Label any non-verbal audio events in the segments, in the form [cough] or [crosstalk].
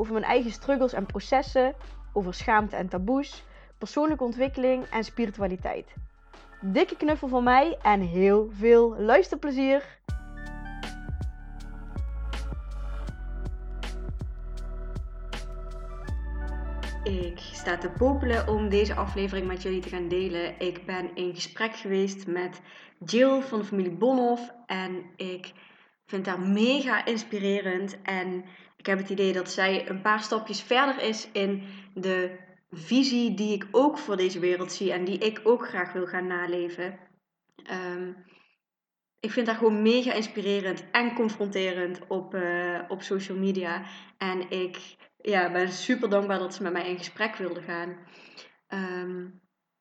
over mijn eigen struggles en processen, over schaamte en taboes, persoonlijke ontwikkeling en spiritualiteit. Dikke knuffel van mij en heel veel luisterplezier! Ik sta te popelen om deze aflevering met jullie te gaan delen. Ik ben in gesprek geweest met Jill van de familie Bonhoff en ik vind haar mega inspirerend. En ik heb het idee dat zij een paar stapjes verder is in de visie die ik ook voor deze wereld zie en die ik ook graag wil gaan naleven. Ehm, ik vind haar gewoon mega inspirerend en confronterend op, uh, op social media. En ik ja, ben super dankbaar dat ze met mij in gesprek wilde gaan. Ehm,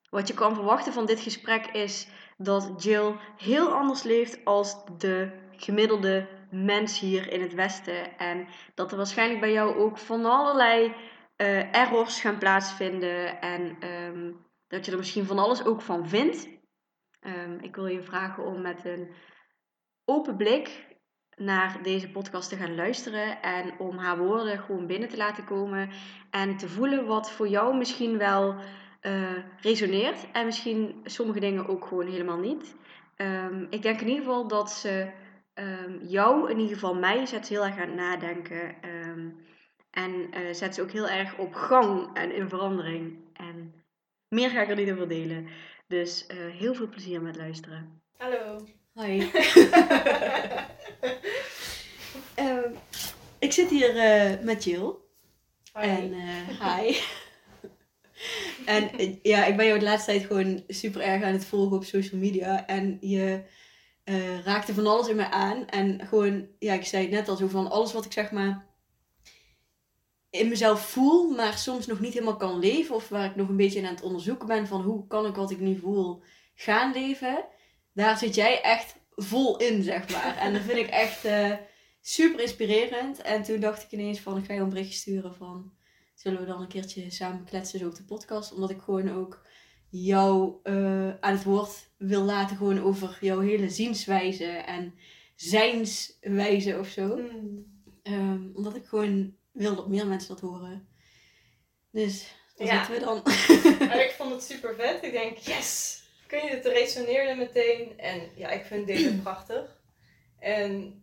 wat je kan verwachten van dit gesprek is dat Jill heel anders leeft als de gemiddelde mens hier in het Westen. En dat er waarschijnlijk bij jou ook van allerlei uh, errors gaan plaatsvinden. En um, dat je er misschien van alles ook van vindt. Um, ik wil je vragen om met een open blik naar deze podcast te gaan luisteren en om haar woorden gewoon binnen te laten komen en te voelen wat voor jou misschien wel uh, resoneert en misschien sommige dingen ook gewoon helemaal niet. Um, ik denk in ieder geval dat ze um, jou, in ieder geval mij, zet heel erg aan het nadenken um, en uh, zet ze ook heel erg op gang en in verandering. En meer ga ik er niet over delen. Dus uh, heel veel plezier met luisteren. Hallo. Hi. um, [laughs] ik zit hier uh, met Jill. [laughs] Hi. En uh, hi. en ja, ik ben jou de laatste tijd gewoon super erg aan het volgen op social media. En je uh, raakte van alles in mij aan. En gewoon, ja, ik zei het net al zo van alles wat ik zeg maar in mezelf voel, maar soms nog niet helemaal kan leven. Of waar ik nog een beetje aan het onderzoeken ben van hoe kan ik wat ik nu voel gaan leven. Daar zit jij echt vol in, zeg maar. En dat vind ik echt uh, super inspirerend. En toen dacht ik ineens van, ik ga je een berichtje sturen van... Zullen we dan een keertje samen kletsen zo op de podcast? Omdat ik gewoon ook jou uh, aan het woord wil laten gewoon over jouw hele zienswijze en zijnswijze of zo. Mm. Um, omdat ik gewoon wil dat meer mensen dat horen. Dus daar Ja. zitten we dan. Ik vond het super vet. Ik denk, yes! Kun je het resoneerde meteen. En ja, ik vind deze [clears throat] prachtig. En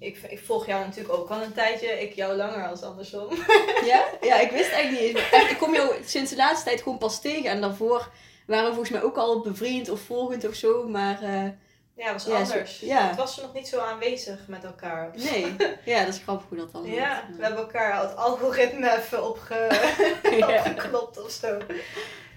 ik, ik, volg jou natuurlijk ook al een tijdje. Ik jou langer als andersom. [laughs] ja? ja, ik wist eigenlijk niet eens. Ik kom jou sinds de laatste tijd gewoon pas tegen. En daarvoor waren we volgens mij ook al bevriend of volgend of zo. Maar uh, Ja, het was Ja, zo- anders. ja. Het was nog niet zo aanwezig met elkaar. nee. Ja, dat is grappig hoe dat dan Ja, wordt. we hebben elkaar het algoritme even opge... [laughs] Ja. opgeklopt of zo.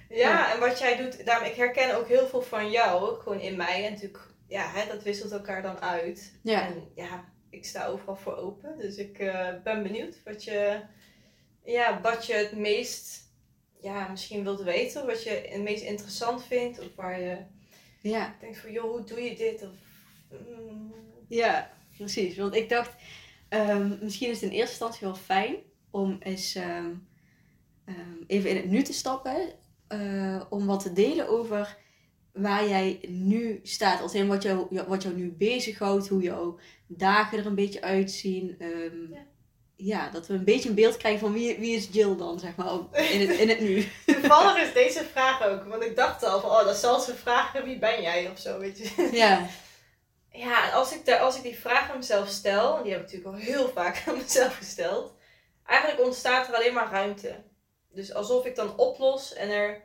Ja, en wat jij doet, daarom, ik herken ook heel veel van jou, gewoon in mij. En natuurlijk, ja, hè, dat wisselt elkaar dan uit. Ja. En ja, ik sta overal voor open. Dus ik eh, ben benieuwd wat je, ja, wat je het meest, ja, misschien wilt weten. Wat je het meest interessant vindt. Of waar je ja. denkt van, joh, hoe doe je dit? Of, mm, Ja, precies. Want ik dacht, ehm, misschien is het in eerste instantie wel fijn om eens ehm, ehm, even in het nu te stappen. eh, om wat te delen over waar jij nu staat. Als in wat jou, wat jou nu bezighoudt, hoe jouw dagen er een beetje uitzien. Ehm, Ja. ja. dat we een beetje een beeld krijgen van wie, wie is Jill dan, zeg maar, in het, in het nu. [laughs] Toevallig is deze vraag ook, want ik dacht al van, oh, dat zal ze vragen, wie ben jij of zo, weet je. [laughs] Ja, Ja, als ik, daar, als ik die vraag aan mezelf stel, die heb ik natuurlijk al heel vaak [laughs] aan mezelf gesteld, eigenlijk ontstaat er alleen maar ruimte. Dus alsof ik dan oplos en er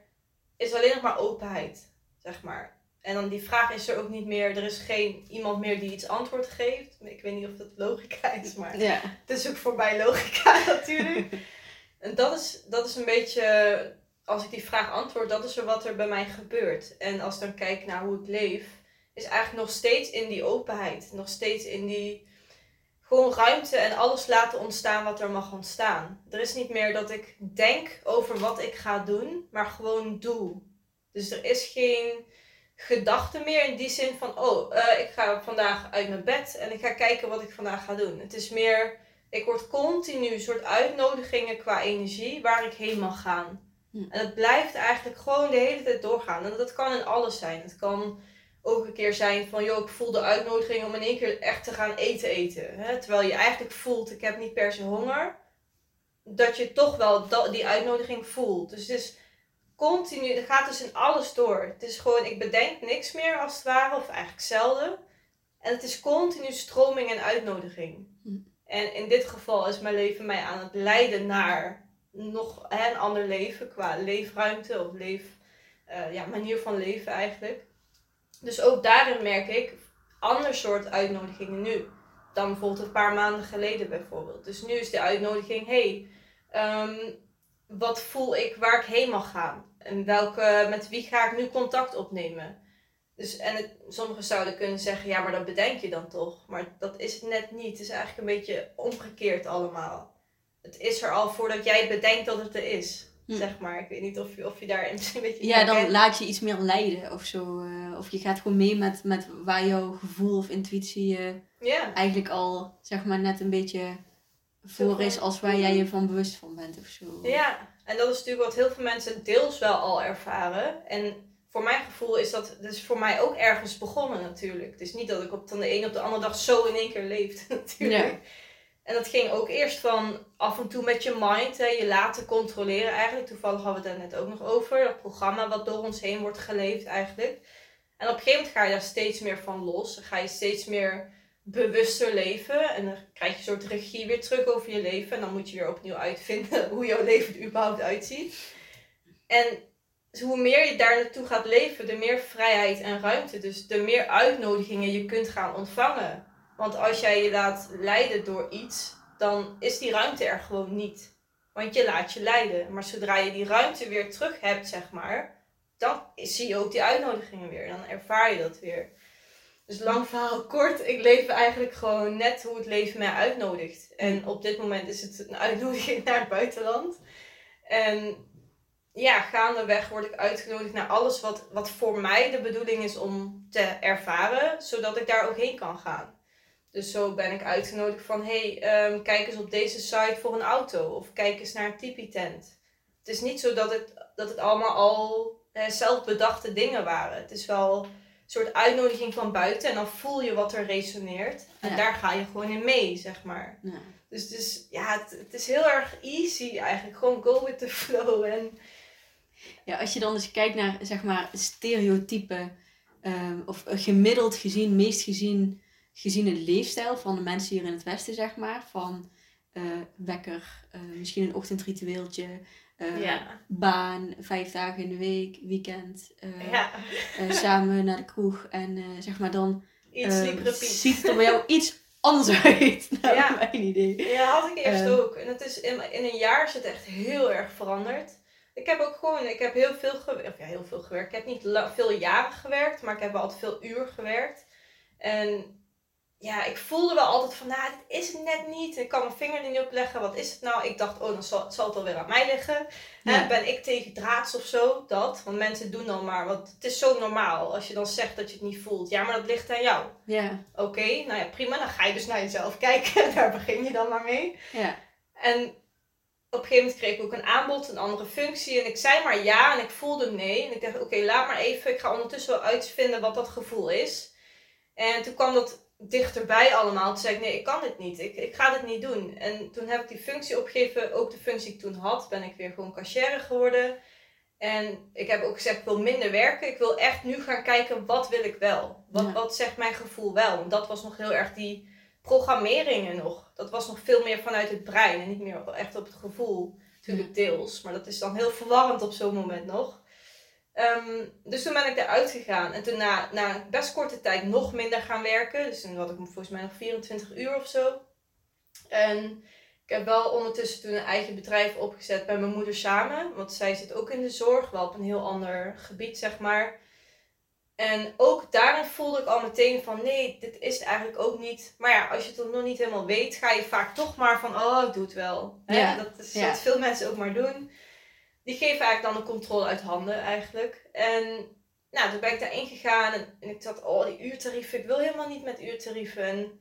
is alleen nog maar openheid, zeg maar. En dan die vraag is er ook niet meer, er is geen iemand meer die iets antwoord geeft. Ik weet niet of dat logica is, maar ja. het is ook voorbij logica [laughs] natuurlijk. En dat is, dat is een beetje, als ik die vraag antwoord, dat is er wat er bij mij gebeurt. En als ik dan kijk naar hoe ik leef, is eigenlijk nog steeds in die openheid. Nog steeds in die gewoon ruimte en alles laten ontstaan wat er mag ontstaan. Er is niet meer dat ik denk over wat ik ga doen, maar gewoon doe. Dus er is geen gedachte meer in die zin van, oh, uh, ik ga vandaag uit mijn bed en ik ga kijken wat ik vandaag ga doen. Het is meer, ik word continu een soort uitnodigingen qua energie waar ik heen mag gaan. Hm. En het blijft eigenlijk gewoon de hele tijd doorgaan. En dat kan in alles zijn. Het kan ook een keer zijn van, joh, ik voel de uitnodiging om in één keer echt te gaan eten eten. Hè? Terwijl je eigenlijk voelt, ik heb niet per se honger. Dat je toch wel die uitnodiging voelt. Dus het is continu, het gaat dus in alles door. Het is gewoon, ik bedenk niks meer als het ware, of eigenlijk zelden. En het is continu stroming en uitnodiging. Hm. En in dit geval is mijn leven mij aan het leiden naar nog hè, een ander leven qua leefruimte of leef, uh, ja, manier van leven eigenlijk. Dus ook daarin merk ik ander soort uitnodigingen nu dan bijvoorbeeld een paar maanden geleden bijvoorbeeld. Dus nu is de uitnodiging, hey, ehm, wat voel ik waar ik heen mag gaan? En welke, met wie ga ik nu contact opnemen? Dus, en het, sommigen zouden kunnen zeggen, ja, maar dat bedenk je dan toch? Maar dat is het net niet. Het is eigenlijk een beetje omgekeerd allemaal. Het is er al voordat jij bedenkt dat het er is. Hm. Zeg maar. Ik weet niet of je, of je daar [laughs] een beetje. Ja, dan laat je iets meer leiden of zo. Uh, of je gaat gewoon mee met, met waar jouw gevoel of intuïtie ja. eigenlijk al, zeg maar, net een beetje voor is als waar jij je van bewust van bent of zo. Ja, en dat is natuurlijk wat heel veel mensen deels wel al ervaren. En voor mijn gevoel is dat dus voor mij ook ergens begonnen natuurlijk. Het is niet dat ik op, van de ene op de andere dag zo in één keer leefde [laughs] natuurlijk. Ja. En dat ging ook eerst van af en toe met je mind, hè, je laten controleren eigenlijk. Toevallig hadden we het daar net ook nog over. Dat programma wat door ons heen wordt geleefd eigenlijk. En op een gegeven moment ga je daar steeds meer van los. Dan ga je steeds meer bewuster leven. En dan krijg je een soort regie weer terug over je leven. En dan moet je weer opnieuw uitvinden [laughs] hoe jouw leven er überhaupt uitziet. En hoe meer je daar naartoe gaat leven, de meer vrijheid en ruimte. Dus de meer uitnodigingen je kunt gaan ontvangen. Want als jij je laat leiden door iets, dan is die ruimte er gewoon niet. Want je laat je leiden. Maar zodra je die ruimte weer terug hebt, zeg maar, dan zie je ook die uitnodigingen weer. Dan ervaar je dat weer. Dus lang verhaal kort, ik leef eigenlijk gewoon net hoe het leven mij uitnodigt. En op dit moment is het een uitnodiging [laughs] naar het buitenland. En ja, gaandeweg word ik uitgenodigd naar alles wat, wat voor mij de bedoeling is om te ervaren, zodat ik daar ook heen kan gaan. Dus zo ben ik uitgenodigd van, hey, um, kijk eens op deze site voor een auto. Of kijk eens naar een tipi-tent. Het is niet zo dat het, dat het allemaal al eh, zelfbedachte dingen waren. Het is wel soort uitnodiging van buiten. En dan voel je wat er resoneert. En daar ga je gewoon in mee, zeg maar. Ja. Dus, dus ja, het, het, is heel erg easy eigenlijk. Gewoon go with the flow. En... Ja, als je dan eens kijkt naar, zeg maar, stereotypen. Um, of gemiddeld gezien, meest gezien gezien de leefstijl van de mensen hier in het Westen, zeg maar. Van uh, wekker, uh, misschien een ochtendritueeltje, uh, baan, vijf dagen in de week, weekend, ja. samen naar de kroeg. En zeg maar dan ziet het er bij jou [laughs] iets anders uit. [laughs] Nou, ja. mijn idee. Ja, had ik eerst ook. En het is in, in een jaar is het echt heel erg veranderd. Ik heb ook gewoon, ik heb heel veel gewerkt, of ja, heel veel gewerkt. Ik heb niet veel jaren gewerkt, maar ik heb wel altijd veel uur gewerkt. En ja, ik voelde wel altijd van, nou, dit is het net niet. Ik kan mijn vinger er niet op leggen. Wat is het nou? Ik dacht, oh, dan zal, zal het alweer aan mij liggen. ben ik tegen draads of zo? Dat. Want mensen doen dan maar, want het is zo normaal als je dan zegt dat je het niet voelt. Ja, maar dat ligt aan jou. Ja. Oké, nou ja, prima. Dan ga je dus naar jezelf [laughs] kijken. Daar begin je dan maar mee. Ja. En op een gegeven moment kreeg ik ook een aanbod, een andere functie. En ik zei maar ja en ik voelde nee. En ik dacht, oké, laat maar even. Ik ga ondertussen wel uitvinden wat dat gevoel is. En toen kwam dat dichterbij allemaal. Toen zei ik, nee, ik kan dit niet. Ik, ik ga dit niet doen. En toen heb ik die functie opgegeven. Ook de functie die ik toen had, ben ik weer gewoon cashier geworden. En ik heb ook gezegd, ik wil minder werken. Ik wil echt nu gaan kijken, wat wil ik wel? Wat, wat zegt mijn gevoel wel? Want dat was nog heel erg die programmeringen nog. Dat was nog veel meer vanuit het brein en niet meer echt op het gevoel. Natuurlijk deels, maar dat is dan heel verwarrend op zo'n moment nog. Ehm, dus toen ben ik eruit gegaan. En toen na, na best korte tijd nog minder gaan werken. Dus toen had ik volgens mij nog 24 uur of zo. En ik heb wel ondertussen toen een eigen bedrijf opgezet bij mijn moeder samen. Want zij zit ook in de zorg, wel op een heel ander gebied, zeg maar. En ook daarin voelde ik al meteen van nee, dit is het eigenlijk ook niet. Maar ja, als je het nog niet helemaal weet, ga je vaak toch maar van oh, ik doe het wel. Hè? Ja. Dat is Ja. wat veel mensen ook maar doen. Die geven eigenlijk dan de controle uit handen eigenlijk. En nou, toen ben ik daarin gegaan en, en ik dacht, oh die uurtarieven, ik wil helemaal niet met uurtarieven. En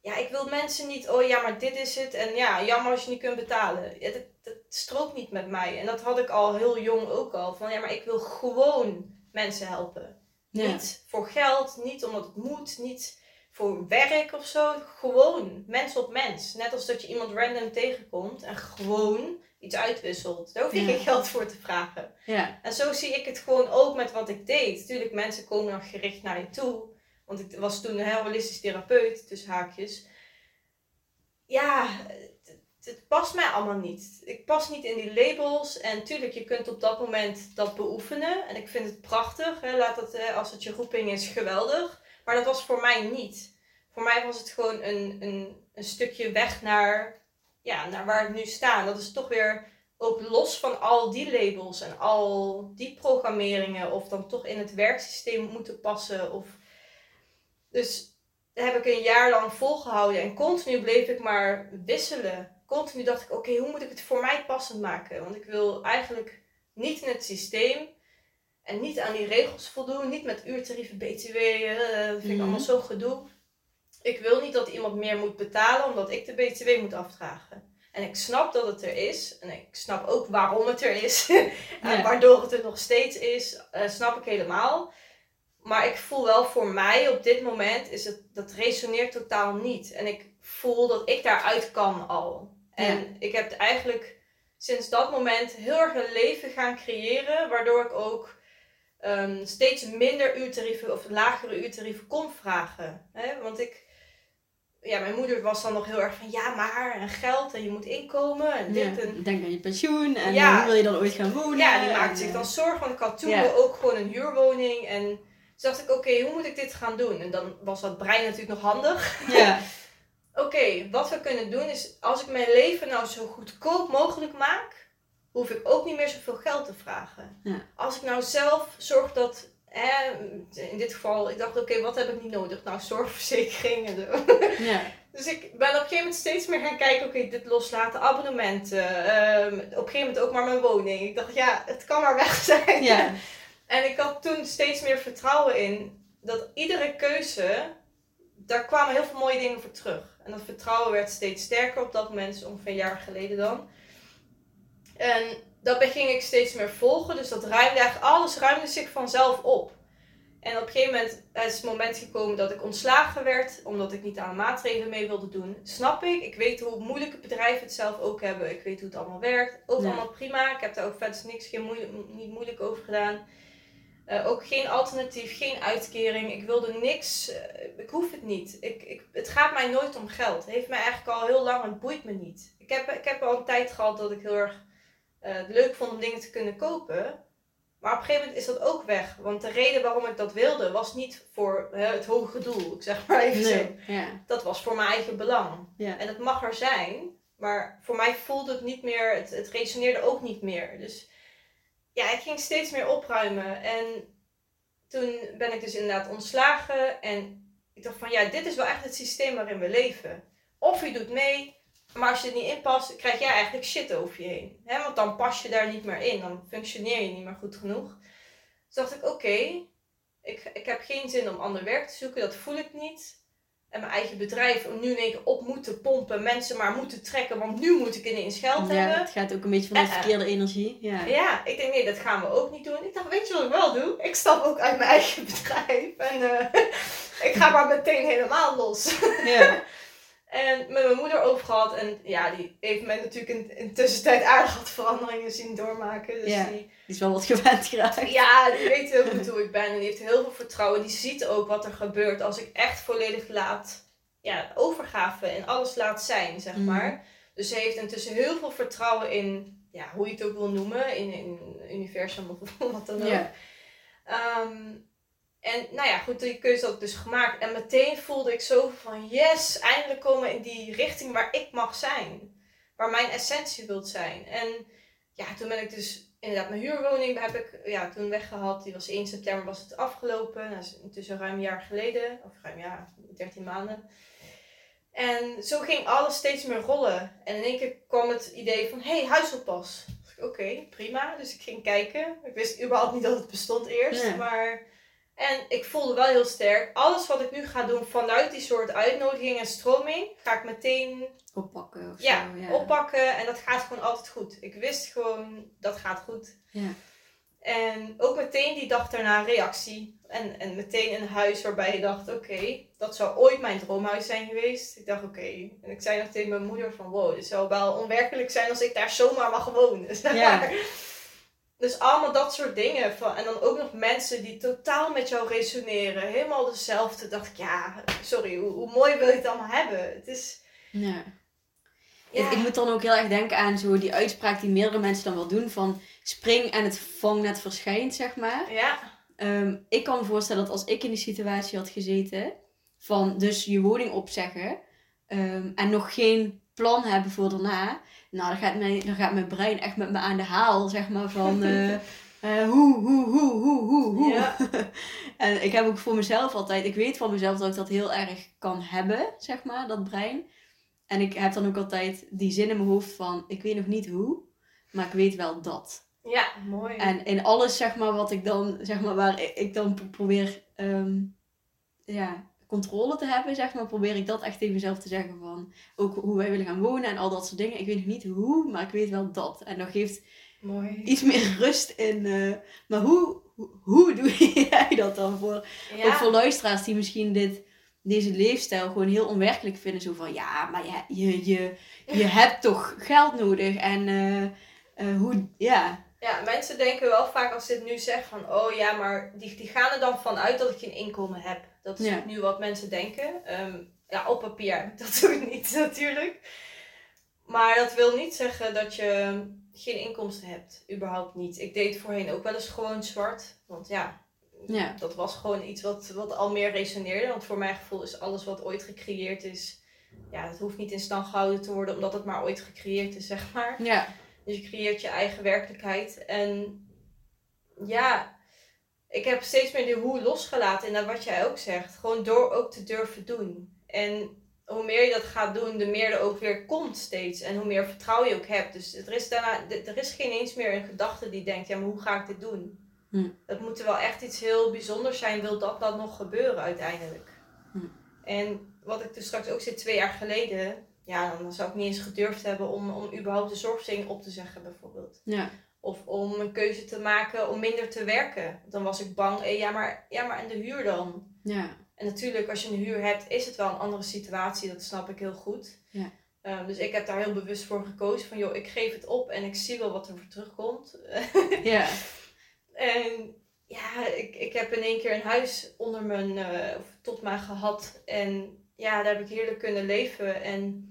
ja, ik wil mensen niet, oh ja, maar dit is het. En ja, jammer als je niet kunt betalen. Ja, dat, dat strookt niet met mij. En dat had ik al heel jong ook al. Van ja, maar ik wil gewoon mensen helpen. Ja. Niet voor geld, niet omdat het moet, niet voor werk of zo. Gewoon mens op mens. Net als dat je iemand random tegenkomt en gewoon iets uitwisselt. Daar hoef je Ja. geen geld voor te vragen. Ja. En zo zie ik het gewoon ook met wat ik deed. Tuurlijk, mensen komen dan gericht naar je toe. Want ik was toen een heel holistisch therapeut, tussen haakjes. Ja, het, het past mij allemaal niet. Ik pas niet in die labels. En tuurlijk, je kunt op dat moment dat beoefenen. En ik vind het prachtig. Hè? Laat dat, als het je roeping is, geweldig. Maar dat was voor mij niet. Voor mij was het gewoon een, een, een stukje weg naar, ja, naar waar ik nu sta. Dat is toch weer ook los van al die labels en al die programmeringen. Of dan toch in het werksysteem moeten passen. Of... Dus dat heb ik een jaar lang volgehouden. En continu bleef ik maar wisselen. Continu dacht ik, oké, hoe moet ik het voor mij passend maken? Want ik wil eigenlijk niet in het systeem. En niet aan die regels voldoen. Niet met uurtarieven, btw. eh, dat vind ik Mhm. allemaal zo gedoe. Ik wil niet dat iemand meer moet betalen omdat ik de btw moet afdragen. En ik snap dat het er is. En ik snap ook waarom het er is. [laughs] en Ja. waardoor het er nog steeds is. eh, snap ik helemaal. Maar ik voel wel voor mij op dit moment is het, dat resoneert totaal niet. En ik voel dat ik daaruit kan al. En ik heb eigenlijk sinds dat moment heel erg een leven gaan creëren. Waardoor ik ook ehm, steeds minder uurtarieven of lagere uurtarieven kon vragen. Hè? Want ik, ja, mijn moeder was dan nog heel erg van ja, maar en geld en je moet inkomen en dit Ja. en Denk aan je pensioen en Ja. eh, hoe wil je dan ooit gaan wonen? ja, die En, maakte zich eh, dan zorgen. Want ik had toen Ja. ook gewoon een huurwoning. En toen dacht ik, oké, hoe moet ik dit gaan doen? En dan was dat brein natuurlijk nog handig. [laughs] Ja. [laughs] Oké, wat we kunnen doen is, als ik mijn leven nou zo goedkoop mogelijk maak, hoef ik ook niet meer zoveel geld te vragen. Ja. Als ik nou zelf zorg dat, hè, in dit geval, ik dacht, oké, wat heb ik niet nodig? Nou, zorgverzekering en zo. ja. [laughs] Dus ik ben op een gegeven moment steeds meer gaan kijken, oké, dit loslaten, abonnementen, ehm, op een gegeven moment ook maar mijn woning. Ik dacht, ja, het kan maar weg zijn. Ja. [laughs] En ik had toen steeds meer vertrouwen in dat iedere keuze, daar kwamen heel veel mooie dingen voor terug. En dat vertrouwen werd steeds sterker op dat moment, ongeveer een jaar geleden dan. En dat ging ik steeds meer volgen, dus dat ruimde eigenlijk, alles ruimde zich vanzelf op. En op een gegeven moment is het moment gekomen dat ik ontslagen werd, omdat ik niet aan maatregelen mee wilde doen. Snap ik, ik weet hoe moeilijke bedrijven het zelf ook hebben, ik weet hoe het allemaal werkt. Ook Ja. allemaal prima, ik heb daar ook verder niks geen moeilijk, niet moeilijk over gedaan. Eh, ook geen alternatief, geen uitkering. Ik wilde niks. eh, ik hoef het niet. Ik, ik, het gaat mij nooit om geld. Het heeft mij eigenlijk al heel lang. Het boeit me niet. Ik heb, ik heb al een tijd gehad dat ik heel erg eh, het leuk vond om dingen te kunnen kopen. Maar op een gegeven moment is dat ook weg. Want de reden waarom ik dat wilde was niet voor hè, het hoge doel. Ik zeg maar even zo. Nee. Ja. Dat was voor mijn eigen belang. Ja. En het mag er zijn. Maar voor mij voelde het niet meer. Het, het resoneerde ook niet meer. Dus ja, ik ging steeds meer opruimen. En toen ben ik dus inderdaad ontslagen. En ik dacht van ja, dit is wel echt het systeem waarin we leven. Of je doet mee, maar als je er niet in past, krijg jij eigenlijk shit over je heen. hè? want dan pas je daar niet meer in. Dan functioneer je niet meer goed genoeg. Dus dacht ik, oké, ik, ik heb geen zin om ander werk te zoeken. Dat voel ik niet. En mijn eigen bedrijf om nu in één keer op moeten pompen. Mensen maar moeten trekken, want nu moet ik ineens geld Ja, hebben. het gaat ook een beetje van de Eh, eh. verkeerde energie. Ja. Ja, ik denk nee, dat gaan we ook niet doen. Ik dacht, weet je wat ik wel doe? Ik stap ook uit mijn eigen [laughs] bedrijf en eh, [laughs] ik ga maar meteen helemaal los. Ja. [laughs] En met mijn moeder over gehad en ja, die heeft mij natuurlijk in, in tussentijd aardig wat veranderingen zien doormaken. Dus Ja. die, Die is wel wat gewend geraakt. ja, die weet heel goed hoe ik ben en die heeft heel veel vertrouwen. Die ziet ook wat er gebeurt als ik echt volledig laat, ja, overgave en alles laat zijn, zeg Mhm. maar. Dus ze heeft intussen heel veel vertrouwen in, ja, hoe je het ook wil noemen, in, in universum of [laughs] wat dan ook. Ja. Ehm, en nou ja, goed, die keuze had ik dus gemaakt. En meteen voelde ik zo van, yes, eindelijk komen we in die richting waar ik mag zijn. Waar mijn essentie wilt zijn. En ja, toen ben ik dus inderdaad, mijn huurwoning heb ik ja, toen weggehaald. Die was 1 september was het afgelopen. Dat is intussen ruim een jaar geleden. Of ruim ja, 13 maanden. En zo ging alles steeds meer rollen. En in één keer kwam het idee van, hey, huisoppas. Oké, prima. Dus ik ging kijken. Ik wist überhaupt niet dat het bestond eerst. Maar... En ik voelde wel heel sterk, alles wat ik nu ga doen vanuit die soort uitnodiging en stroming, ga ik meteen oppakken. Of ja, zo, ja, oppakken. En dat gaat gewoon altijd goed. Ik wist gewoon, dat gaat goed. Ja. En ook meteen die dag daarna reactie. En, en meteen een huis waarbij je dacht, oké, dat zou ooit mijn droomhuis zijn geweest. Ik dacht, oké. En ik zei nog tegen mijn moeder van, wow, het zou wel onwerkelijk zijn als ik daar zomaar mag wonen. [laughs] Ja. Dus allemaal dat soort dingen. Van, en dan ook nog mensen die totaal met jou resoneren. Helemaal dezelfde. Dacht ik, ja, sorry, hoe, hoe mooi wil je het allemaal hebben? Het is... Ja. ja. Ik, moet dan ook heel erg denken aan zo die uitspraak die meerdere mensen dan wel doen. Van spring en het vangnet verschijnt, zeg maar. Ja. Ehm, ik kan me voorstellen dat als ik in die situatie had gezeten. Van dus je woning opzeggen. Um, en nog geen plan hebben voor daarna nou, dan gaat, mijn, dan gaat mijn brein echt met me aan de haal, zeg maar, van uh, [laughs] uh, hoe, hoe, hoe, hoe, hoe, hoe. Ja. [laughs] en ik heb ook voor mezelf altijd, ik weet van mezelf dat ik dat heel erg kan hebben, zeg maar, dat brein. En ik heb dan ook altijd die zin in mijn hoofd van, ik weet nog niet hoe, maar ik weet wel dat. Ja, mooi. En in alles, zeg maar, wat ik dan, zeg maar, waar ik dan probeer, um, ja, controle te hebben, zeg maar, probeer ik dat echt tegen mezelf te zeggen van ook hoe wij willen gaan wonen en al dat soort dingen. Ik weet nog niet hoe, maar ik weet wel dat. En dat geeft Mooi. iets meer [laughs] rust in. Uh, maar hoe, hoe, doe [laughs] jij dat dan voor, ja. ook voor luisteraars die misschien dit, deze leefstijl gewoon heel onwerkelijk vinden? Zo van ja, maar ja, je, je, je [laughs] hebt toch geld nodig en uh, uh, hoe, ja. Ja, mensen denken wel vaak als ze dit nu zeggen van, oh ja, maar die, die gaan er dan vanuit dat ik geen inkomen heb. Dat is nu wat mensen denken. Um, ja, op papier dat [laughs] doe ik niet natuurlijk. Maar dat wil niet zeggen dat je geen inkomsten hebt. Überhaupt niet. Ik deed voorheen ook wel eens gewoon zwart. Want ja, ja. dat was gewoon iets wat, wat al meer resoneerde. Want voor mijn gevoel is alles wat ooit gecreëerd is... Ja, het hoeft niet in stand gehouden te worden omdat het maar ooit gecreëerd is, zeg maar. Ja. Dus je creëert je eigen werkelijkheid. En ja, ik heb steeds meer die hoe losgelaten. En wat jij ook zegt. Gewoon door ook te durven doen. En hoe meer je dat gaat doen, de meer er ook weer komt steeds. En hoe meer vertrouwen je ook hebt. Dus er is, daarna, er is geen eens meer een gedachte die denkt, ja, maar hoe ga ik dit doen? Hm. Dat moet wel echt iets heel bijzonders zijn, wil dat dan nog gebeuren uiteindelijk. Hm. En wat ik dus straks ook zei, twee jaar geleden, ja, dan zou ik niet eens gedurfd hebben om, om überhaupt de zorgverzekering op te zeggen, bijvoorbeeld. Ja. Of om een keuze te maken om minder te werken. Dan was ik bang, eh, ja, maar, ja, maar en de huur dan? Ja. En natuurlijk, als je een huur hebt, is het wel een andere situatie. Dat snap ik heel goed. Ja. Um, dus ik heb daar heel bewust voor gekozen. Van joh, ik geef het op en ik zie wel wat er voor terugkomt. [laughs] ja. En ja, ik, ik heb in één keer een huis onder mijn, uh, tot mij gehad. En ja, daar heb ik heerlijk kunnen leven. En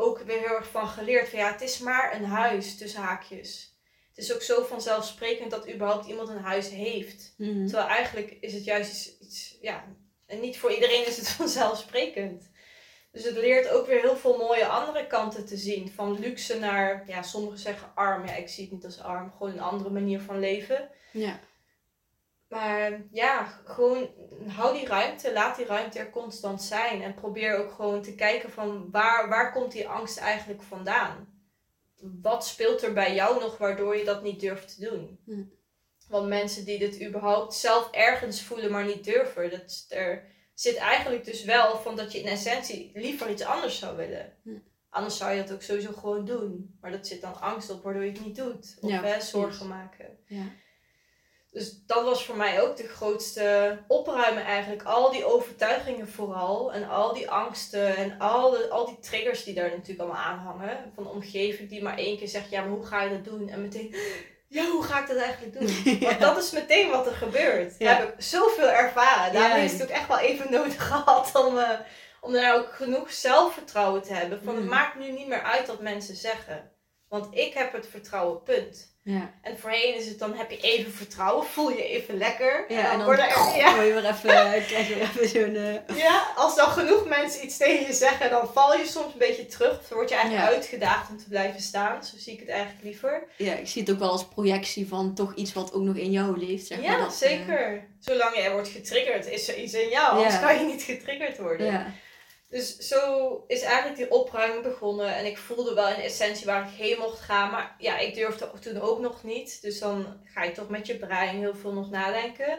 ook weer heel erg van geleerd. Van ja, het is maar een huis tussen haakjes. Het is ook zo vanzelfsprekend dat überhaupt iemand een huis heeft. Mhm. Terwijl eigenlijk is het juist iets, iets ja, en niet voor iedereen is het [laughs] vanzelfsprekend. Dus het leert ook weer heel veel mooie andere kanten te zien. Van luxe naar, ja, sommigen zeggen arm. Ja, ik zie het niet als arm. Gewoon een andere manier van leven. Ja. Maar ja, gewoon hou die ruimte. Laat die ruimte er constant zijn. En probeer ook gewoon te kijken van waar, waar komt die angst eigenlijk vandaan? Wat speelt er bij jou nog waardoor je dat niet durft te doen? Hm. Want mensen die dit überhaupt zelf ergens voelen, maar niet durven, dat er zit eigenlijk dus wel van dat je in essentie liever iets anders zou willen. Hm. Anders zou je dat ook sowieso gewoon doen. Maar dat zit dan angst op waardoor je het niet doet. Of hè, zorgen maken. Ja. Dus dat was voor mij ook de grootste opruimen eigenlijk. Al die overtuigingen vooral. En al die angsten en al, de, al die triggers die daar natuurlijk allemaal aan hangen. Van de omgeving die maar één keer zegt, ja maar hoe ga je dat doen? En meteen, ja, hoe ga ik dat eigenlijk doen? [laughs] Want dat is meteen wat er gebeurt. Ja. heb ik zoveel ervaren. Daarom heeft het ook echt wel even nodig [laughs] gehad om, uh, om daar ook genoeg zelfvertrouwen te hebben. Van het mm. maakt nu niet meer uit wat mensen zeggen. Want ik heb het vertrouwen, punt. Ja. En voorheen is het dan, heb je even vertrouwen, voel je even lekker. Ja, en dan, worden er- ja. je weer even, krijg je weer even zo'n... eh, Ja, als dan genoeg mensen iets tegen je zeggen, dan val je soms een beetje terug. Dan word je eigenlijk Ja. uitgedaagd om te blijven staan. Zo zie ik het eigenlijk liever. ja, ik zie het ook wel als projectie van toch iets wat ook nog in jou leeft, zeg maar. ja, dat, eh, zeker. Zolang je wordt getriggerd, is er iets in jou. Anders kan je niet getriggerd worden. Ja. Dus zo is eigenlijk die opruiming begonnen. En ik voelde wel in essentie waar ik heen mocht gaan. Maar ja, ik durfde toen ook nog niet. Dus dan ga je toch met je brein heel veel nog nadenken.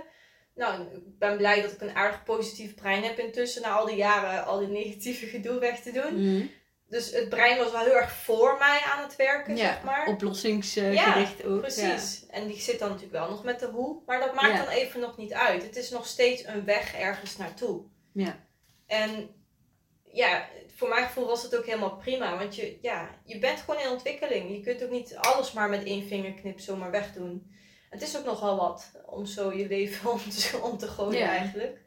Nou, ik ben blij dat ik een aardig positief brein heb intussen. Na al die jaren al die negatieve gedoe weg te doen. Mhm. Dus het brein was wel heel erg voor mij aan het werken, Ja, zeg maar. Oplossingsgericht ook. Precies. En die zit dan natuurlijk wel nog met de hoe. Maar dat maakt Ja. dan even nog niet uit. Het is nog steeds een weg ergens naartoe. Ja. En ja, voor mijn gevoel was het ook helemaal prima. Want je, ja, je bent gewoon in ontwikkeling. Je kunt ook niet alles maar met één vingerknip zomaar wegdoen. Het is ook nogal wat om zo je leven [laughs] om te, om te gooien Ja. eigenlijk.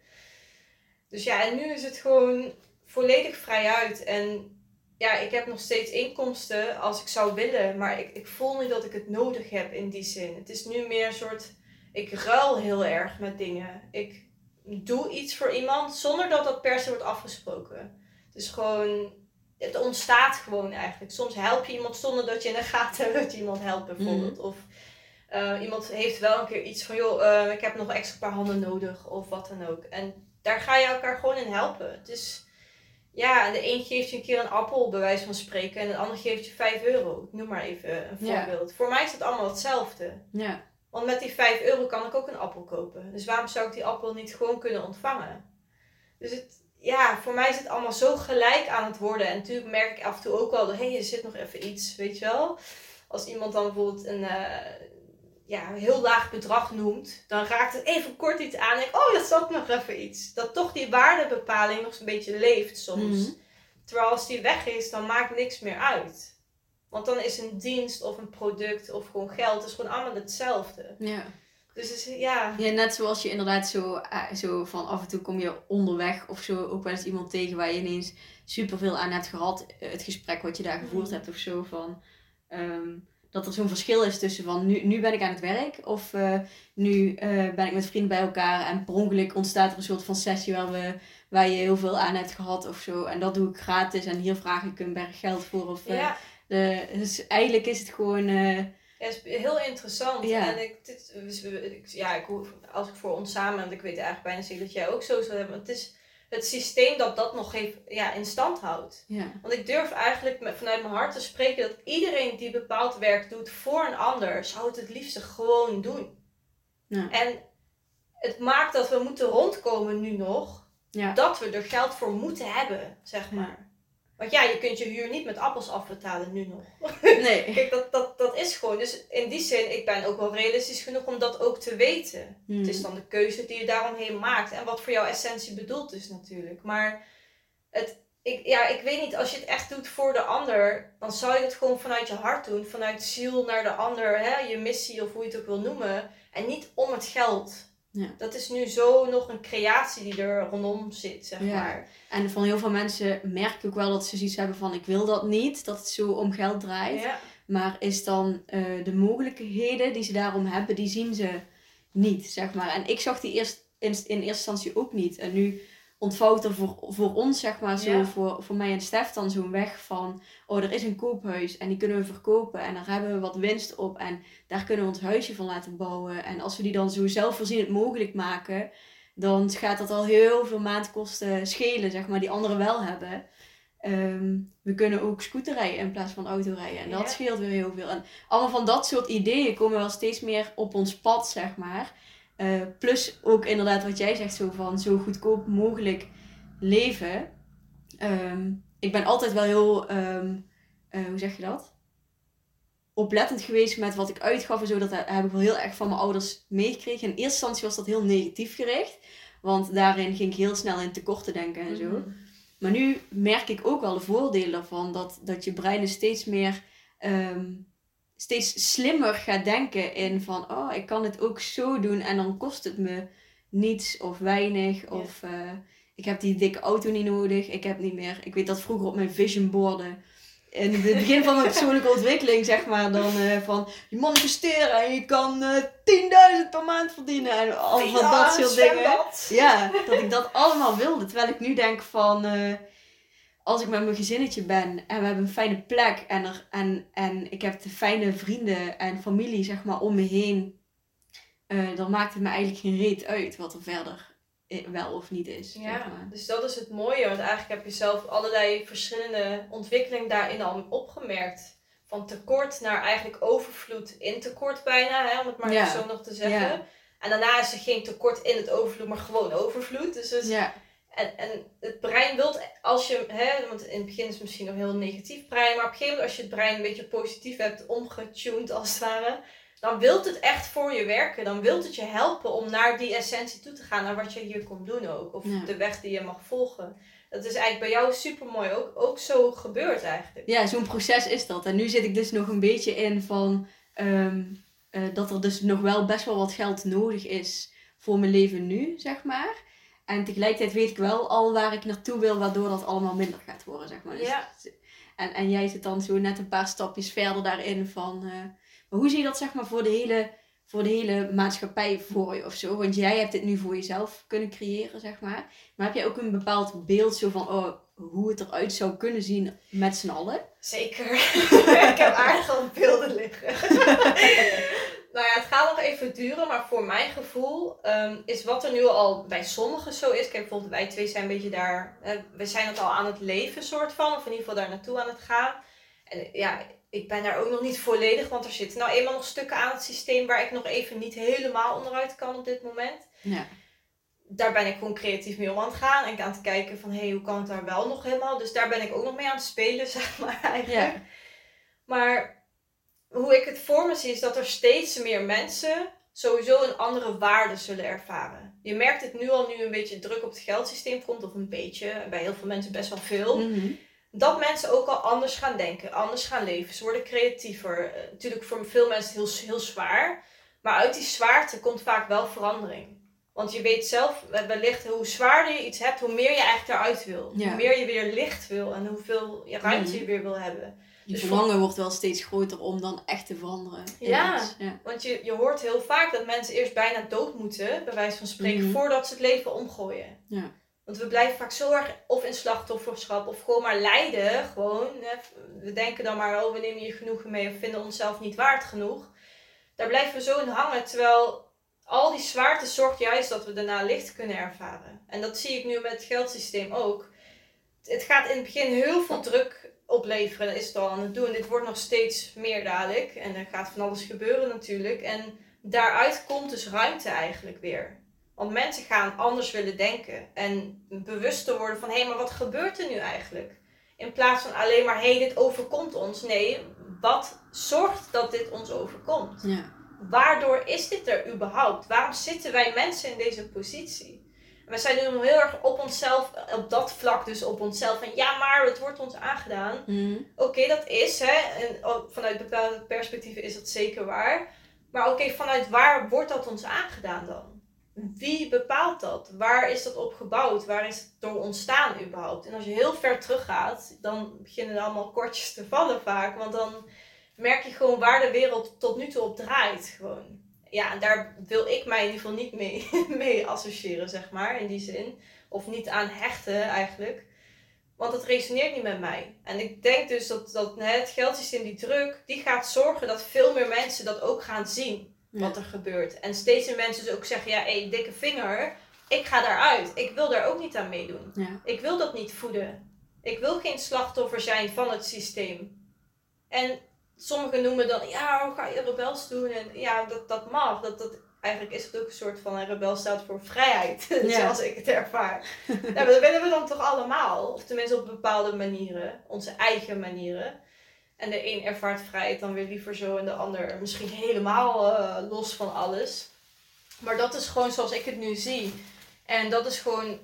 Dus ja, en nu is het gewoon volledig vrij uit. En ja, ik heb nog steeds inkomsten als ik zou willen. Maar ik, ik voel niet dat ik het nodig heb in die zin. Het is nu meer een soort... Ik ruil heel erg met dingen. Ik doe iets voor iemand zonder dat dat per se wordt afgesproken. Het is gewoon... Het ontstaat gewoon eigenlijk. Soms help je iemand zonder dat je in de gaten hebt dat je iemand helpt bijvoorbeeld. Of eh, iemand heeft wel een keer iets van... joh, eh, ik heb nog extra paar handen nodig. Of wat dan ook. En daar ga je elkaar gewoon in helpen. Het is... Ja, de een geeft je een keer een appel, bij wijze van spreken, en de ander geeft je 5 euro. Ik noem maar even een Ja. voorbeeld. Voor mij is het allemaal hetzelfde. Ja. Want met die 5 euro kan ik ook een appel kopen. Dus waarom zou ik die appel niet gewoon kunnen ontvangen? Dus het, ja, voor mij is het allemaal zo gelijk aan het worden. En natuurlijk merk ik af en toe ook wel, hé, hey, er zit nog even iets, weet je wel. Als iemand dan bijvoorbeeld een eh, ja, een heel laag bedrag noemt, dan raakt het even kort iets aan. En ik, oh, dat zat nog even iets. Dat toch die waardebepaling nog een beetje leeft soms. Mhm. Terwijl als die weg is, dan maakt niks meer uit. Want dan is een dienst of een product of gewoon geld, is gewoon allemaal hetzelfde. Ja. Dus ja. ja, net zoals je inderdaad zo, eh, zo van af en toe kom je onderweg of zo ook wel eens iemand tegen waar je ineens superveel aan hebt gehad. eh, Het gesprek wat je daar gevoerd Mhm. hebt of zo. Van, ehm, dat er zo'n verschil is tussen van nu, nu ben ik aan het werk of eh, nu ben ik met vrienden bij elkaar en per ongeluk ontstaat er een soort van sessie waar, we, waar je heel veel aan hebt gehad of zo. En dat doe ik gratis en hier vraag ik een berg geld voor. Of, Ja, de, dus eigenlijk is het gewoon... ja, het is heel interessant. Ja. En ik, dit, dus ja, ik, als ik voor ons samen, want ik weet eigenlijk bijna zeker dat jij ook zo zou hebben. Want het is het systeem dat dat nog even ja, in stand houdt. ja. Want ik durf eigenlijk met, vanuit mijn hart te spreken dat iedereen die bepaald werk doet voor een ander, zou het het liefste gewoon doen. Ja. En het maakt dat we moeten rondkomen nu nog, Ja. dat we er geld voor moeten hebben, zeg maar. Want ja, je kunt je huur niet met appels afbetalen nu nog. [laughs] Nee. Kijk, dat, dat, dat is gewoon. Dus in die zin, ik ben ook wel realistisch genoeg om dat ook te weten. Hmm. Het is dan de keuze die je daaromheen maakt. En wat voor jouw essentie bedoeld is natuurlijk. Maar het, ik, ja, ik weet niet, als je het echt doet voor de ander, dan zou je het gewoon vanuit je hart doen. Vanuit ziel naar de ander, hè, je missie of hoe je het ook wil noemen. En niet om het geld. Ja. Dat is nu zo nog een creatie die er rondom zit, zeg Ja. maar. En van heel veel mensen merk ik ook wel dat ze zoiets hebben van ik wil dat niet, dat het zo om geld draait. Ja. Maar is dan eh, de mogelijkheden die ze daarom hebben, die zien ze niet, zeg maar. En ik zag die eerst in, in eerste instantie ook niet. En nu ontvouwt er voor, voor ons, zeg maar, zo Ja. voor, voor mij en Stef dan zo'n weg van... Oh, er is een koophuis en die kunnen we verkopen en daar hebben we wat winst op. En daar kunnen we ons huisje van laten bouwen. En als we die dan zo zelfvoorzienend mogelijk maken... Dan gaat dat al heel veel maandkosten schelen, zeg maar, die anderen wel hebben. Ehm, we kunnen ook scooter rijden in plaats van auto rijden. En dat Ja. scheelt weer heel veel. En allemaal van dat soort ideeën komen wel steeds meer op ons pad, zeg maar. Eh, plus ook inderdaad wat jij zegt, zo van zo goedkoop mogelijk leven. Ehm, ik ben altijd wel heel, ehm, eh, hoe zeg je dat? Oplettend geweest met wat ik uitgaf en zo. Dat heb ik wel heel erg van mijn ouders meegekregen. In eerste instantie was dat heel negatief gericht. Want daarin ging ik heel snel in tekorten denken en zo. Mhm. Maar nu merk ik ook wel de voordelen ervan. Dat, dat je brein steeds meer, ehm, steeds slimmer gaat denken in van, oh, ik kan het ook zo doen en dan kost het me niets of weinig. Ja. Of eh, ik heb die dikke auto niet nodig. Ik heb niet meer, ik weet dat vroeger op mijn vision borden in het begin van mijn persoonlijke [laughs] ontwikkeling, zeg maar, dan uh, van je manifesteren en je kan uh, 10.000 per maand verdienen en al van dat soort dingen. Ja, dat ik dat allemaal wilde. Terwijl ik nu denk van, als ik met mijn gezinnetje ben en we hebben een fijne plek en, er, en, en ik heb de fijne vrienden en familie, zeg maar, om me heen, dan maakt het me eigenlijk geen reet uit wat er verder wel of niet is. Ja, zeg maar. dus dat is het mooie. Want eigenlijk heb je zelf allerlei verschillende ontwikkelingen daarin al opgemerkt. Van tekort naar eigenlijk overvloed in tekort bijna, hè, om het maar zo nog te zeggen. Ja. En daarna is er geen tekort in het overvloed, maar gewoon overvloed. Dus, dus ja. En, en het brein wilt, als je, hè, want in het begin is het misschien nog heel negatief brein, maar op een gegeven moment als je het brein een beetje positief hebt omgetuned als het ware, dan wilt het echt voor je werken. Dan wilt het je helpen om naar die essentie toe te gaan, naar wat je hier komt doen ook. Of de weg die je mag volgen. Dat is eigenlijk bij jou super mooi ook, ook zo gebeurd eigenlijk. Ja, zo'n proces is dat. En nu zit ik dus nog een beetje in van ehm, eh, dat er dus nog wel best wel wat geld nodig is voor mijn leven nu, zeg maar. En tegelijkertijd weet ik wel al waar ik naartoe wil, waardoor dat allemaal minder gaat worden, zeg maar. Dus, ja. en, en jij zit dan zo net een paar stapjes verder daarin van... Eh, maar hoe zie je dat zeg maar voor de hele, voor de hele maatschappij voor je of zo? Want jij hebt dit nu voor jezelf kunnen creëren, zeg maar. Maar heb jij ook een bepaald beeld zo van oh, hoe het eruit zou kunnen zien met z'n allen? Zeker. [laughs] ik heb aardig al beelden liggen. Nou ja, het gaat nog even duren, maar voor mijn gevoel um, is wat er nu al bij sommigen zo is. Kijk, bijvoorbeeld wij twee zijn een beetje daar, uh, we zijn het al aan het leven soort van, of in ieder geval daar naartoe aan het gaan. En ja, ik ben daar ook nog niet volledig, want er zitten nou eenmaal nog stukken aan het systeem waar ik nog even niet helemaal onderuit kan op dit moment. Ja. Daar ben ik gewoon creatief mee om aan het gaan en aan het kijken van hé, hey, hoe kan het daar wel nog helemaal? Dus daar ben ik ook nog mee aan het spelen, [laughs] zeg maar eigenlijk. Ja. Maar hoe ik het voor me zie is dat er steeds meer mensen sowieso een andere waarde zullen ervaren. Je merkt het nu al, nu een beetje druk op het geldsysteem komt, of een beetje, bij heel veel mensen best wel veel. Mm dat mensen ook al anders gaan denken, anders gaan leven. Ze worden creatiever. Uh, natuurlijk voor veel mensen heel, heel zwaar. Maar uit die zwaarte komt vaak wel verandering. Want je weet zelf wellicht hoe zwaarder je iets hebt, hoe meer je eigenlijk eruit wil. Hoe meer je weer licht wil en hoeveel je ruimte je mhm. weer wil hebben. Je dus verlangen wordt wel steeds groter om dan echt te veranderen. Ja, ja, want je, je hoort heel vaak dat mensen eerst bijna dood moeten, bij wijze van spreken, mhm. voordat ze het leven omgooien. Ja. Want we blijven vaak zo erg of in slachtofferschap of gewoon maar lijden. Gewoon, we denken dan maar, oh, we nemen hier genoegen mee of vinden onszelf niet waard genoeg. Daar blijven we zo in hangen. Terwijl al die zwaarte zorgt juist dat we daarna licht kunnen ervaren. En dat zie ik nu met het geldsysteem ook. Het gaat in het begin heel veel druk opleveren. Is het al aan het doen. Dit wordt nog steeds meer dadelijk. En er gaat van alles gebeuren natuurlijk. En daaruit komt dus ruimte eigenlijk weer. Want mensen gaan anders willen denken en bewuster worden van hé, hey, maar wat gebeurt er nu eigenlijk? In plaats van alleen maar hé, hey, dit overkomt ons. Nee, wat zorgt dat dit ons overkomt? Ja. Waardoor is dit er überhaupt? Waarom zitten wij mensen in deze positie? We zijn nu heel erg op onszelf, op dat vlak dus op onszelf. Van ja, maar het wordt ons aangedaan. Mhm. Oké, dat is hè. En vanuit bepaalde perspectieven is dat zeker waar. Maar oké, vanuit waar wordt dat ons aangedaan dan? wie bepaalt dat? Waar is dat op gebouwd? Waar is het door ontstaan überhaupt? En als je heel ver teruggaat, dan beginnen er allemaal kortjes te vallen vaak. Want dan merk je gewoon waar de wereld tot nu toe op draait. Gewoon. Ja, en daar wil ik mij in ieder geval niet mee, [laughs] mee associëren, zeg maar, in die zin. Of niet aan hechten eigenlijk. Want het resoneert niet met mij. En ik denk dus dat, dat het geldsysteem, die druk, die gaat zorgen dat veel meer mensen dat ook gaan zien wat er gebeurt. En steeds meer mensen dus ook zeggen, ja, hé, dikke vinger, ik ga daaruit. Ik wil daar ook niet aan meedoen. Ja. Ik wil dat niet voeden. Ik wil geen slachtoffer zijn van het systeem. En sommigen noemen dan, ja, hoe ga je rebels doen? En ja, dat, dat mag. Dat, dat, eigenlijk is het ook een soort van, een rebel staat voor vrijheid, [laughs] zoals ik het ervaar. ja, dat willen we dan toch allemaal? Of tenminste op bepaalde manieren, onze eigen manieren. En de een ervaart vrijheid dan weer liever zo en de ander misschien helemaal uh, los van alles. Maar dat is gewoon zoals ik het nu zie. En dat is gewoon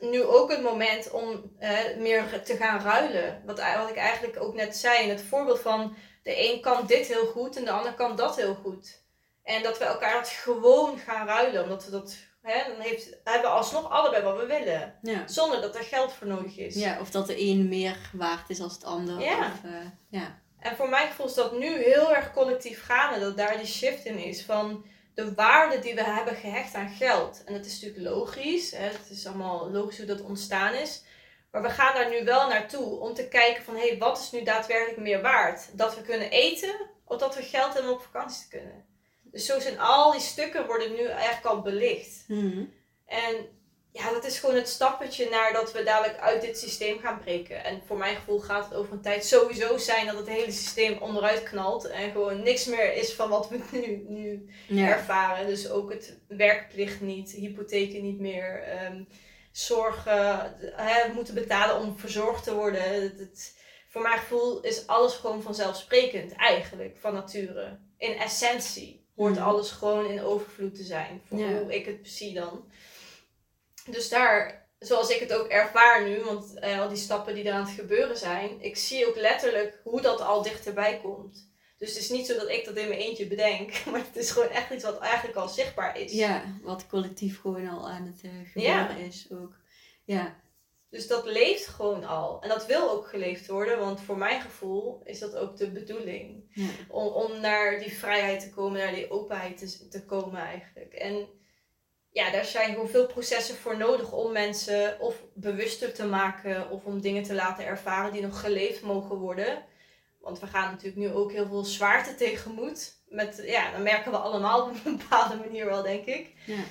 nu ook het moment om meer te gaan ruilen. Wat, wat ik eigenlijk ook net zei. In het voorbeeld van de een kan dit heel goed en de ander kan dat heel goed. En dat we elkaar dat gewoon gaan ruilen. Omdat we dat Hè, dan heeft, hebben we alsnog allebei wat we willen. Ja. Zonder dat er geld voor nodig is. ja, of dat de een meer waard is dan het ander. Ja. Of, eh, ja. En voor mijn gevoel is dat nu heel erg collectief gaande. Dat daar die shift in is van de waarde die we hebben gehecht aan geld. En dat is natuurlijk logisch. Hè? Het is allemaal logisch hoe dat ontstaan is. Maar we gaan daar nu wel naartoe om te kijken van... Hé, hey, wat is nu daadwerkelijk meer waard? Dat we kunnen eten of dat we geld hebben om op vakantie te kunnen? Dus zo zijn al die stukken worden nu eigenlijk al belicht. Mhm. En ja, dat is gewoon het stappetje naar dat we dadelijk uit dit systeem gaan breken. En voor mijn gevoel gaat het over een tijd sowieso zijn dat het hele systeem onderuit knalt. En gewoon niks meer is van wat we nu, nu ja. ervaren. Dus ook het werkplicht niet, hypotheken niet meer, ehm, zorgen, hè, moeten betalen om verzorgd te worden. Het, het- voor mijn gevoel is alles gewoon vanzelfsprekend eigenlijk, van nature. In essentie hoort Mhm. alles gewoon in overvloed te zijn, voor Ja. hoe ik het zie dan. Dus daar, zoals ik het ook ervaar nu, want eh, al die stappen die er aan het gebeuren zijn, ik zie ook letterlijk hoe dat al dichterbij komt. Dus het is niet zo dat ik dat in mijn eentje bedenk, [laughs] maar het is gewoon echt iets wat eigenlijk al zichtbaar is. ja, wat collectief gewoon al aan het eh, gebeuren is ook. Ja, Dus dat leeft gewoon al. En dat wil ook geleefd worden, want voor mijn gevoel is dat ook de bedoeling. ja. Om, om naar die vrijheid te komen, naar die openheid te, te komen eigenlijk. En ja, daar zijn gewoon veel processen voor nodig om mensen of bewuster te maken of om dingen te laten ervaren die nog geleefd mogen worden. Want we gaan natuurlijk nu ook heel veel zwaarte tegemoet. Met, ja, dat merken we allemaal [laughs] op een bepaalde manier wel, denk ik. Ja.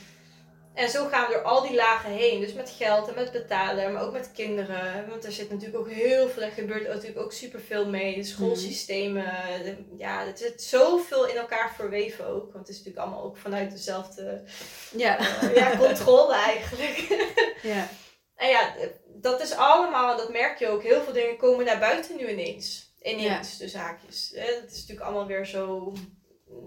En zo gaan we door al die lagen heen. Dus met geld en met betalen, maar ook met kinderen. Want er zit natuurlijk ook heel veel, er gebeurt natuurlijk ook superveel mee. De schoolsystemen, de- ja, het zit zoveel in elkaar verweven ook. Want het is natuurlijk allemaal ook vanuit dezelfde Ja. eh, ja, controle eigenlijk. [laughs] ja. en ja, dat is allemaal, dat merk je ook, heel veel dingen komen naar buiten nu ineens. Ineens, de zaakjes. Hè, Het is natuurlijk allemaal weer zo,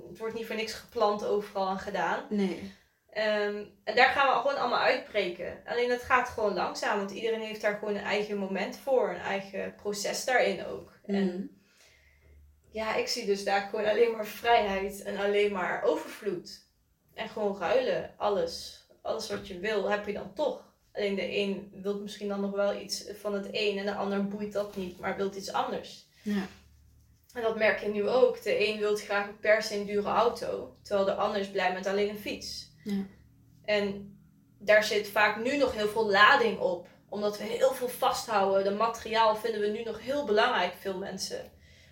het wordt niet voor niks gepland overal en gedaan. Nee. Ehm, en daar gaan we gewoon allemaal uitbreken. Alleen dat gaat gewoon langzaam, want iedereen heeft daar gewoon een eigen moment voor, een eigen proces daarin ook. En Mhm. ja, ik zie dus daar gewoon alleen maar vrijheid en alleen maar overvloed. En gewoon ruilen, alles. Alles wat je wil, heb je dan toch. Alleen de een wil misschien dan nog wel iets van het een en de ander boeit dat niet, maar wil iets anders. Ja. En dat merk je nu ook. De een wil graag per se een dure auto, terwijl de ander is blij met alleen een fiets. Ja. En daar zit vaak nu nog heel veel lading op. Omdat we heel veel vasthouden. De materiaal vinden we nu nog heel belangrijk, veel mensen.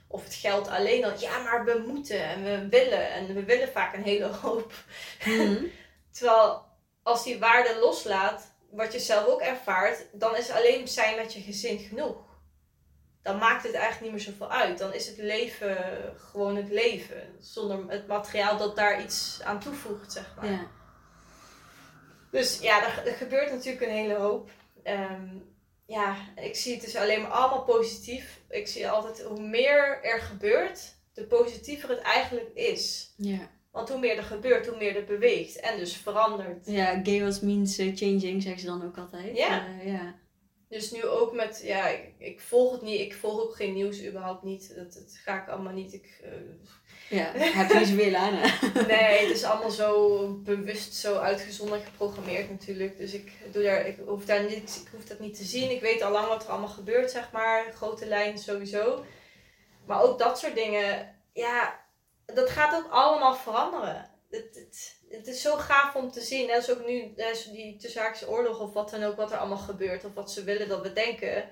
Of het geld alleen al. Ja, maar we moeten en we willen. En we willen vaak een hele [laughs] hoop. Mhm. [laughs] Terwijl als die waarde loslaat, wat je zelf ook ervaart, dan is alleen zijn met je gezin genoeg. Dan maakt het eigenlijk niet meer zoveel uit. Dan is het leven gewoon het leven. Zonder het materiaal dat daar iets aan toevoegt, zeg maar. ja. Dus ja, er, er gebeurt natuurlijk een hele hoop. Ehm, ja, ik zie het dus alleen maar allemaal positief. Ik zie altijd hoe meer er gebeurt, de positiever het eigenlijk is. Ja. Want hoe meer er gebeurt, hoe meer er beweegt en dus verandert. Ja, chaos means eh, changing, zeggen ze dan ook altijd. Ja. Eh, ja. Dus nu ook met, ja, ik, ik volg het niet, ik volg ook geen nieuws überhaupt niet. Dat, dat ga ik allemaal niet. Ik, eh, ja, heb je zoveel aan, nee, het is allemaal zo bewust, zo uitgezonderd geprogrammeerd natuurlijk. Dus ik, doe daar, ik, hoef daar niet, ik hoef dat niet te zien. Ik weet al lang wat er allemaal gebeurt, zeg maar. Grote lijnen sowieso. Maar ook dat soort dingen, ja, dat gaat ook allemaal veranderen. Het, het, het is zo gaaf om te zien. Net als ook nu die tussenhaakse oorlog of wat dan ook, wat er allemaal gebeurt. Of wat ze willen dat we denken.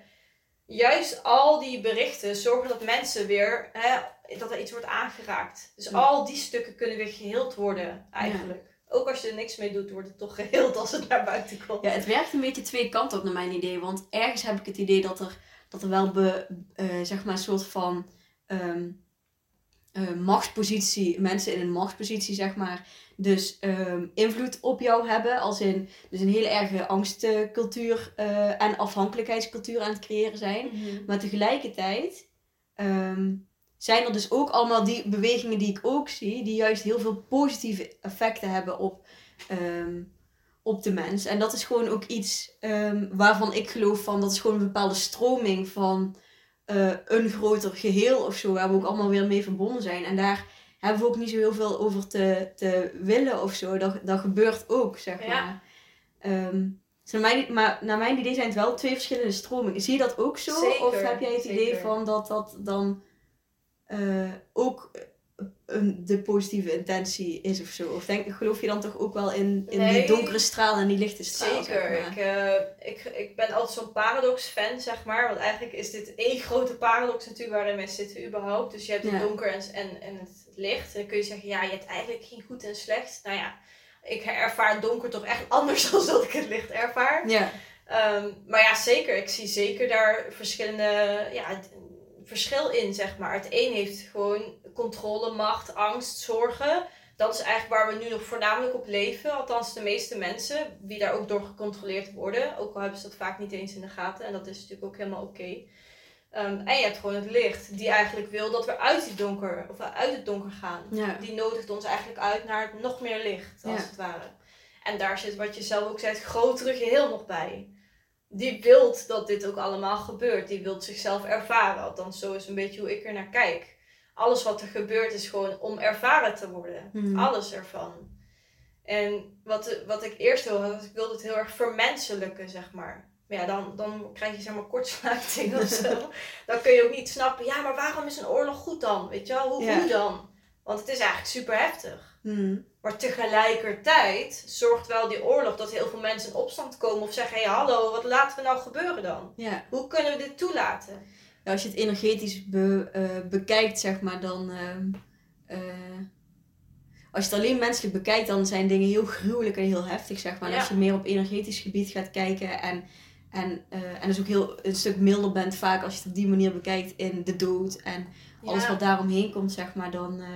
Juist al die berichten zorgen dat mensen weer, hè, dat er iets wordt aangeraakt. Dus Ja. al die stukken kunnen weer geheeld worden eigenlijk. Ook als je er niks mee doet, wordt het toch geheeld als het naar buiten komt. Ja, het werkt een beetje twee kanten op naar mijn idee. Want ergens heb ik het idee dat er, dat er wel be, eh, zeg maar een soort van eh, machtspositie, mensen in een machtspositie zeg maar, dus ehm, invloed op jou hebben. Als in dus een hele erge angstcultuur eh, en afhankelijkheidscultuur aan het creëren zijn. Mhm. Maar tegelijkertijd ehm, zijn er dus ook allemaal die bewegingen die ik ook zie, die juist heel veel positieve effecten hebben op, ehm, op de mens. En dat is gewoon ook iets waarvan ik geloof van dat is gewoon een bepaalde stroming van eh, een groter geheel of zo, waar we ook allemaal weer mee verbonden zijn. En daar hebben we ook niet zo heel veel over te, te willen of zo. Dat, dat gebeurt ook, zeg Ja. maar. Ehm, dus naar mijn, maar naar mijn idee zijn het wel twee verschillende stromingen. Zie je dat ook zo? Zeker, of heb jij het idee van dat dat dan eh, ook een, de positieve intentie is of zo? Of denk, geloof je dan toch ook wel in, in Nee. die donkere straal en die lichte straal? Zeker. zeg maar? ik, eh, ik, ik ben altijd zo'n paradox-fan, zeg maar. Want eigenlijk is dit één grote paradox natuurlijk waarin wij zitten überhaupt. Dus je hebt het Ja. donker en, en, en het licht. En dan kun je zeggen, ja, je hebt eigenlijk geen goed en slecht. Nou ja, ik ervaar het donker toch echt anders [laughs] dan dat ik het licht ervaar. Ja, Ehm, maar ja, zeker. Ik zie zeker daar verschillende ja, verschil in, zeg maar. Het een heeft gewoon controle, macht, angst, zorgen. Dat is eigenlijk waar we nu nog voornamelijk op leven. Althans, de meeste mensen die daar ook door gecontroleerd worden. Ook al hebben ze dat vaak niet eens in de gaten. En dat is natuurlijk ook helemaal oké. Ehm, en je hebt gewoon het licht, die eigenlijk wil dat we uit, die donker, of uit het donker gaan. ja. Die nodigt ons eigenlijk uit naar nog meer licht, als Ja. het ware. En daar zit, wat je zelf ook zei, het grotere geheel nog bij. Die wilt dat dit ook allemaal gebeurt. Die wilt zichzelf ervaren. Althans, zo is een beetje hoe ik er naar kijk. Alles wat er gebeurt is gewoon om ervaren te worden. Mhm. Alles ervan. En wat, wat ik eerst wil, ik wilde het heel erg vermenselijken, zeg maar. Maar ja, dan, dan krijg je zeg maar kortsluiting of zo. [laughs] Dan kun je ook niet snappen, ja, maar waarom is een oorlog goed dan? Weet je wel, hoe, Ja. hoe dan? Want het is eigenlijk super heftig. Hmm. Maar tegelijkertijd zorgt wel die oorlog dat heel veel mensen in opstand komen of zeggen: hé, hey, hallo, wat laten we nou gebeuren dan? ja. Hoe kunnen we dit toelaten? Ja, als je het energetisch be- eh, bekijkt, zeg maar, dan. ehm, eh, als je het alleen menselijk bekijkt, dan zijn dingen heel gruwelijk en heel heftig, zeg maar. En als je meer op energetisch gebied gaat kijken en, en, eh, en dus ook heel een stuk milder bent, vaak als je het op die manier bekijkt in de dood en alles wat daaromheen komt, zeg maar, dan, eh,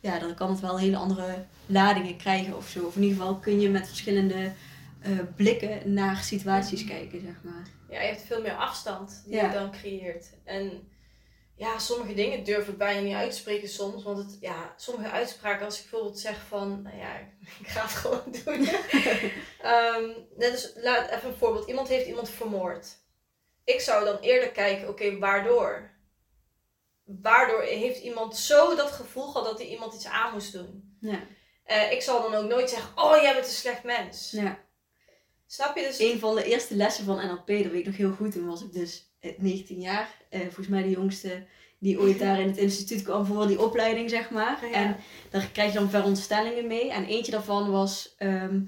ja, dan kan het wel hele andere ladingen krijgen of zo. Of in ieder geval kun je met verschillende eh, blikken naar situaties kijken, zeg maar. Ja, je hebt veel meer afstand die Ja. je dan creëert. En ja, sommige dingen durf ik bijna niet uit te spreken soms. Want het, ja, sommige uitspraken, als ik bijvoorbeeld zeg van, nou ja, [laughs] ik ga het gewoon [laughs] doen. Ehm, net als, laat even een voorbeeld. Iemand heeft iemand vermoord. Ik zou dan eerder kijken, oké, waardoor? Waardoor heeft iemand zo dat gevoel gehad dat hij iemand iets aan moest doen? Ja. Eh, ik zal dan ook nooit zeggen, oh, jij bent een slecht mens. ja. Snap je? Dus Een van de eerste lessen van NLP, dat weet ik nog heel goed. Toen was ik dus 19 jaar. Eh, volgens mij de jongste die ooit daar in het instituut kwam voor die opleiding, zeg maar. Ja. En daar krijg je dan veronderstellingen mee. En eentje daarvan was ehm,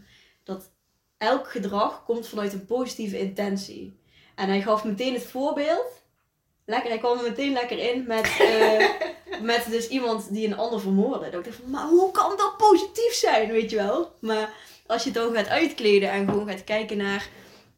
dat elk gedrag komt vanuit een positieve intentie. En hij gaf meteen het voorbeeld. Lekker, hij kwam er meteen lekker in met, eh, [laughs] met dus iemand die een ander vermoordde. Dat ik dacht van, maar hoe kan dat positief zijn, weet je wel? Maar als je het dan gaat uitkleden en gewoon gaat kijken naar...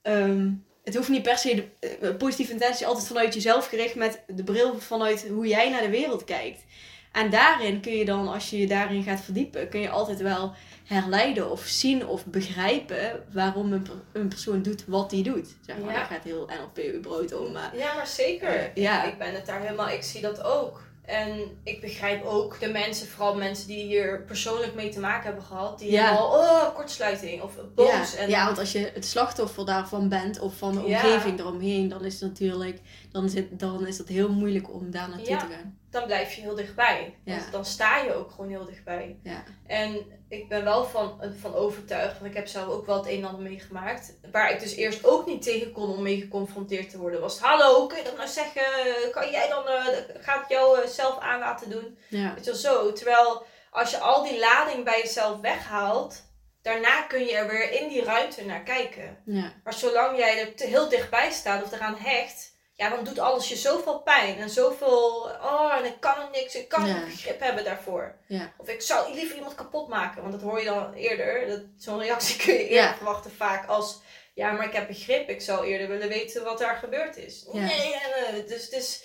ehm, het hoeft niet per se de eh, positieve intentie altijd vanuit jezelf gericht met de bril vanuit hoe jij naar de wereld kijkt. En daarin kun je dan, als je je daarin gaat verdiepen, kun je altijd wel herleiden of zien of begrijpen waarom een, per- een persoon doet wat hij doet. Zeg maar, Ja. daar gaat heel NLP überhaupt om. Maar Ja, maar zeker. Eh, ja. Ik ben het daar helemaal, ik zie dat ook. En ik begrijp ook de mensen, vooral mensen die hier persoonlijk mee te maken hebben gehad, die Ja. helemaal, oh, kortsluiting of boos. ja, En, ja, want als je het slachtoffer daarvan bent of van de Ja. omgeving eromheen, dan is het natuurlijk dan is het, dan is het heel moeilijk om daar naartoe te gaan. Dan blijf je heel dichtbij. Ja. Want dan sta je ook gewoon heel dichtbij. Ja. En ik ben wel van, van overtuigd, want ik heb zelf ook wel het een en ander meegemaakt. Waar ik dus eerst ook niet tegen kon om mee geconfronteerd te worden. Was, hallo, kun je dat nou zeggen? Kan jij dan, eh gaat het jou eh, zelf aan laten doen? Ja. Weet je wel, zo. Terwijl als je al die lading bij jezelf weghaalt, daarna kun je er weer in die ruimte naar kijken. Ja. Maar zolang jij er te heel dichtbij staat of eraan hecht, ja, dan doet alles je zoveel pijn en zoveel, oh, en ik kan er niks, ik kan Ja. geen begrip hebben daarvoor. Ja. Of ik zou liever iemand kapot maken, want dat hoor je dan eerder. Dat- Zo'n reactie [laughs] kun je eerder Ja. verwachten vaak als, ja, maar ik heb begrip, ik zou eerder willen weten wat daar gebeurd is. Nee, nee, nee. Dus het is,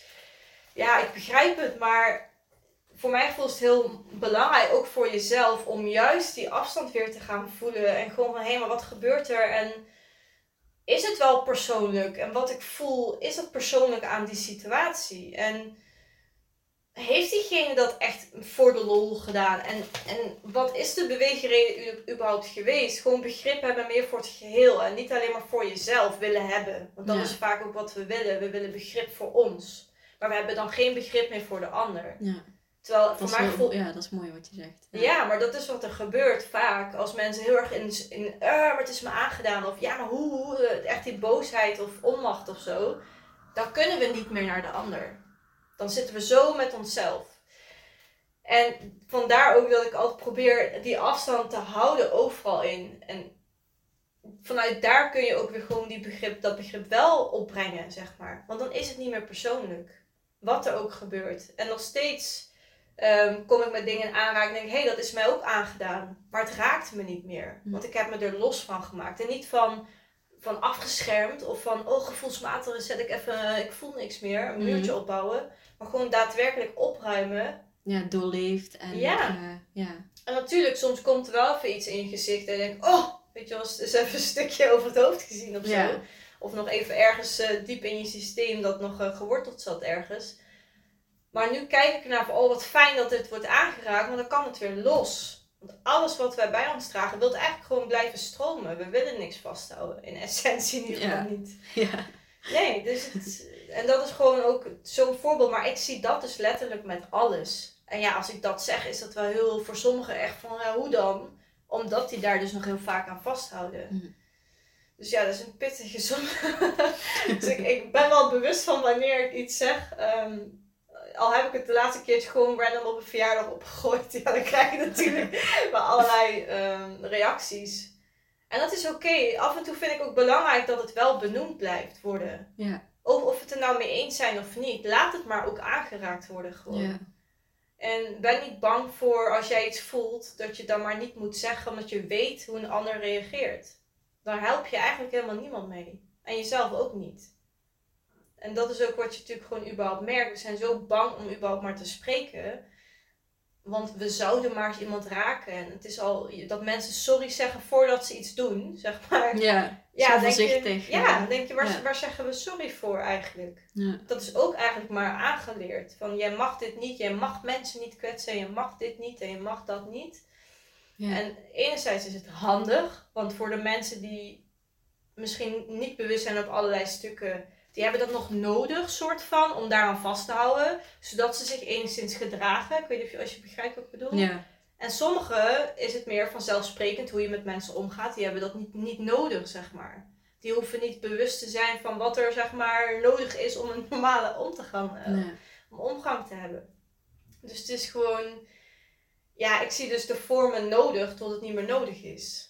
ja, ik begrijp het, maar voor mijn gevoel is het heel belangrijk, ook voor jezelf, om juist die afstand weer te gaan voelen. En gewoon van, hé, maar wat gebeurt er? En is het wel persoonlijk? En wat ik voel, is dat persoonlijk aan die situatie? En heeft diegene dat echt voor de lol gedaan? En, en wat is de beweegreden u- überhaupt geweest? Gewoon begrip hebben meer voor het geheel. En niet alleen maar voor jezelf willen hebben. Want dat Ja. is vaak ook wat we willen. We willen begrip voor ons. Maar we hebben dan geen begrip meer voor de ander. Ja. Terwijl Dat voor is mijn wel- gevoel ja, dat is mooi wat je zegt. Ja, maar dat is wat er gebeurt vaak. Als mensen heel erg in, in "Ah, maar het is me aangedaan. Of ja, maar hoe, hoe, eh, echt die boosheid of onmacht of zo. Dan kunnen we niet meer naar de ander. Dan zitten we zo met onszelf. En vandaar ook dat ik altijd probeer die afstand te houden overal in. En vanuit daar kun je ook weer gewoon die begrip, dat begrip wel opbrengen, zeg maar. Want dan is het niet meer persoonlijk. Wat er ook gebeurt. En nog steeds ehm, kom ik met dingen in aanraking en denk, hé, hey, dat is mij ook aangedaan. Maar het raakt me niet meer. Hm. Want ik heb me er los van gemaakt. En niet van, van afgeschermd of van, oh, gevoelsmatig zet ik even, ik voel niks meer. Een Mhm. muurtje opbouwen. Maar gewoon daadwerkelijk opruimen. Ja, doorleefd. En, Ja. ja. En natuurlijk, soms komt er wel even iets in je gezicht en je denkt, oh, weet je wel, eens even een stukje [laughs] over het hoofd gezien of zo. Ja. Of nog even ergens eh, diep in je systeem dat nog eh, geworteld zat ergens. Maar nu kijk ik naar van, oh wat fijn dat dit wordt aangeraakt, want dan kan het weer los. Want alles wat wij bij ons dragen, wil eigenlijk gewoon blijven stromen. We willen niks vasthouden, in essentie in ieder geval Ja. niet. ja. Nee, dus het, en dat is gewoon ook zo'n voorbeeld. Maar ik zie dat dus letterlijk met alles. En ja, als ik dat zeg, is dat wel heel voor sommigen echt van, ja, hoe dan? Omdat die daar dus nog heel vaak aan vasthouden. Mhm. Dus ja, dat is een pittige som. [laughs] dus ik, ik ben wel bewust van wanneer ik iets zeg. Ehm, al heb ik het de laatste keertje gewoon random op een verjaardag opgegooid. [laughs] Ja, dan krijg je natuurlijk [laughs] wel allerlei ehm, reacties. En dat is oké. Af en toe vind ik ook belangrijk dat het wel benoemd blijft worden. Ja. Of, of we het er nou mee eens zijn of niet. Laat het maar ook aangeraakt worden gewoon. Ja. En ben niet bang voor als jij iets voelt, dat je dan maar niet moet zeggen, omdat je weet hoe een ander reageert. Daar help je eigenlijk helemaal niemand mee. En jezelf ook niet. En dat is ook wat je natuurlijk gewoon überhaupt merkt. We zijn zo bang om überhaupt maar te spreken. Want we zouden maar eens iemand raken. En het is al dat mensen sorry zeggen voordat ze iets doen, zeg maar. Ja. Ja, denk je, voorzichtig, ja, denk je, waar, Ja. waar zeggen we sorry voor eigenlijk? Ja. Dat is ook eigenlijk maar aangeleerd. Van jij mag dit niet, jij mag mensen niet kwetsen, je mag dit niet en je mag dat niet. Ja. En enerzijds is het handig, want voor de mensen die misschien niet bewust zijn op allerlei stukken, die hebben dat nog nodig, soort van, om daaraan vast te houden, zodat ze zich enigszins gedragen. Ik weet niet of je, als je begrijpt wat ik bedoel. ja. En sommigen is het meer vanzelfsprekend hoe je met mensen omgaat. Die hebben dat niet, niet nodig, zeg maar. Die hoeven niet bewust te zijn van wat er, zeg maar, nodig is om een [laughs] normale om te gaan, eh, Nee. om omgang te hebben. Dus het is gewoon, ja, ik zie dus de vormen nodig tot het niet meer nodig is.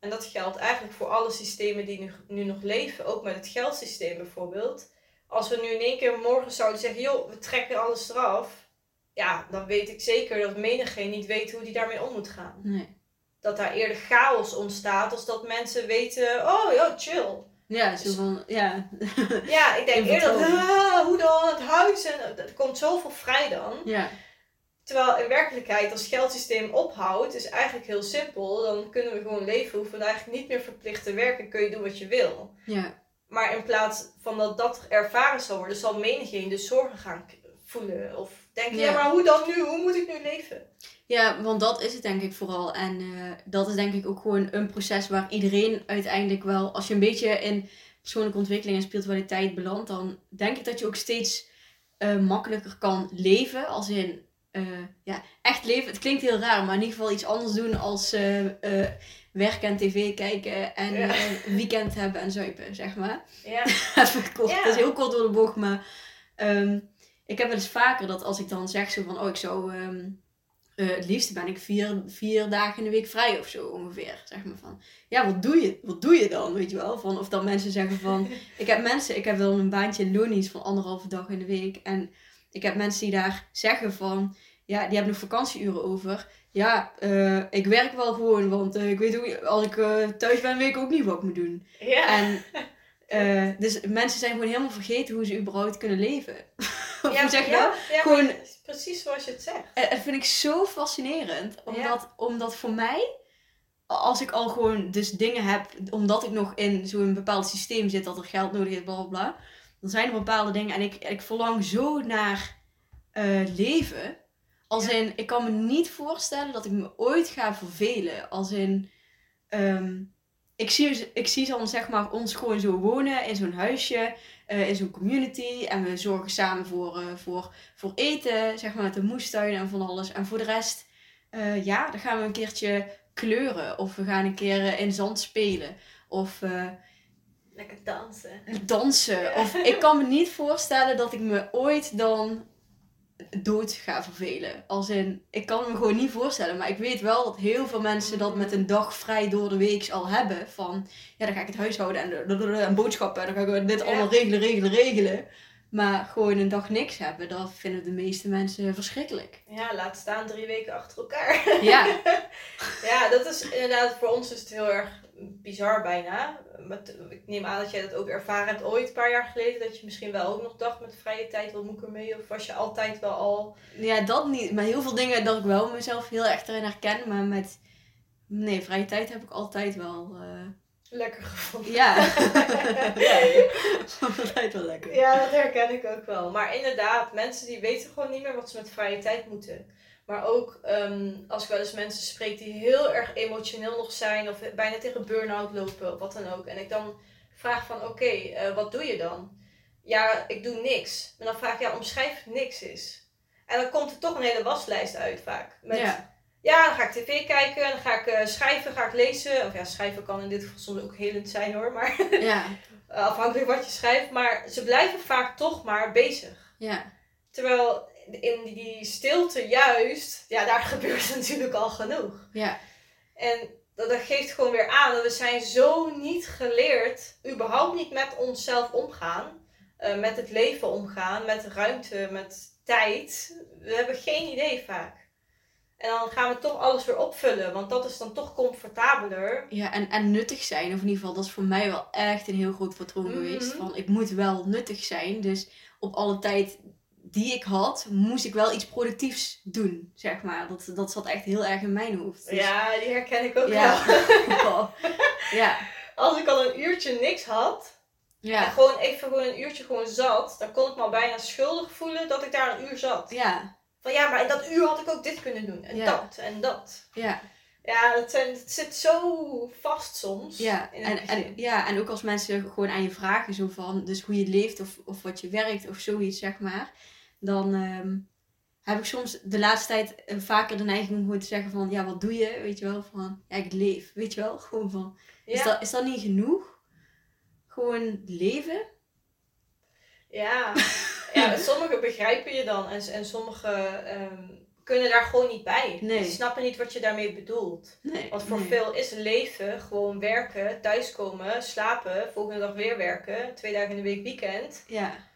En dat geldt eigenlijk voor alle systemen die nu, nu nog leven, ook met het geldsysteem bijvoorbeeld. Als we nu in één keer morgen zouden zeggen, joh, we trekken alles eraf. Ja, dan weet ik zeker dat menigeen niet weet hoe die daarmee om moet gaan. Nee. Dat daar eerder chaos ontstaat als dat mensen weten, oh ja, chill. Ja, zo van, ja. Ja, ik denk eerder dat, ah, hoe dan, het huis en er komt zoveel vrij dan. Ja. Terwijl in werkelijkheid, als het geldsysteem ophoudt, is eigenlijk heel simpel. Dan kunnen we gewoon leven, hoeven we eigenlijk niet meer verplicht te werken, kun je doen wat je wil. Ja. Maar in plaats van dat dat ervaren zal worden, zal menigeen dus zorgen gaan voelen. Of denken, ja. Ja. maar hoe dan nu? Hoe moet ik nu leven? Ja, want dat is het denk ik vooral. En eh, dat is denk ik ook gewoon een proces waar iedereen uiteindelijk wel, als je een beetje in persoonlijke ontwikkeling en spiritualiteit belandt, dan denk ik dat je ook steeds eh, makkelijker kan leven. Als in, eh, ja, echt leven. Het klinkt heel raar, maar in ieder geval iets anders doen als eh, eh, werken en tv kijken en Ja. weekend hebben en zuipen, zeg maar. Ja, [laughs] Even kort, Ja. dat is heel kort door de bocht, maar ehm, ik heb wel eens vaker dat als ik dan zeg zo van, oh ik zou, ehm, eh, het liefste ben ik vier, vier dagen in de week vrij of zo ongeveer, zeg maar van, ja wat doe je, wat doe je dan, weet je wel, van, of dan mensen zeggen van, [laughs] ik heb mensen, ik heb dan een baantje in Lonies van anderhalve dag in de week en ik heb mensen die daar zeggen van, ja die hebben nog vakantieuren over, ja, eh, ik werk wel gewoon, want eh, ik weet hoe, als ik eh, thuis ben, weet ik ook niet wat ik moet doen. ja. En [laughs] dus mensen zijn gewoon helemaal vergeten hoe ze überhaupt kunnen leven. [laughs] Of ja, hoe zeg je ja, dat? ja, Gewoon- precies zoals je het zegt. Dat vind ik zo fascinerend. Omdat, omdat voor mij, als ik al gewoon dus dingen heb, omdat ik nog in zo'n bepaald systeem zit dat er geld nodig is, bla bla bla. Dan zijn er bepaalde dingen en ik, ik verlang zo naar eh, leven. Als Ja. in, ik kan me niet voorstellen dat ik me ooit ga vervelen. Als in, ehm, ik zie, ik zie dan zeg maar ons gewoon zo wonen in zo'n huisje, eh, in zo'n community. En we zorgen samen voor, eh, voor, voor eten, zeg maar met de moestuin en van alles. En voor de rest, ja, dan gaan we een keertje kleuren. Of we gaan een keer in zand spelen. Of Lekker dansen. dansen. Of ik kan me niet voorstellen dat ik me ooit dan dood ga vervelen. Als in, ik kan me gewoon niet voorstellen. Maar ik weet wel dat heel veel mensen dat met een dag vrij door de week al hebben. Van, ja, dan ga ik het huishouden en, en boodschappen. En dan ga ik dit allemaal regelen, regelen, regelen. Maar gewoon een dag niks hebben, dat vinden de meeste mensen verschrikkelijk. Ja, laat staan drie weken achter elkaar. Ja. [laughs] ja, dat is inderdaad, voor ons is het heel erg bizar bijna. Ik neem aan dat jij dat ook ervaren hebt ooit, een paar jaar geleden. Dat je misschien wel ook nog dacht met vrije tijd, wat moet ik ermee? Of was je altijd wel al... Ja, dat niet. Maar heel veel dingen dat ik wel mezelf heel erg erin herken. Maar met... Nee, vrije tijd heb ik altijd wel... Uh... Lekker gevonden. Ja. [laughs] ja. altijd wel lekker. Ja, dat herken ik ook wel. Maar inderdaad, mensen die weten gewoon niet meer wat ze met vrije tijd moeten. Maar ook ehm, als ik wel eens mensen spreek die heel erg emotioneel nog zijn of bijna tegen burn-out lopen of wat dan ook. En ik dan vraag van oké, eh, wat doe je dan? Ja, ik doe niks. Maar dan vraag ik ja, omschrijf niks is. En dan komt er toch een hele waslijst uit vaak. Met, ja. ja, dan ga ik tv kijken, dan ga ik uh, schrijven, ga ik lezen. Of ja, schrijven kan in dit geval soms ook helend zijn hoor, maar [laughs] ja. afhankelijk wat je schrijft. Maar ze blijven vaak toch maar bezig. Ja. Terwijl in die stilte juist, ja, daar [laughs] gebeurt natuurlijk al genoeg. Ja. En dat, dat geeft gewoon weer aan dat we zijn zo niet geleerd, überhaupt niet met onszelf omgaan. Uh, met het leven omgaan, met ruimte, met tijd. We hebben geen idee vaak. En dan gaan we toch alles weer opvullen, want dat is dan toch comfortabeler. Ja, en, en nuttig zijn, of in ieder geval, dat is voor mij wel echt een heel groot patroon mhm. geweest. Van ik moet wel nuttig zijn, dus op alle tijd die ik had, moest ik wel iets productiefs doen, zeg maar. Dat, dat zat echt heel erg in mijn hoofd. Dus... Ja, die herken ik ook ja. wel. [laughs] ja. Als ik al een uurtje niks had, ja. en gewoon even gewoon een uurtje gewoon zat, dan kon ik me al bijna schuldig voelen dat ik daar een uur zat. Ja. Van ja, maar in dat uur had ik ook dit kunnen doen. En dat en dat. Ja. Ja, het, zijn, het zit zo vast soms. Ja, en, en, ja, en ook als mensen gewoon aan je vragen, zo van, dus hoe je leeft of, of wat je werkt of zoiets, zeg maar dan ehm, heb ik soms de laatste tijd eh, vaker de neiging om gewoon te zeggen van, ja, wat doe je? Weet je wel, van, ja, ik leef, weet je wel? [laughs] Gewoon van, is, dat, is dat niet genoeg? Gewoon leven? Ja, [laughs] ja sommigen begrijpen je dan en, en sommigen ehm, kunnen daar gewoon niet bij. Nee. Die snappen niet wat je daarmee bedoelt. Nee, Want voor veel is leven gewoon werken, thuiskomen, slapen, volgende dag weer werken, twee dagen in de week weekend. Ja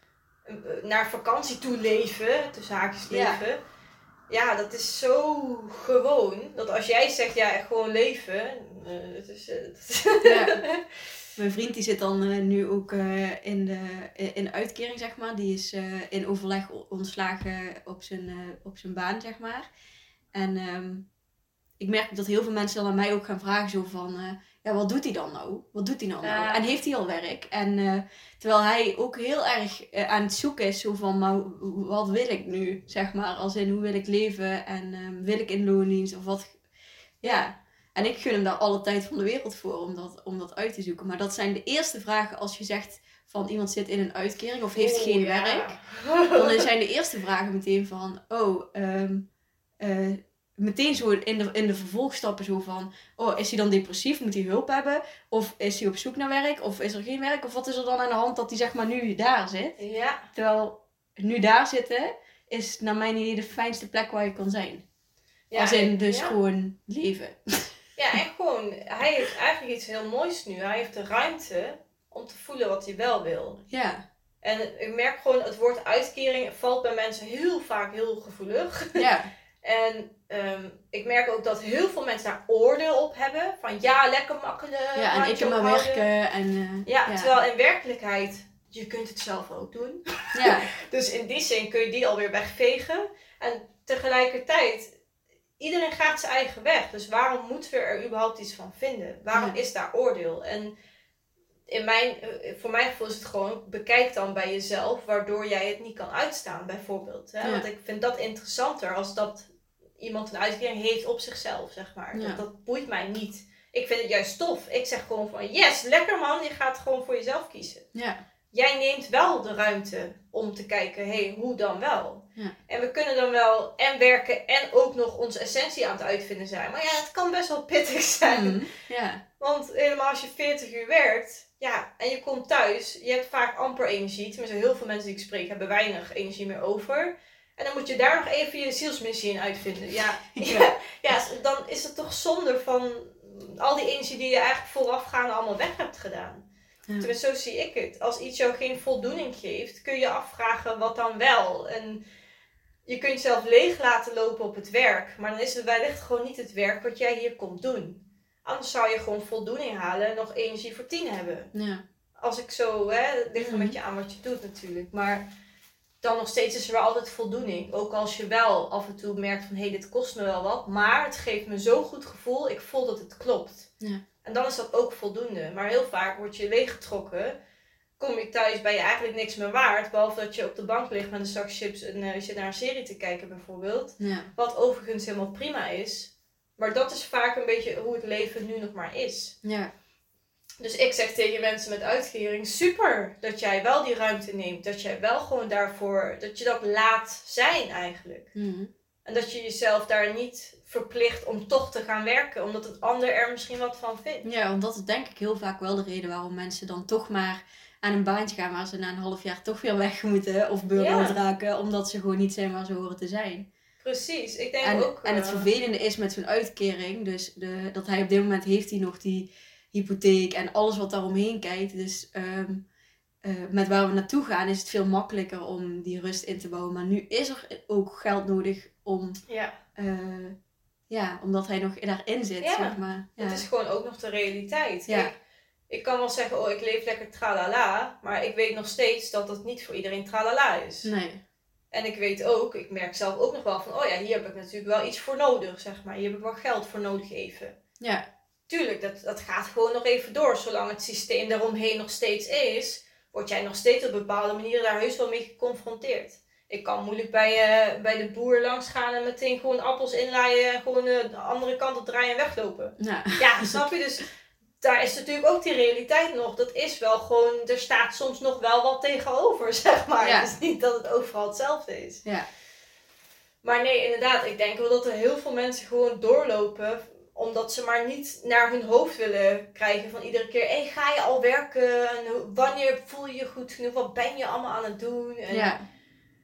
naar vakantie toe leven, tussen haakjes leven. Ja. ja. dat is zo gewoon. Dat als jij zegt, ja, gewoon leven. Uh, dat is, ja. [laughs] Mijn vriend die zit dan uh, nu ook in, de, in uitkering, zeg maar. Die is in overleg ontslagen op zijn, op zijn baan, zeg maar. En um, ik merk dat heel veel mensen dan aan mij ook gaan vragen zo van ja, wat doet hij dan nou? Wat doet hij dan nou? En heeft hij al werk? En uh, terwijl hij ook heel erg uh, aan het zoeken is, zo van, maar wat wil ik nu? Zeg maar, als in hoe wil ik leven en uh, wil ik in loondienst of wat? Ja. En ik gun hem daar alle tijd van de wereld voor om dat, om dat uit te zoeken. Maar dat zijn de eerste vragen als je zegt van iemand zit in een uitkering of heeft geen werk. [laughs] Dan zijn de eerste vragen meteen van, oh, um, meteen zo in de, in de vervolgstappen zo van... Oh, is hij dan depressief? Moet hij hulp hebben? Of is hij op zoek naar werk? Of is er geen werk? Of wat is er dan aan de hand dat hij zeg maar nu daar zit? Ja. Terwijl nu daar zitten is naar mijn idee de fijnste plek waar je kan zijn. Ja, Als in dus gewoon leven. [laughs] Ja, en gewoon, hij heeft eigenlijk iets heel moois nu. Hij heeft de ruimte om te voelen wat hij wel wil. Ja. En ik merk gewoon, het woord uitkering valt bij mensen heel vaak heel gevoelig. Ja. [laughs] En um, ik merk ook dat heel veel mensen daar oordeel op hebben. Van ja, lekker makkelijk. Ja, en ik kan maar werken. En, uh, ja, terwijl in werkelijkheid, je kunt het zelf ook doen. Ja. [laughs] dus in die zin kun je die alweer wegvegen. En tegelijkertijd, iedereen gaat zijn eigen weg. Dus waarom moeten we er überhaupt iets van vinden? Waarom is daar oordeel? En in mijn, eh, voor mijn gevoel is het gewoon, bekijk dan bij jezelf waardoor jij het niet kan uitstaan, bijvoorbeeld. Hè? Want ik vind dat interessanter als dat iemand een uitkering heeft op zichzelf, zeg maar. Dat, dat, boeit mij niet. Ik vind het juist tof. Ik zeg gewoon van yes, lekker man, je gaat gewoon voor jezelf kiezen. Ja. Jij neemt wel de ruimte om te kijken, hé, hey, hoe dan wel? Ja. En we kunnen dan wel en werken en ook nog onze essentie aan het uitvinden zijn. Maar ja, het kan best wel pittig zijn. Mhm. Want helemaal als je 40 uur werkt, ja, en je komt thuis, je hebt vaak amper energie. Tenminste, heel veel mensen die ik spreek hebben weinig energie meer over. En dan moet je daar nog even je zielsmissie in uitvinden. Ja, ja. [laughs] ja, dan is het toch zonde van al die energie die je eigenlijk voorafgaande allemaal weg hebt gedaan. Ja. Tenminste, zo zie ik het. Als iets jou geen voldoening geeft, kun je afvragen wat dan wel. En je kunt jezelf leeg laten lopen op het werk, maar dan is het wellicht gewoon niet het werk wat jij hier komt doen. Anders zou je gewoon voldoening halen en nog energie voor tien hebben. Ja. Als ik zo, hè, ligt een Mhm. beetje aan wat je doet natuurlijk. Maar dan nog steeds is er wel altijd voldoening. Ook als je wel af en toe merkt van, hé, hey, dit kost me wel wat. Maar het geeft me zo'n goed gevoel, ik voel dat het klopt. Ja. En dan is dat ook voldoende. Maar heel vaak word je leeggetrokken. Kom je thuis, ben je eigenlijk niks meer waard. Behalve dat je op de bank ligt met een zak chips en eh, je zit naar een serie te kijken bijvoorbeeld. Ja. Wat overigens helemaal prima is. Maar dat is vaak een beetje hoe het leven nu nog maar is. Ja. Dus ik zeg tegen mensen met uitkering, super dat jij wel die ruimte neemt. Dat jij wel gewoon daarvoor, dat je dat laat zijn eigenlijk. Mhm. En dat je jezelf daar niet verplicht om toch te gaan werken. Omdat het ander er misschien wat van vindt. Ja, want dat is denk ik heel vaak wel de reden waarom mensen dan toch maar aan een baantje gaan waar ze na een half jaar toch weer weg moeten of burn-out Ja. raken, omdat ze gewoon niet zijn waar ze horen te zijn. Precies, ik denk En, ook... en het eh, vervelende is met zo'n uitkering, dus de, dat hij op dit moment heeft hij nog die hypotheek en alles wat daaromheen kijkt. Dus ehm, eh, met waar we naartoe gaan is het veel makkelijker om die rust in te bouwen. Maar nu is er ook geld nodig om, Ja, eh, ja, omdat hij nog daarin zit, Ja, zeg maar. Ja. het is gewoon ook nog de realiteit. Ja. Kijk, ik kan wel zeggen, oh ik leef lekker tralala. Maar ik weet nog steeds dat het niet voor iedereen tralala is. Nee. En ik weet ook, ik merk zelf ook nog wel van, oh ja, hier heb ik natuurlijk wel iets voor nodig, zeg maar. Hier heb ik wel geld voor nodig even. Ja, Tuurlijk, dat, dat gaat gewoon nog even door. Zolang het systeem daaromheen nog steeds is, word jij nog steeds op bepaalde manieren daar heus wel mee geconfronteerd. Ik kan moeilijk bij, eh, bij de boer langs gaan en meteen gewoon appels inlaaien, gewoon eh, de andere kant op draaien en weglopen. ja. Ja, snap je? Dus daar is natuurlijk ook die realiteit nog. Dat is wel gewoon, er staat soms nog wel wat tegenover, [laughs] zeg maar. Ja. Het is niet dat het overal hetzelfde is. Ja. Maar nee, inderdaad, ik denk wel dat er heel veel mensen gewoon doorlopen omdat ze maar niet naar hun hoofd willen krijgen van iedere keer. Hé, ga je al werken? En wanneer voel je je goed genoeg? Wat ben je allemaal aan het doen? En ja.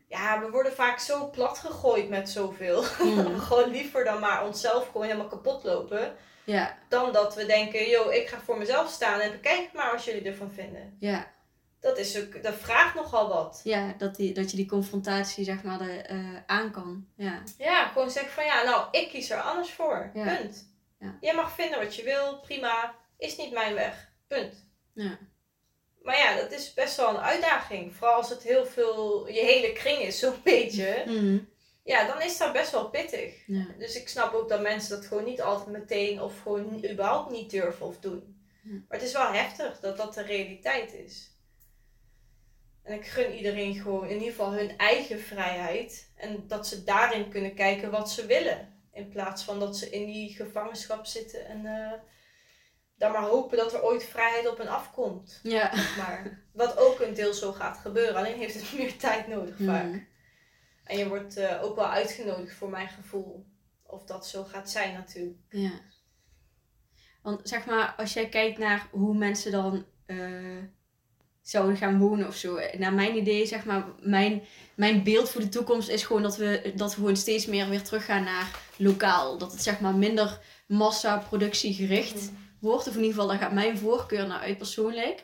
ja, we worden vaak zo plat gegooid met zoveel. [laughs] Mhm. gewoon liever dan maar onszelf gewoon helemaal kapot lopen. Ja, Dan dat we denken, yo, ik ga voor mezelf staan en bekijk maar wat jullie ervan vinden. ja. Dat, is ook, dat vraagt nogal wat. Ja, dat, die, dat je die confrontatie zeg maar er, eh, aan kan. Ja. Ja, gewoon zeggen van ja, nou, ik kies er anders voor. Ja. Punt. Ja. Jij mag vinden wat je wil, prima. Is niet mijn weg. Punt. Ja. Maar ja, dat is best wel een uitdaging. Vooral als het heel veel, je hele kring is, zo'n beetje. Mhm. Ja, dan is dat best wel pittig. ja. Dus ik snap ook dat mensen dat gewoon niet altijd meteen of gewoon überhaupt niet durven of doen. Ja. Maar het is wel heftig dat dat de realiteit is. En ik gun iedereen gewoon in ieder geval hun eigen vrijheid. En dat ze daarin kunnen kijken wat ze willen. In plaats van dat ze in die gevangenschap zitten en eh dan maar hopen dat er ooit vrijheid op hen afkomt. Ja. Maar wat ook een deel zo gaat gebeuren, alleen heeft het [laughs] meer tijd nodig vaak. Mhm. En je wordt eh, ook wel uitgenodigd voor mijn gevoel. Of dat zo gaat zijn natuurlijk. Ja. Want zeg maar, als jij kijkt naar hoe mensen dan eh, zouden gaan wonen of zo. Naar mijn idee, zeg maar, mijn, mijn beeld voor de toekomst is gewoon dat we, dat we gewoon steeds meer weer teruggaan naar lokaal. Dat het zeg maar minder massa-productie gericht wordt. Of in ieder geval, daar gaat mijn voorkeur naar uit persoonlijk.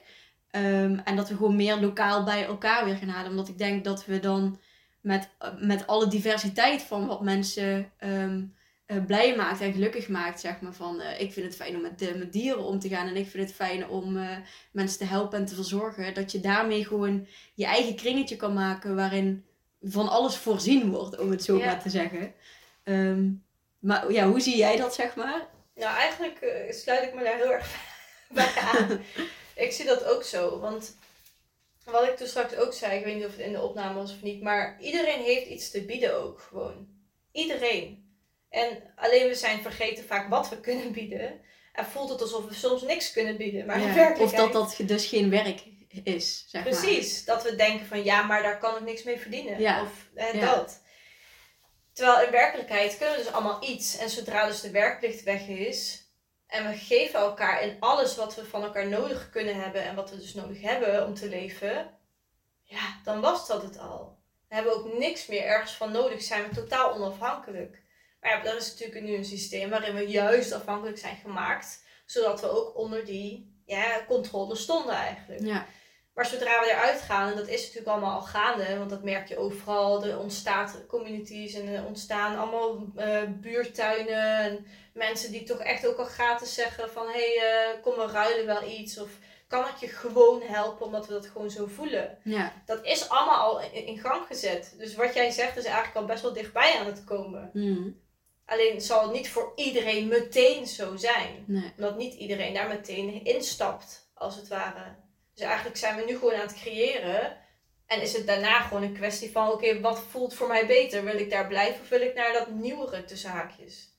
Ehm, en dat we gewoon meer lokaal bij elkaar weer gaan halen. Omdat ik denk dat we dan met, met alle diversiteit van wat mensen ehm, eh, blij maakt en gelukkig maakt. Zeg maar van, eh, ik vind het fijn om met, eh, met dieren om te gaan. En ik vind het fijn om mensen te helpen en te verzorgen. Dat je daarmee gewoon je eigen kringetje kan maken. Waarin van alles voorzien wordt, om het zo Ja. maar te zeggen. Ehm, maar ja, hoe zie jij dat, zeg maar? Nou, eigenlijk sluit ik me daar heel erg [laughs] bij aan. [laughs] ik zie dat ook zo. Want wat ik toen straks ook zei, ik weet niet of het in de opname was of niet. Maar iedereen heeft iets te bieden ook gewoon. Iedereen. En alleen we zijn vergeten vaak wat we kunnen bieden. En voelt het alsof we soms niks kunnen bieden. Maar Ja, Of dat dat dus geen werk is, zeg maar. Precies, dat we denken van ja, maar daar kan ik niks mee verdienen. Ja. Of eh, Ja. dat. Terwijl in werkelijkheid kunnen we dus allemaal iets. En zodra dus de werkplicht weg is. En we geven elkaar in alles wat we van elkaar nodig kunnen hebben. En wat we dus nodig hebben om te leven. Ja, dan was dat het al. We hebben ook niks meer ergens van nodig. Zijn we totaal onafhankelijk. Maar ja, dat is natuurlijk nu een systeem waarin we juist afhankelijk zijn gemaakt. Zodat we ook onder die ja, controle stonden eigenlijk. Ja, Maar zodra we eruit gaan, en dat is natuurlijk allemaal al gaande, want dat merk je overal, er ontstaan communities en er ontstaan allemaal eh, buurtuinen en mensen die toch echt ook al gratis zeggen van hé, hey, eh, kom we ruilen wel iets of kan ik je gewoon helpen omdat we dat gewoon zo voelen. ja, Dat is allemaal al in, in gang gezet. Dus wat jij zegt is eigenlijk al best wel dichtbij aan het komen. mm, Alleen zal het niet voor iedereen meteen zo zijn nee. omdat niet iedereen daar meteen instapt, als het ware. Dus eigenlijk zijn we nu gewoon aan het creëren. En is het daarna gewoon een kwestie van, oké, wat voelt voor mij beter? Wil ik daar blijven of wil ik naar dat nieuwere tussen haakjes?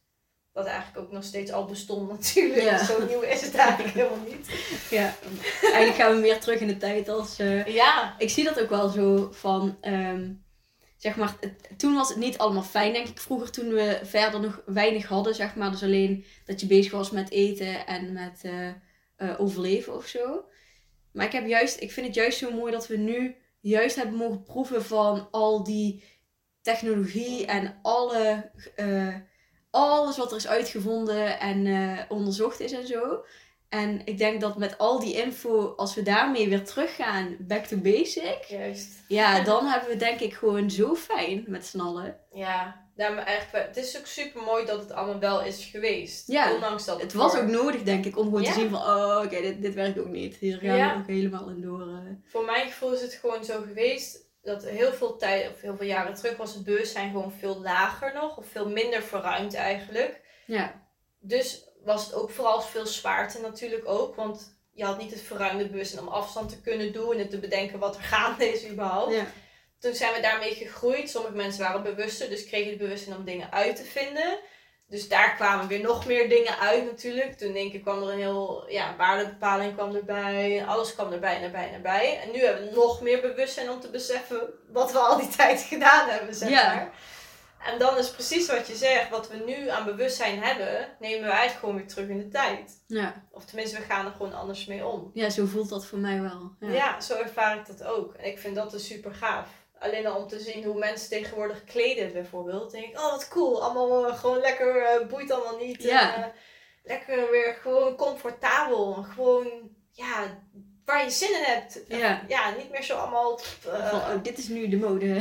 Wat eigenlijk ook nog steeds al bestond [laughs] natuurlijk. Ja. Zo nieuw is het eigenlijk [laughs] helemaal niet. Ja, eigenlijk gaan we meer terug in de tijd als... eh, Ja, ik zie dat ook wel zo van, ehm, zeg maar, toen was het niet allemaal fijn, denk ik. Vroeger toen we verder nog weinig hadden, zeg maar. Dus alleen dat je bezig was met eten en met eh, eh, overleven of zo. Maar ik, heb juist, ik vind het juist zo mooi dat we nu juist hebben mogen proeven van al die technologie en alle, eh, alles wat er is uitgevonden en onderzocht is en zo. En ik denk dat met al die info, als we daarmee weer teruggaan, back to basic. juist. Ja, dan hebben we denk ik gewoon zo fijn met z'n allen. Ja, daar maar eigenlijk, het is ook super mooi dat het allemaal wel is geweest. Ja, Ondanks dat Het was voor- ook nodig, denk ik, om gewoon Ja. te zien van, oh, oké, dit, dit werkt ook niet. Hier gaan Ja. we ook helemaal in door. eh. Voor mijn gevoel is het gewoon zo geweest dat heel veel tijd, of heel veel jaren terug, was het bewustzijn gewoon veel lager nog, of veel minder verruimd eigenlijk. Ja, Dus was het ook vooral veel zwaarte natuurlijk ook, want je had niet het verruimde bewustzijn om afstand te kunnen doen en te bedenken wat er gaande is überhaupt. ja, Toen zijn we daarmee gegroeid. Sommige mensen waren bewuster, dus kregen het bewustzijn om dingen uit te vinden. Dus daar kwamen weer nog meer dingen uit natuurlijk. Toen denk ik kwam er een heel, ja, waardebepaling kwam erbij. Alles kwam erbij en erbij en erbij. En nu hebben we nog meer bewustzijn om te beseffen wat we al die tijd gedaan hebben, zeg Ja. En dan is precies wat je zegt, wat we nu aan bewustzijn hebben, nemen we eigenlijk gewoon weer terug in de tijd. ja. Of tenminste, we gaan er gewoon anders mee om. ja, zo voelt dat voor mij wel. Ja. Ja, zo ervaar ik dat ook. En ik vind dat dus super gaaf. Alleen al om te zien hoe mensen tegenwoordig kleden bijvoorbeeld. denk ik, oh wat cool. Allemaal eh, gewoon lekker, eh, boeit allemaal niet. Ja. En, eh, lekker weer gewoon comfortabel. Gewoon, ja, waar je zin in hebt. ja. Ja, niet meer zo allemaal... eh, Van, oh, dit is nu de mode. [laughs]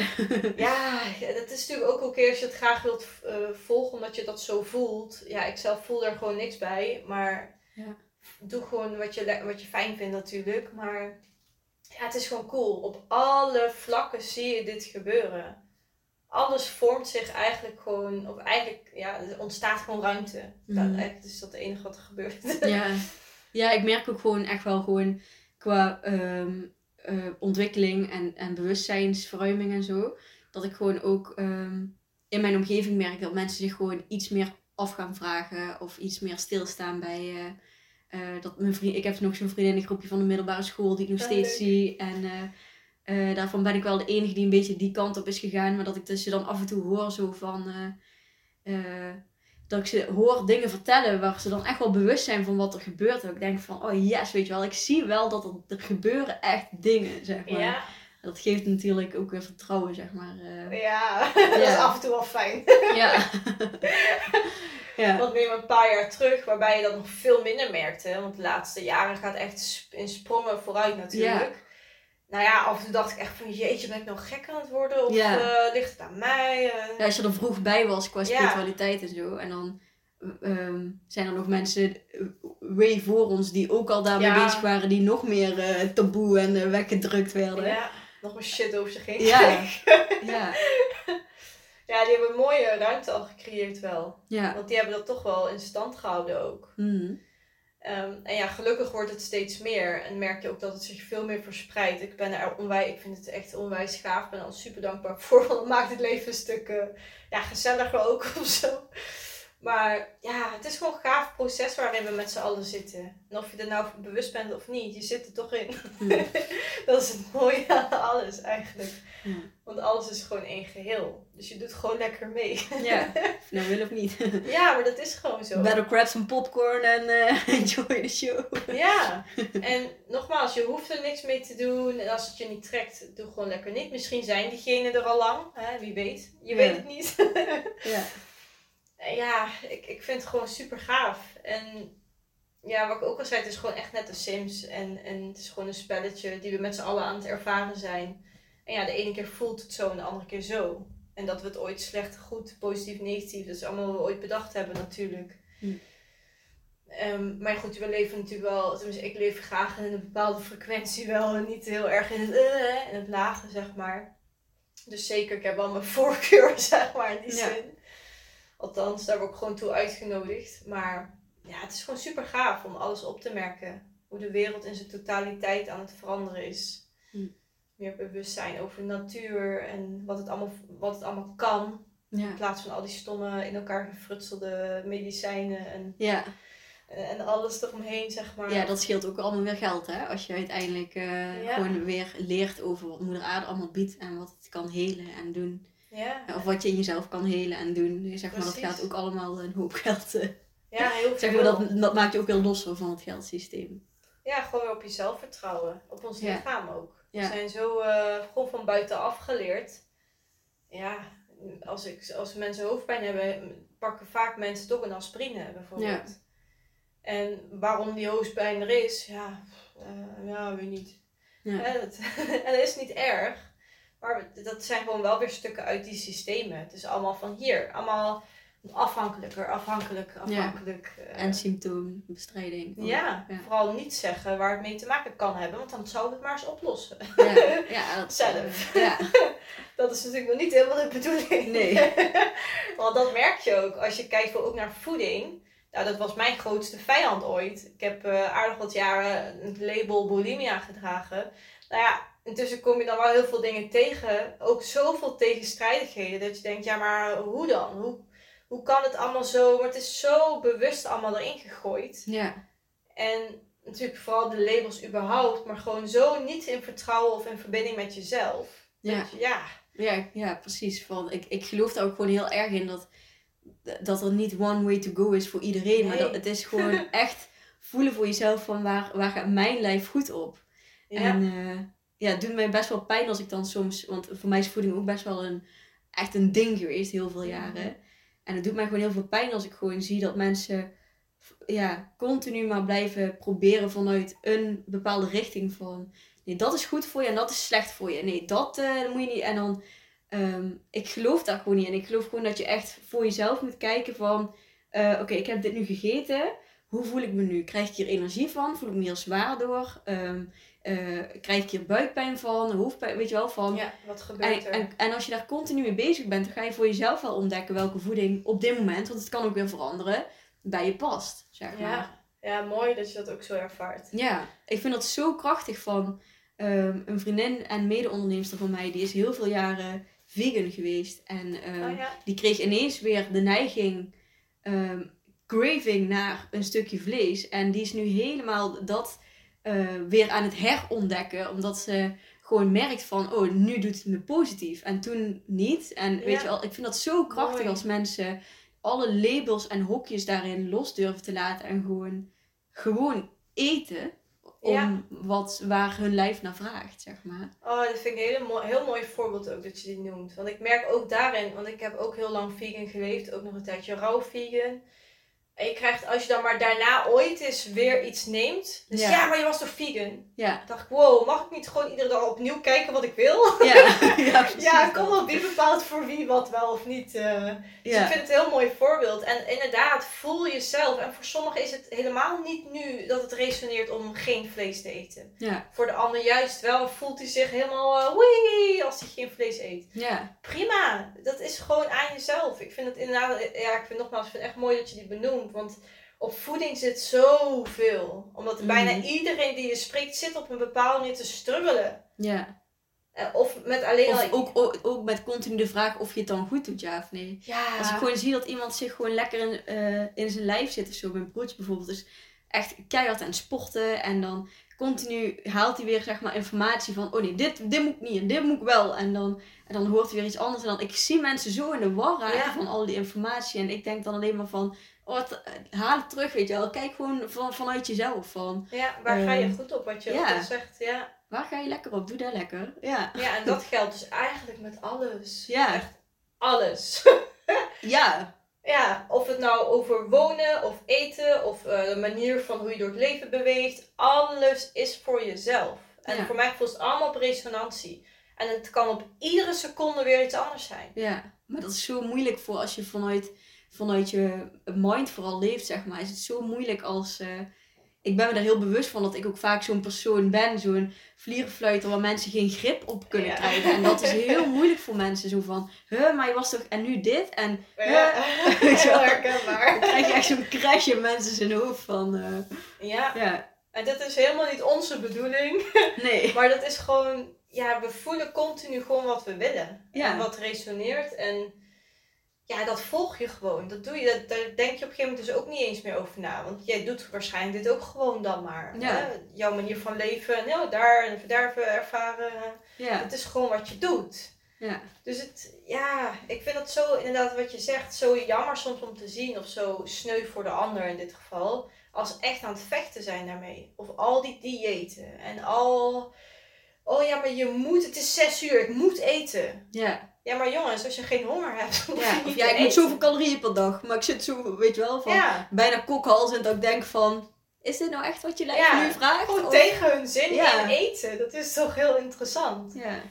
ja, dat is natuurlijk ook oké als je het graag wilt eh, volgen, omdat je dat zo voelt. Ja, ik zelf voel er gewoon niks bij, maar Ja. doe gewoon wat je, wat je fijn vindt natuurlijk. Maar ja, het is gewoon cool. Op alle vlakken zie je dit gebeuren. Alles vormt zich eigenlijk gewoon, of eigenlijk, ja, er ontstaat gewoon ruimte. Dat, Mhm. eigenlijk is dat het enige wat er gebeurt. ja. ja, ik merk ook gewoon echt wel gewoon qua ehm, eh, ontwikkeling en, en bewustzijnsverruiming en zo. Dat ik gewoon ook ehm, in mijn omgeving merk dat mensen zich gewoon iets meer af gaan vragen of iets meer stilstaan bij. eh, eh, dat mijn vriend, ik heb nog zo'n vriendinnengroepje van de middelbare school die ik nog Ah, steeds leuk. zie. En daarvan ben ik wel de enige die een beetje die kant op is gegaan. Maar dat ik dus je dan af en toe hoor zo van. Dat ik ze hoor dingen vertellen waar ze dan echt wel bewust zijn van wat er gebeurt. Dat ik denk van, oh yes, weet je wel, ik zie wel dat er, er gebeuren echt dingen, zeg maar. ja, Dat geeft natuurlijk ook weer vertrouwen, zeg maar. eh. ja. [laughs] dat is af en toe wel fijn. ja. [laughs] ja. Want neem een paar jaar terug, waarbij je dat nog veel minder merkte. Want de laatste jaren gaat echt in sprongen vooruit natuurlijk. Nou ja, af en toe dacht ik echt van jeetje, ben ik nou gek aan het worden? Of Ja. eh, ligt het aan mij? Eh, Ja, als je er vroeg bij was qua spiritualiteit en zo. En dan ehm, zijn er nog mensen eh, way voor ons die ook al daarmee bezig waren. Die nog meer eh, taboe en eh, weggedrukt werden. ja, nog maar shit over zich heen. Ja. Ja. [laughs] ja, die hebben een mooie ruimte al gecreëerd wel. Ja. Want die hebben dat toch wel in stand gehouden ook. Mhm. Ehm, en ja, gelukkig wordt het steeds meer. En merk je ook dat het zich veel meer verspreidt. Ik ben er onwijs, ik vind het echt onwijs gaaf. Ik ben er al super dankbaar [laughs] voor. Want het maakt het leven een stuk eh, ja, gezelliger ook [laughs] of zo. Maar ja, het is gewoon een gaaf proces waarin we met z'n allen zitten. En of je er nou bewust bent of niet, je zit er toch in. [laughs] dat is het mooie aan alles eigenlijk. Ja. Want alles is gewoon één geheel. Dus je doet gewoon lekker mee. Ja, nou wil of niet. [laughs] ja, maar dat is gewoon zo. Better grab some popcorn en eh, [laughs] enjoy the show. Ja, en nogmaals, je hoeft er niks mee te doen. En als het je niet trekt, doe gewoon lekker niet. Misschien zijn diegenen er al lang, hè? wie weet. Je weet het niet. Ja. Ja, ik, ik vind het gewoon super gaaf. En ja, wat ik ook al zei, het is gewoon echt net de Sims. En, en het is gewoon een spelletje die we met z'n allen aan het ervaren zijn. En ja, de ene keer voelt het zo en de andere keer zo. En dat we het ooit slecht, goed, positief, negatief, dat is allemaal wat we ooit bedacht hebben natuurlijk. Hm. Ehm, maar goed, we leven natuurlijk wel, tenminste ik leef graag in een bepaalde frequentie wel en niet heel erg in het, eh, in het lage, zeg maar. Dus zeker, ik heb wel mijn [laughs] voorkeur, [laughs] zeg maar, in die Ja. zin. Althans, daar word ik gewoon toe uitgenodigd. Maar ja, het is gewoon super gaaf om alles op te merken. Hoe de wereld in zijn totaliteit aan het veranderen is. Hm. Meer bewustzijn over natuur en wat het allemaal, wat het allemaal kan. Ja. In plaats van al die stomme, in elkaar gefrutselde medicijnen en, Ja. en, en alles eromheen, zeg maar. ja, dat scheelt ook allemaal weer geld, hè? Als je uiteindelijk eh, Ja. gewoon weer leert over wat Moeder Aarde allemaal biedt en wat het kan helen en doen. Ja, Of wat je in jezelf kan helen en doen. Zeg maar, dat gaat ook allemaal een hoop geld. eh. ja heel veel. Zeg maar, dat, dat maakt je ook weer losser van het geldsysteem. Ja, gewoon op jezelf vertrouwen. Op ons Ja. lichaam ook. We zijn zo eh, gewoon van buitenaf geleerd. Ja, als, ik, als mensen hoofdpijn hebben, pakken vaak mensen toch een aspirine bijvoorbeeld. En waarom die hoofdpijn er is, ja, eh, ja weet niet. Ja. Hè, dat, en dat is niet erg. Maar dat zijn gewoon wel weer stukken uit die systemen. Het is allemaal van hier. Allemaal afhankelijker, afhankelijk, afhankelijk. eh. En symptoombestrijding. ook. Ja, Ja. vooral niet zeggen waar het mee te maken kan hebben, want dan zou het maar eens oplossen. Ja, ja, [laughs] dat, Zelf. eh, ja. [laughs] Dat is natuurlijk nog niet helemaal de bedoeling. Nee. [laughs] want dat merk je ook als je kijkt voor, ook naar voeding. Nou, dat was mijn grootste vijand ooit. Ik heb eh, aardig wat jaren het label bulimia gedragen. Nou ja, intussen kom je dan wel heel veel dingen tegen. Ook zoveel tegenstrijdigheden. Dat je denkt, ja, maar hoe dan? Hoe, hoe kan het allemaal zo? Maar het is zo bewust allemaal erin gegooid. ja. En natuurlijk vooral de labels überhaupt, maar gewoon zo niet in vertrouwen of in verbinding met jezelf. Ja. Dat je- ja. Ja, ja, precies. Van, ik, ik geloof daar ook gewoon heel erg in dat, dat er niet one way to go is voor iedereen. Maar dat het is gewoon [laughs] echt voelen voor jezelf van waar, waar gaat mijn lijf goed op. Ja. En eh, ja, het doet mij best wel pijn als ik dan soms, want voor mij is voeding ook best wel een, echt een ding geweest, heel veel jaren. En het doet mij gewoon heel veel pijn als ik gewoon zie dat mensen ja, continu maar blijven proberen vanuit een bepaalde richting van nee, dat is goed voor je en dat is slecht voor je. Nee, dat eh, moet je niet. En dan, ehm, ik geloof daar gewoon niet in. Ik geloof gewoon dat je echt voor jezelf moet kijken van, eh, oké, ik heb dit nu gegeten. Hoe voel ik me nu? Krijg ik hier energie van? Voel ik me hier zwaar door? Ehm, eh, krijg ik hier buikpijn van? Hoofdpijn? Weet je wel, van... ja, wat gebeurt En, er? en, en als je daar continu mee bezig bent, dan ga je voor jezelf wel ontdekken welke voeding op dit moment, want het kan ook weer veranderen, bij je past, zeg maar. ja. ja, mooi dat je dat ook zo ervaart. Ja, ik vind dat zo krachtig van ehm, een vriendin en mede-onderneemster van mij, die is heel veel jaren vegan geweest. En ehm, oh ja, die kreeg ineens weer de neiging, ehm, craving naar een stukje vlees. En die is nu helemaal dat eh, weer aan het herontdekken, omdat ze gewoon merkt van, oh, nu doet het me positief. En toen niet. En weet Ja. je wel, ik vind dat zo krachtig Mooi. als mensen alle labels en hokjes daarin los durven te laten en gewoon, gewoon eten. Om Ja. wat, waar hun lijf naar vraagt, zeg maar. oh, dat vind ik een hele mooi, heel mooi voorbeeld ook dat je die noemt. Want ik merk ook daarin, want ik heb ook heel lang vegan geleefd, ook nog een tijdje rauw vegan. En je krijgt, als je dan maar daarna ooit eens weer iets neemt. Dus ja, Ja. maar je was toch vegan? Ja, Ik dacht, wow, mag ik niet gewoon iedere dag opnieuw kijken wat ik wil? ja, [laughs] ja, Ja, kom op, wie bepaalt voor wie wat wel of niet. eh. Dus Ja. ik vind het een heel mooi voorbeeld. En inderdaad, voel jezelf. En voor sommigen is het helemaal niet nu dat het resoneert om geen vlees te eten. Ja, Voor de ander juist wel. Voelt hij zich helemaal uh, wee als hij geen vlees eet. ja, Prima, dat is gewoon aan jezelf. Ik vind het inderdaad, ja, ik vind nogmaals, ik vind het echt mooi dat je die benoemt. Want op voeding zit zoveel. Omdat Mhm. bijna iedereen die je spreekt zit op een bepaalde manier te struggelen. ja. Eh, of met alleen Of al... ook, ook, ook met continu de vraag of je het dan goed doet, ja of nee. Ja, Als ik gewoon zie dat iemand zich gewoon lekker in, eh, in zijn lijf zit of zo. Mijn broertje bijvoorbeeld is echt keihard aan het sporten. En dan continu haalt hij weer zeg maar informatie van... Oh nee, dit, dit moet ik niet en dit moet ik wel. En dan, en dan hoort hij weer iets anders. En dan, ik zie mensen zo in de war raken Ja. van al die informatie. En ik denk dan alleen maar van... Het- haal het terug, weet je wel. Kijk gewoon van, vanuit jezelf. Van, ja, waar ga je Ehm, goed op wat je ook zegt? Ja. waar ga je lekker op? Doe dat lekker. Ja. ja, en dat geldt dus eigenlijk met alles. Ja. Echt alles. [laughs] Ja. Ja, of het nou over wonen of eten of eh, de manier van hoe je door het leven beweegt. Alles is voor jezelf. En Ja. voor mij voelt het allemaal op resonantie. En het kan op iedere seconde weer iets anders zijn. Ja, maar dat is zo moeilijk voor als je vanuit, vanuit je mind vooral leeft, zeg maar. Is het zo moeilijk als... eh, ik ben me daar heel bewust van dat ik ook vaak zo'n persoon ben, zo'n vlierenfluiter waar mensen geen grip op kunnen Ja. krijgen. En dat is [laughs] heel moeilijk voor mensen. Zo van, huh, maar je was toch... En nu dit? En Ja, [laughs] heel herkenbaar. dan krijg je echt zo'n crash in mensen zijn hoofd van... eh, Ja, ja, en dat is helemaal niet onze bedoeling. [laughs] nee. Maar dat is gewoon, ja, we voelen continu gewoon wat we willen. Ja. En wat resoneert. En ja, dat volg je gewoon. Dat doe je, dat, daar denk je op een gegeven moment dus ook niet eens meer over na. Want jij doet waarschijnlijk dit ook gewoon dan maar. Ja. Hè? Jouw manier van leven, nou, daar en even ervaren. Ja, Het is gewoon wat je doet. ja, Dus het, ja, ik vind het zo, inderdaad wat je zegt, zo jammer soms om te zien. Of zo sneu voor de ander in dit geval. Als echt aan het vechten zijn daarmee. Of al die diëten. En al, oh ja, maar je moet, het is zes uur, ik moet eten. ja. Ja, maar jongens, als je geen honger hebt, [laughs] ja. je Of niet ja, te ik moet zoveel calorieën per dag. Maar ik zit zo, weet je wel, van... Ja, bijna kokhals en dat ik denk van, is dit nou echt wat je lijf Ja, nu vraagt? gewoon Of- tegen hun zin Ja. in eten. Dat is toch heel interessant. Ja,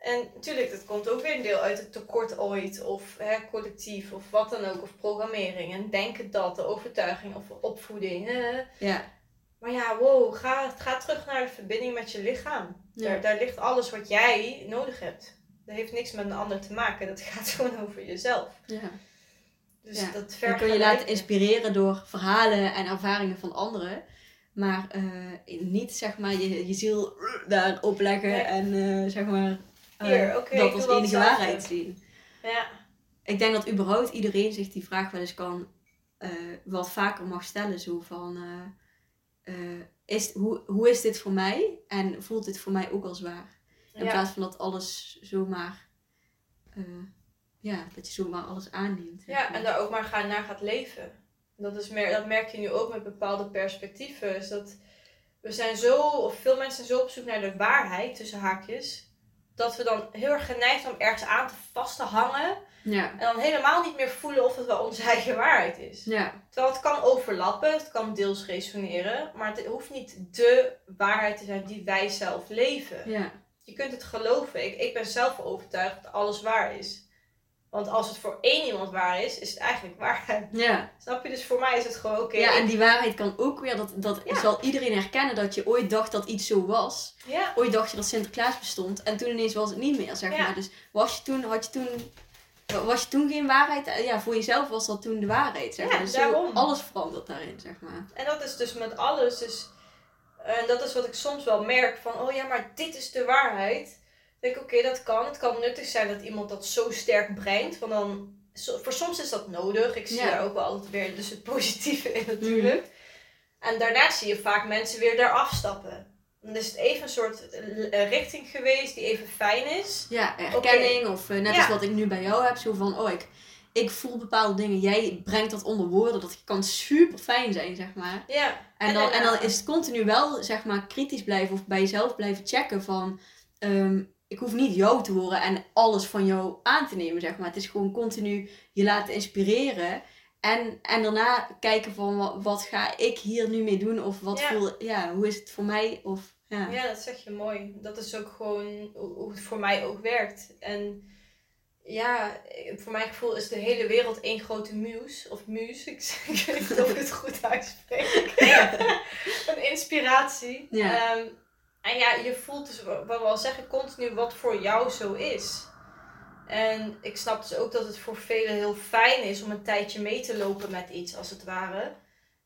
En natuurlijk, dat komt ook weer een deel uit het tekort ooit, of hè, collectief, of wat dan ook, of programmering. En denken dat, de overtuiging of opvoeding. eh. ja, Maar ja, wow, ga, ga terug naar de verbinding met je lichaam. Ja. Daar, daar ligt alles wat jij nodig hebt. Dat heeft niks met een ander te maken, dat [laughs] gaat gewoon over jezelf. ja. Dus Ja. dat Dan kun je laten inspireren door verhalen en ervaringen van anderen. Maar eh, niet zeg maar je, je ziel [laughs] daar opleggen Nee. en eh, zeg maar Hier, ik dat als enige waarheid zien. Ja, Ik denk dat überhaupt iedereen zich die vraag wel eens kan wat vaker mag stellen. Zo van, is, hoe, hoe is dit voor mij? En voelt dit voor mij ook als waar? In Ja. plaats van dat alles zomaar, eh, ja, dat je zomaar alles aanneemt. ja en daar ook maar gaan, naar gaat leven. Dat, is meer, dat merk je nu ook met bepaalde perspectieven. Is dat we zijn zo, of veel mensen zijn zo op zoek naar de waarheid, tussen haakjes. Dat we dan heel erg geneigd zijn om ergens aan te vast te hangen. ja. En dan helemaal niet meer voelen of het wel onze eigen waarheid is. Ja, Terwijl het kan overlappen, het kan deels resoneren, maar het hoeft niet de waarheid te zijn die wij zelf leven. ja, Je kunt het geloven. Ik, ik ben zelf overtuigd dat alles waar is. Want als het voor één iemand waar is, is het eigenlijk waarheid. [laughs] ja. Snap je? Dus voor mij is het gewoon oké. Ja, en die waarheid kan ook weer, dat, dat Ja. zal iedereen herkennen, dat je ooit dacht dat iets zo was. ja, Ooit dacht je dat Sinterklaas bestond en toen ineens was het niet meer, zeg Ja. maar. Dus was je toen, had je toen, was je toen geen waarheid? Eh, Ja, voor jezelf was dat toen de waarheid, zeg maar. Dus daarom. alles verandert daarin, zeg maar. En dat is dus met alles. Dus, en dat is wat ik soms wel merk van, oh ja, maar dit is de waarheid. Dan denk ik, oké, dat kan. Het kan nuttig zijn dat iemand dat zo sterk brengt. Want dan, so- voor soms is dat nodig. Ik zie Ja. daar ook wel altijd weer dus het positieve in natuurlijk. En daarna zie je vaak mensen weer daar afstappen. Dan is het even een soort eh, richting geweest die even fijn is. Ja, erkenning of eh, net Ja. als wat ik nu bij jou heb, zo van, oh, ik, ik voel bepaalde dingen, jij brengt dat onder woorden, dat kan super fijn zijn, zeg maar. Ja. En dan, en dan is het continu wel, zeg maar, kritisch blijven of bij jezelf blijven checken van... ehm, ik hoef niet jou te horen en alles van jou aan te nemen, zeg maar. Het is gewoon continu je laten inspireren. En, en daarna kijken van, wat, wat ga ik hier nu mee doen? Of wat Ja. voel, ja, hoe is het voor mij? Of, ja. Ja, dat zeg je mooi. Dat is ook gewoon hoe het voor mij ook werkt. En ja, voor mijn gevoel is de hele wereld één grote muus. Of muus, [laughs] ik, zeg- ik weet niet of ik het goed uitspreek. [laughs] een inspiratie. Ja. Ehm, en ja, je voelt dus, wat we al zeggen, continu wat voor jou zo is. En ik snap dus ook dat het voor velen heel fijn is om een tijdje mee te lopen met iets, als het ware.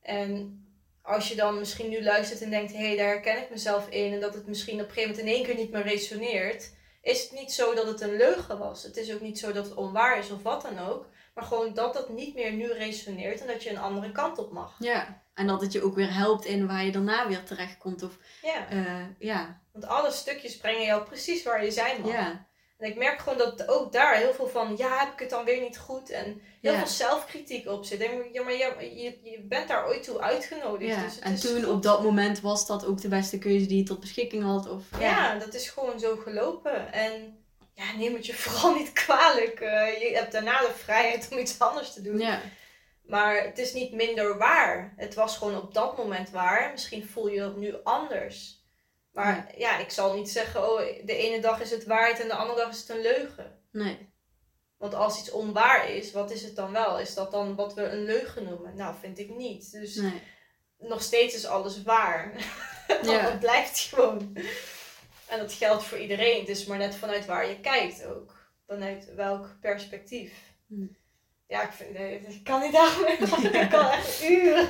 En als je dan misschien nu luistert en denkt, hé, hey, daar herken ik mezelf in. En dat het misschien op een gegeven moment in één keer niet meer resoneert. Is het niet zo dat het een leugen was. Het is ook niet zo dat het onwaar is of wat dan ook. Maar gewoon dat dat niet meer nu resoneert en dat je een andere kant op mag. Ja, en dat het je ook weer helpt in waar je daarna weer terecht komt. Of, Ja, eh, ja. want alle stukjes brengen jou precies waar je zijn mag. ja, En ik merk gewoon dat ook daar heel veel van, ja, heb ik het dan weer niet goed? En heel Ja. veel zelfkritiek op zit. En, ja, maar je, je, je bent daar ooit toe uitgenodigd. ja. Dus het En toen goed. op dat moment was dat ook de beste keuze die je tot beschikking had. Of, Ja, dat is gewoon zo gelopen. En ja, neem het je [laughs] vooral niet kwalijk. Eh, je hebt daarna de vrijheid om iets anders te doen. ja. Maar het is niet minder waar. Het was gewoon op dat moment waar. Misschien voel je dat nu anders. Maar ja, ik zal niet zeggen, oh, de ene dag is het waarheid en de andere dag is het een leugen. Nee. Want als iets onwaar is, wat is het dan wel? Is dat dan wat we een leugen noemen? Nou, vind ik niet. Dus nee. nog steeds is alles waar. [laughs] Ja. het blijft gewoon. En dat geldt voor iedereen. Het is maar net vanuit waar je kijkt ook. Vanuit welk perspectief. Hm. Ja, ik, vind, nee, ik kan niet [laughs] [laughs] Ik kan echt uren.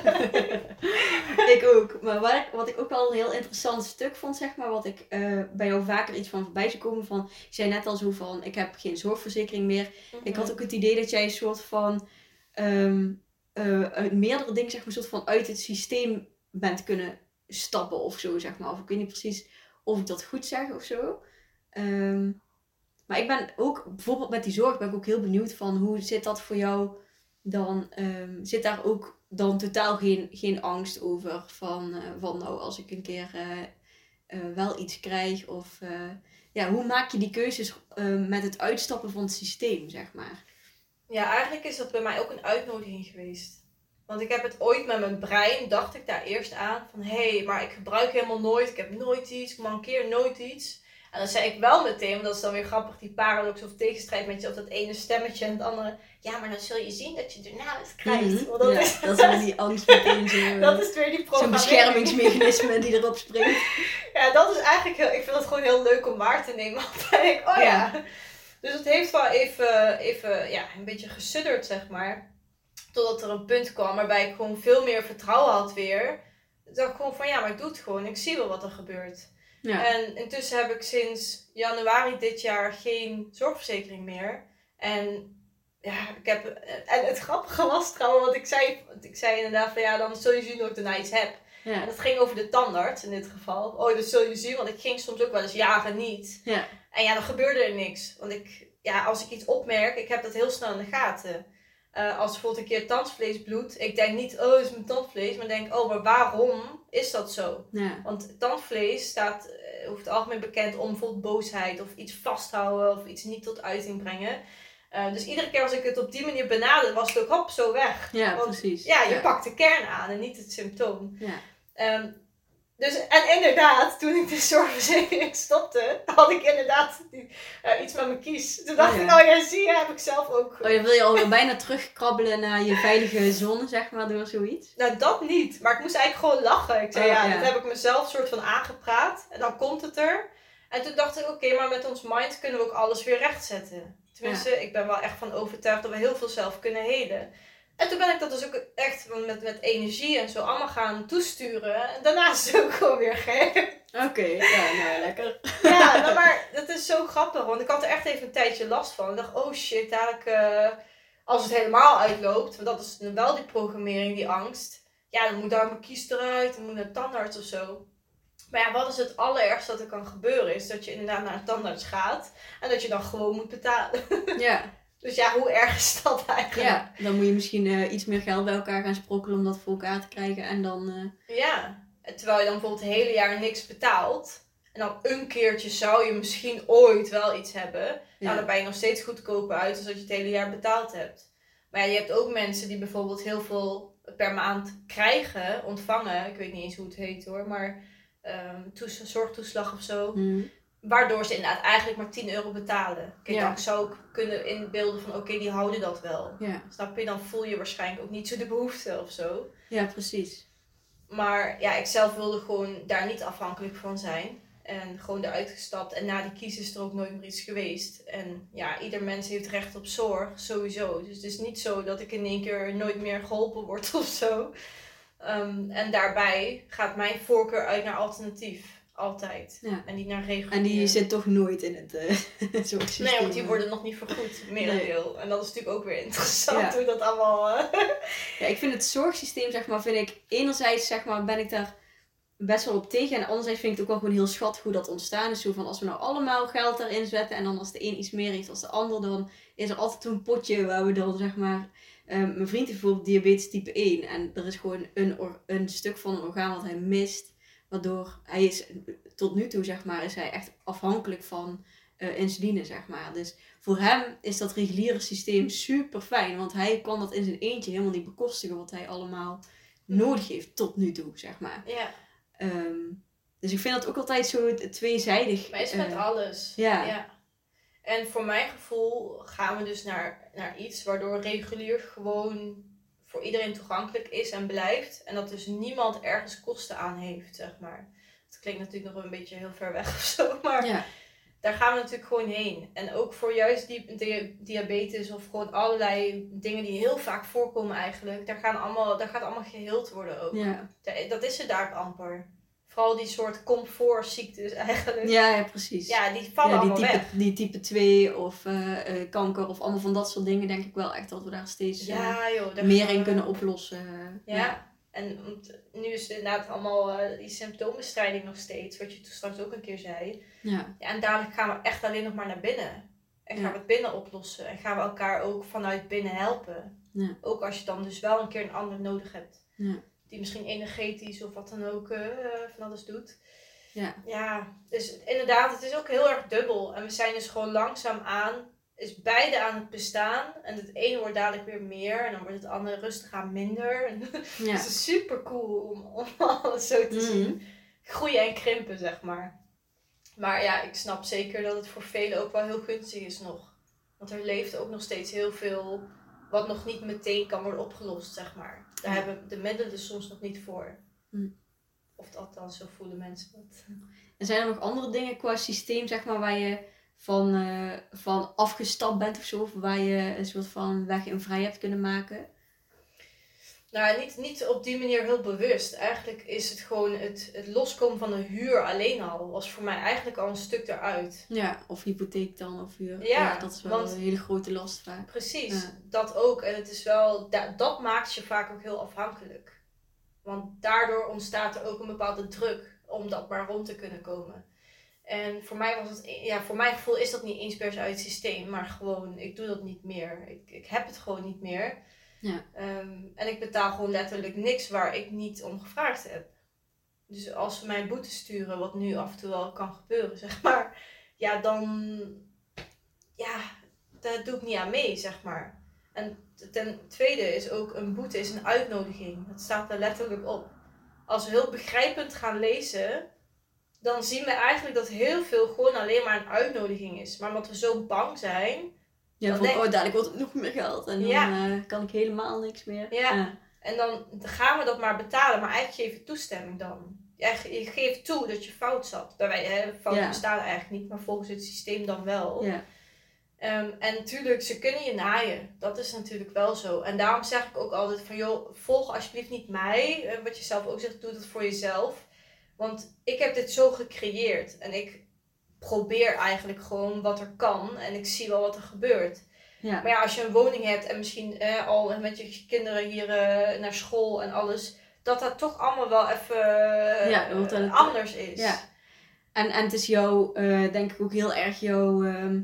[laughs] ik ook. Maar wat ik, wat ik ook wel een heel interessant stuk vond, zeg maar, wat ik eh, bij jou vaker iets van voorbij zou komen van, je zei net al zo van, ik heb geen zorgverzekering meer. Ik had ook het idee dat jij een soort van, uit meerdere dingen, zeg maar, een soort van uit het systeem bent kunnen stappen of zo, zeg maar. Of ik weet niet precies of ik dat goed zeg of zo. Ehm, maar ik ben ook, bijvoorbeeld met die zorg, ben ik ook heel benieuwd van, hoe zit dat voor jou dan? ehm, zit daar ook dan totaal geen, geen angst over van, eh, van nou, als ik een keer eh, eh, wel iets krijg of... ja, hoe maak je die keuzes eh, met het uitstappen van het systeem, zeg maar? Ja, eigenlijk is dat bij mij ook een uitnodiging geweest. Want ik heb het ooit met mijn brein, dacht ik daar eerst aan. Van hé, hey, maar ik gebruik helemaal nooit, ik heb nooit iets, ik mankeer nooit iets. En dan zei ik wel meteen, want dat is dan weer grappig, die paradox of tegenstrijd met je of dat ene stemmetje en het andere. Ja, maar dan zul je zien dat je daarna het krijgt. Mhm. Want dat, ja, is, dat is die angst meteen zo... [laughs] eh, dat is weer die Zo'n beschermingsmechanisme die erop springt. [laughs] Ja, dat is eigenlijk heel, ik vind het gewoon heel leuk om waar te nemen. [laughs] Want ik, oh ja. Ja. Dus het heeft wel even, even ja, een beetje gesudderd, zeg maar. Totdat er een punt kwam waarbij ik gewoon veel meer vertrouwen had weer. Dacht ik gewoon van, ja, maar ik doe het gewoon. Ik zie wel wat er gebeurt. Ja. En intussen heb ik sinds januari dit jaar geen zorgverzekering meer. En ja, ik heb... En het grappige was trouwens, want ik zei, want ik zei inderdaad van, ja, dan zul je zien dat ik daarna iets heb. En dat ging over de tandarts in dit geval. Oh, dat zul je zien, want ik ging soms ook wel eens jaren niet. Ja. En ja, dan gebeurde er niks. Want ik, ja, als ik iets opmerk, ik heb dat heel snel in de gaten. Eh, als bijvoorbeeld een keer tandvlees bloedt, ik denk niet, oh, het is mijn tandvlees, maar denk, oh, maar waarom is dat zo? Ja. Want tandvlees staat eh, over het algemeen bekend om bijvoorbeeld boosheid of iets vasthouden of iets niet tot uiting brengen. Eh, dus iedere keer als ik het op die manier benaderde, was het ook hop zo weg. Ja, Want, precies. Ja, je ja. pakt de kern aan en niet het symptoom. Ja. Ehm, dus, en inderdaad, toen ik de zorgverzekering [laughs] stopte, had ik inderdaad eh, iets met mijn kies. Toen dacht Oh, ja. ik, oh ja, zie je, heb ik zelf ook. Oh, dan wil je alweer [laughs] bijna terugkrabbelen naar je veilige zone, zeg maar, door zoiets? Nou, dat niet. Maar ik moest eigenlijk gewoon lachen. Ik zei, Oh, ja, ja. dat heb ik mezelf soort van aangepraat. En dan komt het er. En toen dacht ik, oké, maar met ons mind kunnen we ook alles weer rechtzetten. Tenminste, ik ben wel echt van overtuigd dat we heel veel zelf kunnen helen. En toen ben ik dat dus ook echt met, met energie en zo allemaal gaan toesturen. En daarna is het ook gewoon weer gek. Oké, ja, nou, lekker. Ja, nou, maar dat is zo grappig. Want ik had er echt even een tijdje last van. Ik dacht, oh shit, dadelijk eh, als het helemaal uitloopt. Want dat is wel die programmering, die angst. Ja, dan moet daar mijn kies eruit. Dan moet naar tandarts of zo. Maar ja, wat is het allerergste dat er kan gebeuren? Is dat je inderdaad naar een tandarts gaat. En dat je dan gewoon moet betalen. Ja, Dus ja, hoe erg is dat eigenlijk? ja. dan moet je misschien eh, iets meer geld bij elkaar gaan sprokkelen om dat voor elkaar te krijgen. En dan, eh, Ja, terwijl je dan bijvoorbeeld het hele jaar niks betaalt. En dan een keertje zou je misschien ooit wel iets hebben. ja. Nou, dan ben je nog steeds goedkoper uit dan dat je het hele jaar betaald hebt. Maar ja, je hebt ook mensen die bijvoorbeeld heel veel per maand krijgen, ontvangen. Ik weet niet eens hoe het heet hoor, maar toes- zorgtoeslag of zo. Hm. Waardoor ze inderdaad eigenlijk maar 10 euro betalen. Kijk, Ja. dan zou ik kunnen inbeelden van oké, die houden dat wel. ja. Snap je? Dan voel je waarschijnlijk ook niet zo de behoefte of zo. ja, precies. Maar ja, ik zelf wilde gewoon daar niet afhankelijk van zijn. En gewoon eruit gestapt. En na die kies is er ook nooit meer iets geweest. En ja, ieder mens heeft recht op zorg, sowieso. Dus het is niet zo dat ik in één keer nooit meer geholpen word [laughs] of zo. Ehm, en daarbij gaat mijn voorkeur uit naar alternatief. Altijd. Ja. En niet naar regulier. En die zit toch nooit in het [laughs] uh, zorgsysteem. Nee, want die worden nog niet vergoed, merendeel. Nee. En dat is natuurlijk ook weer interessant Ja. hoe dat allemaal... eh, [laughs] Ja, ik vind het zorgsysteem, zeg maar, vind ik enerzijds, zeg maar, ben ik daar best wel op tegen. En anderzijds vind ik het ook wel gewoon heel schattig hoe dat ontstaan is. Zo van, als we nou allemaal geld daarin zetten en dan als de een iets meer heeft als de ander, dan is er altijd een potje waar we dan, zeg maar... eh, mijn vriend heeft bijvoorbeeld diabetes type 1 en er is gewoon een, een stuk van een orgaan wat hij mist. Waardoor hij is, tot nu toe zeg maar, is hij echt afhankelijk van eh, insuline, zeg maar. Dus voor hem is dat reguliere systeem super fijn. Want hij kan dat in zijn eentje helemaal niet bekostigen wat hij allemaal nodig heeft tot nu toe, zeg maar. ja, Ehm, dus ik vind dat ook altijd zo tweezijdig. maar is met eh, alles. ja. En voor mijn gevoel gaan we dus naar, naar iets waardoor regulier gewoon voor iedereen toegankelijk is en blijft. En dat dus niemand ergens kosten aan heeft, zeg maar. Het klinkt natuurlijk nog een beetje heel ver weg [laughs] of zo, maar ja, daar gaan we natuurlijk gewoon heen. En ook voor juist die, dia- diabetes of gewoon allerlei dingen die heel vaak voorkomen eigenlijk. Daar, gaan allemaal, daar gaat allemaal geheeld worden ook. ja. Da- Dat is er daar amper. Vooral die soort comfortziektes eigenlijk. ja, ja, precies. Ja, die vallen Ja, die, allemaal type, weg. die type 2 of eh, eh, kanker of allemaal van dat soort dingen denk ik wel echt dat we daar steeds eh, Ja joh. daar meer in kunnen oplossen. Ja. En want nu is het inderdaad allemaal eh, die symptoombestrijding nog steeds, wat je toen straks ook een keer zei. ja. Ja, en dadelijk gaan we echt alleen nog maar naar binnen. En gaan Ja. we het binnen oplossen. En gaan we elkaar ook vanuit binnen helpen. Ja. Ook als je dan dus wel een keer een ander nodig hebt. Ja. Die misschien energetisch of wat dan ook eh, van alles doet. Ja. Ja, dus inderdaad, het is ook heel erg dubbel. En we zijn dus gewoon langzaam aan, is beide aan het bestaan. En het ene wordt dadelijk weer meer. En dan wordt het andere rustig aan minder. En [laughs] Ja. het is super cool om, om alles zo te Mhm. zien. Groeien en krimpen, zeg maar. Maar ja, ik snap zeker dat het voor velen ook wel heel gunstig is nog. Want er leeft ook nog steeds heel veel wat nog niet meteen kan worden opgelost, zeg maar. Daar Ja. hebben de middelen soms nog niet voor. Hm. Of althans, zo voelen mensen dat. En zijn er nog andere dingen qua systeem, zeg maar, waar je van, eh, van afgestapt bent of zo? Of waar je een soort van weg in vrij hebt kunnen maken? Nou, niet, niet op die manier heel bewust. Eigenlijk is het gewoon het, het loskomen van de huur alleen al. Was voor mij eigenlijk al een stuk eruit. Ja, of hypotheek dan, of huur. Ja, dat is wel want- een hele grote last vaak. Precies, Ja. dat ook. En het is wel, da- dat maakt je vaak ook heel afhankelijk. Want daardoor ontstaat er ook een bepaalde druk om dat maar rond te kunnen komen. En voor mij was het, ja, voor mijn gevoel is dat niet eens per se uit het systeem, maar gewoon, ik doe dat niet meer. Ik, ik heb het gewoon niet meer. Ja. Ehm, en ik betaal gewoon letterlijk niks waar ik niet om gevraagd heb. Dus als ze mij boete sturen, wat nu af en toe wel kan gebeuren, [laughs] zeg maar, ja, dan, ja, daar doe ik niet aan mee, zeg maar. En ten tweede is ook een boete is een uitnodiging. Dat staat er letterlijk op. Als we heel begrijpend gaan lezen, dan zien we eigenlijk dat heel veel gewoon alleen maar een uitnodiging is. Maar omdat we zo bang zijn, Ja, Dan van, denk- oh, dadelijk wordt het nog meer geld. En dan Ja. eh, kan ik helemaal niks meer. Ja. en dan gaan we dat maar betalen, maar eigenlijk geef je toestemming dan. Je geeft toe dat je fout zat. Daarbij, hè, fouten bestaan eigenlijk niet, maar volgens het systeem dan wel. Ja. Ehm, en natuurlijk, ze kunnen je naaien. Dat is natuurlijk wel zo. En daarom zeg ik ook altijd van, joh, volg alsjeblieft niet mij. Eh, wat je zelf ook zegt, doe dat voor jezelf. Want ik heb dit zo gecreëerd. En ik probeer eigenlijk gewoon wat er kan. En ik zie wel wat er gebeurt. Ja. Maar ja, als je een woning hebt en misschien eh, al met je kinderen hier eh, naar school en alles. Dat dat toch allemaal wel even eh, Ja, dan- anders is. Ja. En, en het is jouw, eh, denk ik ook heel erg jouw, ehm,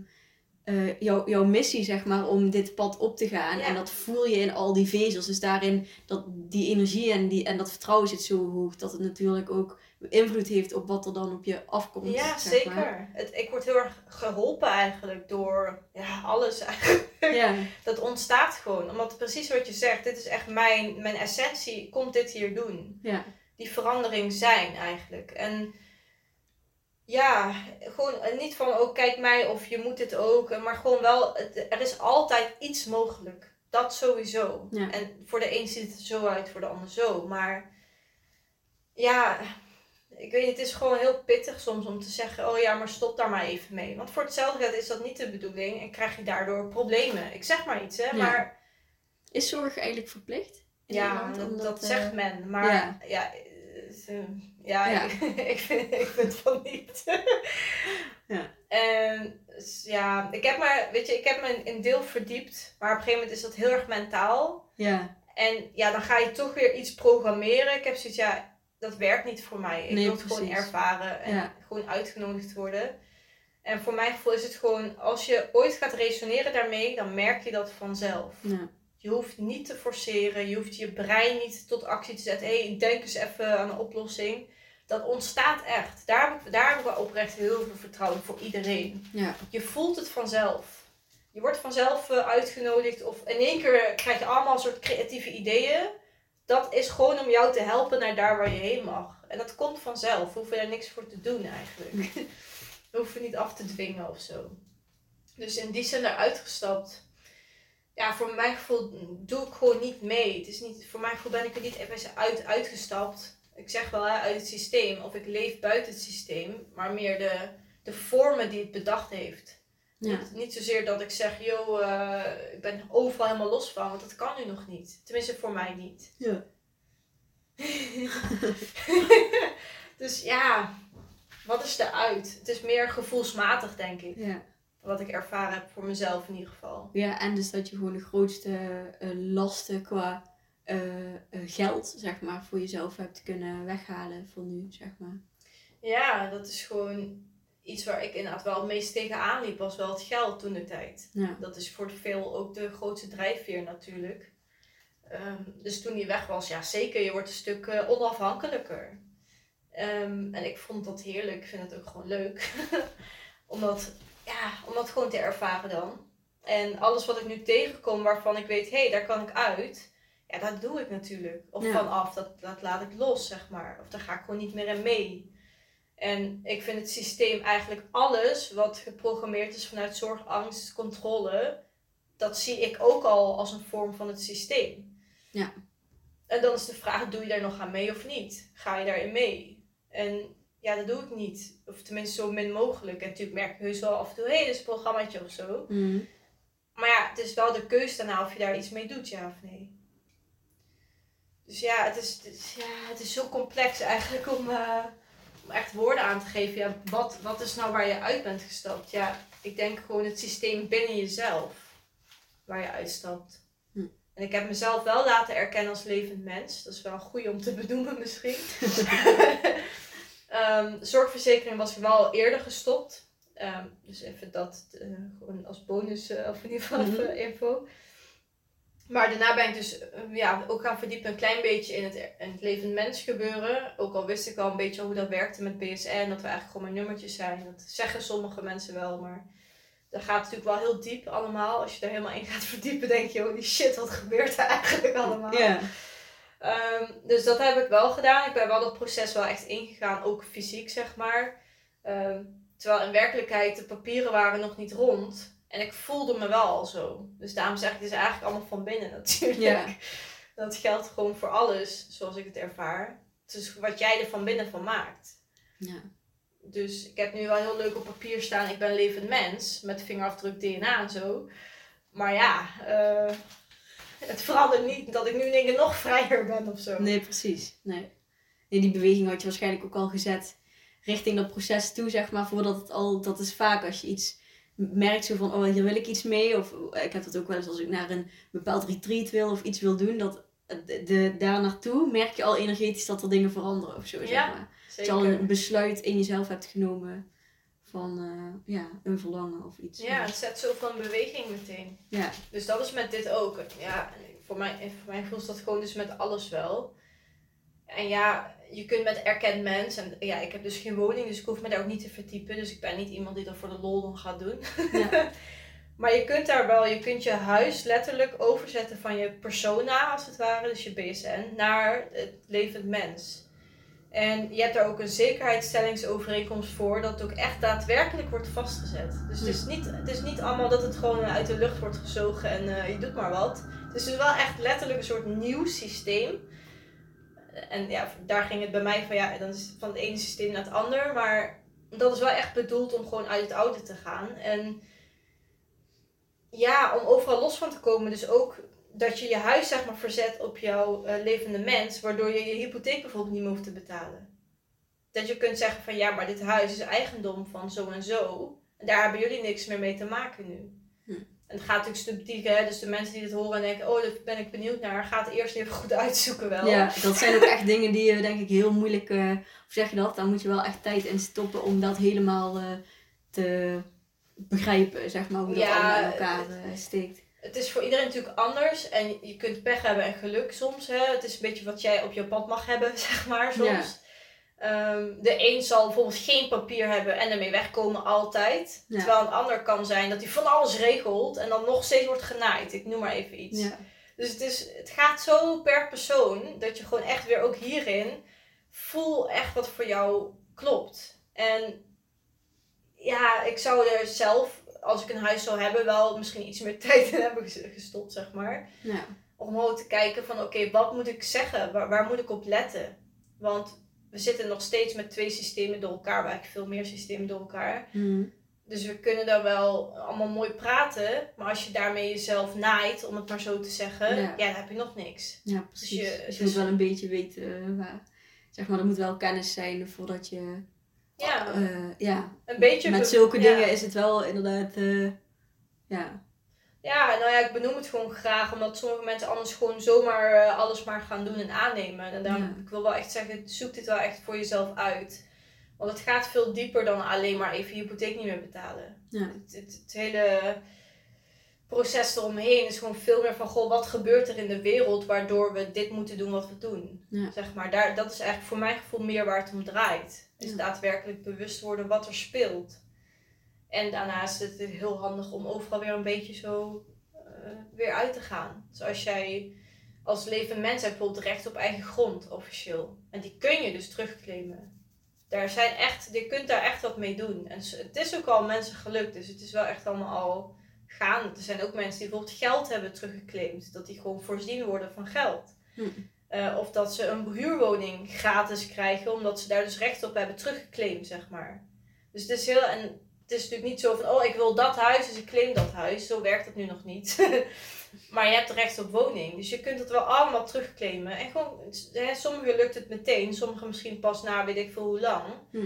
eh, jouw, jouw missie, zeg maar, om dit pad op te gaan. Ja. En dat voel je in al die vezels. Dus daarin, dat die energie en, die, en dat vertrouwen zit zo hoog, dat het natuurlijk ook invloed heeft op wat er dan op je afkomt. Ja, zeg maar. zeker. Het, ik word heel erg geholpen eigenlijk door ja, alles eigenlijk. Ja, Dat ontstaat gewoon. Omdat precies wat je zegt, dit is echt mijn, mijn essentie, komt dit hier doen. ja, Die verandering zijn eigenlijk. En ja, gewoon eh, niet van, oh kijk mij of je moet dit ook. Maar gewoon wel, het- er is altijd iets mogelijk. Dat sowieso. Ja. En voor de een ziet het zo uit, voor de ander zo. Maar ja, ik weet niet, het is gewoon heel pittig soms om te zeggen, oh ja, maar stop daar maar even mee. Want voor hetzelfde geld is dat niet de bedoeling en krijg je daardoor problemen. Ik zeg maar iets, hè, Ja. maar Is zorg eigenlijk verplicht? ja, dat, dat eh, zegt men. Maar ja. ja, eh, ze- ja, Ja. Ik, [laughs] ik, vind, ik vind van niet. [laughs] Ja. En ja, ik heb, maar, weet je, ik heb me in, in deel verdiept. Maar op een gegeven moment is dat heel erg mentaal. Ja, En ja, dan ga je toch weer iets programmeren. Ik heb zoiets, ja, dat werkt niet voor mij. Ik Nee, wil het gewoon ervaren en Ja. gewoon uitgenodigd worden. En voor mijn gevoel is het gewoon, als je ooit gaat resoneren daarmee, dan merk je dat vanzelf. ja, Je hoeft niet te forceren, je hoeft je brein niet tot actie te zetten. Hé, hey, denk eens even aan een oplossing. Dat ontstaat echt. Daar heb, ik, daar heb ik wel oprecht heel veel vertrouwen voor iedereen. ja, Je voelt het vanzelf. Je wordt vanzelf eh, uitgenodigd of in één keer krijg je allemaal soort creatieve ideeën. Dat is gewoon om jou te helpen naar daar waar je heen mag. En dat komt vanzelf. We hoeven daar niks voor te doen eigenlijk. [laughs] We hoeven niet af te dwingen of zo. Dus in die zin eruit gestapt. Ja, voor mijn gevoel doe ik gewoon niet mee. Het is niet, voor mijn gevoel ben ik er niet even uit, uitgestapt. Ik zeg wel hè, uit het systeem. Of ik leef buiten het systeem. Maar meer de, de vormen die het bedacht heeft. Ja. Niet, niet zozeer dat ik zeg, yo, eh, ik ben overal helemaal los van, want dat kan nu nog niet. Tenminste, voor mij niet. Ja. [laughs] dus ja, wat is eruit? Het is meer gevoelsmatig, denk ik. ja. Wat ik ervaren heb voor mezelf in ieder geval. Ja, en dus dat je gewoon de grootste eh, lasten qua eh, geld, zeg maar, voor jezelf hebt kunnen weghalen voor nu, zeg maar. Ja, dat is gewoon iets waar ik inderdaad wel het meest tegenaan liep, was wel het geld toen de tijd. Ja, Dat is voor veel ook de grootste drijfveer natuurlijk. Ehm, dus toen die weg was, ja zeker, je wordt een stuk eh, onafhankelijker. Ehm, en ik vond dat heerlijk, ik vind het ook gewoon leuk. [laughs] om, dat, ja, om dat gewoon te ervaren dan. En alles wat ik nu tegenkom waarvan ik weet, hé, hey, daar kan ik uit. Ja, dat doe ik natuurlijk. Of Ja. vanaf, dat, dat laat ik los, zeg maar. Of daar ga ik gewoon niet meer in mee. En ik vind het systeem eigenlijk alles wat geprogrammeerd is vanuit zorg, angst, controle, dat zie ik ook al als een vorm van het systeem. Ja. En dan is de vraag, doe je daar nog aan mee of niet? Ga je daarin mee? En ja, dat doe ik niet. Of tenminste zo min mogelijk. En natuurlijk merk ik heus wel af en toe, hé, hey, dit is een programmaatje of zo. Mhm. Maar ja, het is wel de keuze daarna of je daar iets mee doet, ja of nee. Dus ja, het is, het is- ja, het is zo complex eigenlijk om, eh, om echt woorden aan te geven. Ja, wat, wat is nou waar je uit bent gestapt? Ja, ik denk gewoon het systeem binnen jezelf waar je uitstapt. Hm. En ik heb mezelf wel laten erkennen als levend mens. Dat is wel een goede om te [laughs] benoemen misschien. [laughs] Ehm, zorgverzekering was wel eerder gestopt. Ehm, dus even dat eh, gewoon als bonus eh, of in ieder geval Mhm. info. Maar daarna ben ik dus eh, ja, ook gaan verdiepen een klein beetje in het, in het levend mens gebeuren. Ook al wist ik al een beetje hoe dat werkte met BSN. Dat we eigenlijk gewoon maar nummertjes zijn. Dat zeggen sommige mensen wel, maar dat gaat natuurlijk wel heel diep allemaal. Als je daar helemaal in gaat [laughs] verdiepen, denk je, holy shit, wat gebeurt er eigenlijk allemaal? Ja, Ehm, dus dat heb ik wel gedaan. Ik ben wel dat proces wel echt ingegaan, ook fysiek zeg maar. Ehm, terwijl in werkelijkheid de papieren waren nog niet rond. En ik voelde me wel al zo. Dus daarom zeg ik, het is eigenlijk allemaal van binnen [laughs] natuurlijk. Ja. Dat geldt gewoon voor alles, zoals ik het ervaar. Het is wat jij er van binnen van maakt. ja, Dus ik heb nu wel heel leuk op papier staan, ik ben een levend mens. Met vingerafdruk, DNA en zo. Maar ja, eh, het verandert niet dat ik nu keer nog [laughs] vrijer ben of zo. nee, precies. Nee. Nee, die beweging had je waarschijnlijk ook al gezet richting dat proces toe, zeg maar, voordat het al, dat is vaak als je iets merkt zo van, oh, hier wil ik iets mee. Of ik heb dat ook wel eens als ik naar een bepaald retreat wil of iets wil doen, dat de, de, daar naartoe merk je al energetisch dat er dingen veranderen of zo, zeg maar. Dat je al een besluit in jezelf hebt genomen van, eh, ja, een verlangen of iets. Ja, het zet zoveel in beweging meteen. Ja, Dus dat is met dit ook. Ja, voor mij, voor mij gevoel is dat gewoon dus met alles wel. En ja, je kunt met erkend mens. En ja, ik heb dus geen woning, dus ik hoef me daar ook niet te verdiepen. Dus ik ben niet iemand die dat voor de lol dan gaat doen. Ja. [laughs] maar je kunt daar wel, je kunt je huis letterlijk overzetten van je persona, als het ware, dus je BSN, naar het levend mens. En je hebt daar ook een zekerheidsstellingsovereenkomst voor, dat het ook echt daadwerkelijk wordt vastgezet. Dus het is niet, het is niet allemaal dat het gewoon uit de lucht wordt gezogen en eh, je doet maar wat. Het is dus wel echt letterlijk een soort nieuw systeem. En ja, daar ging het bij mij van, ja, dan is van het ene systeem naar het ander. Maar dat is wel echt bedoeld om gewoon uit het oude te gaan. En ja, om overal los van te komen. Dus ook dat je je huis zeg maar verzet op jouw eh, levende mens, waardoor je je hypotheek bijvoorbeeld niet meer hoeft te betalen. Dat je kunt zeggen van ja, maar dit huis is eigendom van zo en zo. En daar hebben jullie niks meer mee te maken nu. En het gaat natuurlijk subtiel, hè? dus de mensen die dit horen en denken, oh, daar ben ik benieuwd naar, ga het eerst even goed [laughs] uitzoeken wel. Ja, dat zijn ook echt dingen die je denk ik heel moeilijk, eh hoe zeg je dat? Daar moet je wel echt tijd in stoppen om dat helemaal eh, te begrijpen, zeg maar, hoe dat allemaal in elkaar eh, steekt. Het is voor iedereen natuurlijk anders en je kunt pech hebben en geluk soms. Hè? Het is een beetje wat jij op je pad mag hebben, [laughs] zeg maar, soms. Ehm, de een zal bijvoorbeeld geen papier hebben en ermee wegkomen altijd. Ja. Terwijl een ander kan zijn dat hij van alles regelt en dan nog steeds wordt genaaid. Ik noem maar even iets. Ja. Dus het, is, het gaat zo per persoon dat je gewoon echt weer ook hierin voel echt wat voor jou klopt. En ja, ik zou er zelf, als ik een huis zou hebben, wel misschien iets meer [laughs] tijd in hebben ges- gestopt, zeg maar. Ja. Om gewoon te kijken van oké, wat moet ik zeggen? Waar, waar moet ik op letten? Want we zitten nog steeds met twee systemen door elkaar, maar eigenlijk veel meer systemen door elkaar. Hm. Dus we kunnen daar wel allemaal mooi praten, maar als je daarmee jezelf naait, om het maar zo te zeggen, Ja. ja, dan heb je nog niks. Ja, precies. Dus je- Dus je, dus- moet wel een beetje weten eh, waar. Zeg maar, er moet wel kennis zijn voordat je. Ja, eh, ja. een beetje. Met zulke dingen is het wel inderdaad. eh, ja. Ja, nou ja, ik benoem het gewoon graag, omdat sommige mensen anders gewoon zomaar eh, alles maar gaan doen en aannemen. En dan, Ja. ik wil wel echt zeggen, zoek dit wel echt voor jezelf uit. Want het gaat veel dieper dan alleen maar even je hypotheek niet meer betalen. Ja. Het, het, het hele proces eromheen is gewoon veel meer van, goh, wat gebeurt er in de wereld waardoor we dit moeten doen wat we doen? Ja. Zeg maar, daar, dat is eigenlijk voor mijn gevoel meer waar het om draait. Is daadwerkelijk bewust worden wat er speelt. En daarnaast is het heel handig om overal weer een beetje zo eh, weer uit te gaan. Zoals jij als levend mens hebt bijvoorbeeld recht op eigen grond, officieel. En die kun je dus terugclaimen. Daar zijn echt, je kunt daar echt wat mee doen. En het is ook al mensen gelukt, dus het is wel echt allemaal al gaande. Er zijn ook mensen die bijvoorbeeld geld hebben teruggeclaimd. Dat die gewoon voorzien worden van geld. Hm. Eh, of dat ze een huurwoning gratis krijgen, omdat ze daar dus recht op hebben teruggeclaimd, zeg maar. Dus het is heel, en het is natuurlijk niet zo van, oh, ik wil dat huis, dus ik claim dat huis. Zo werkt het nu nog niet. [laughs] maar je hebt recht op woning. Dus je kunt het wel allemaal terugclaimen. En gewoon, hè, sommigen lukt het meteen, sommigen misschien pas na weet ik veel hoe lang. Hm.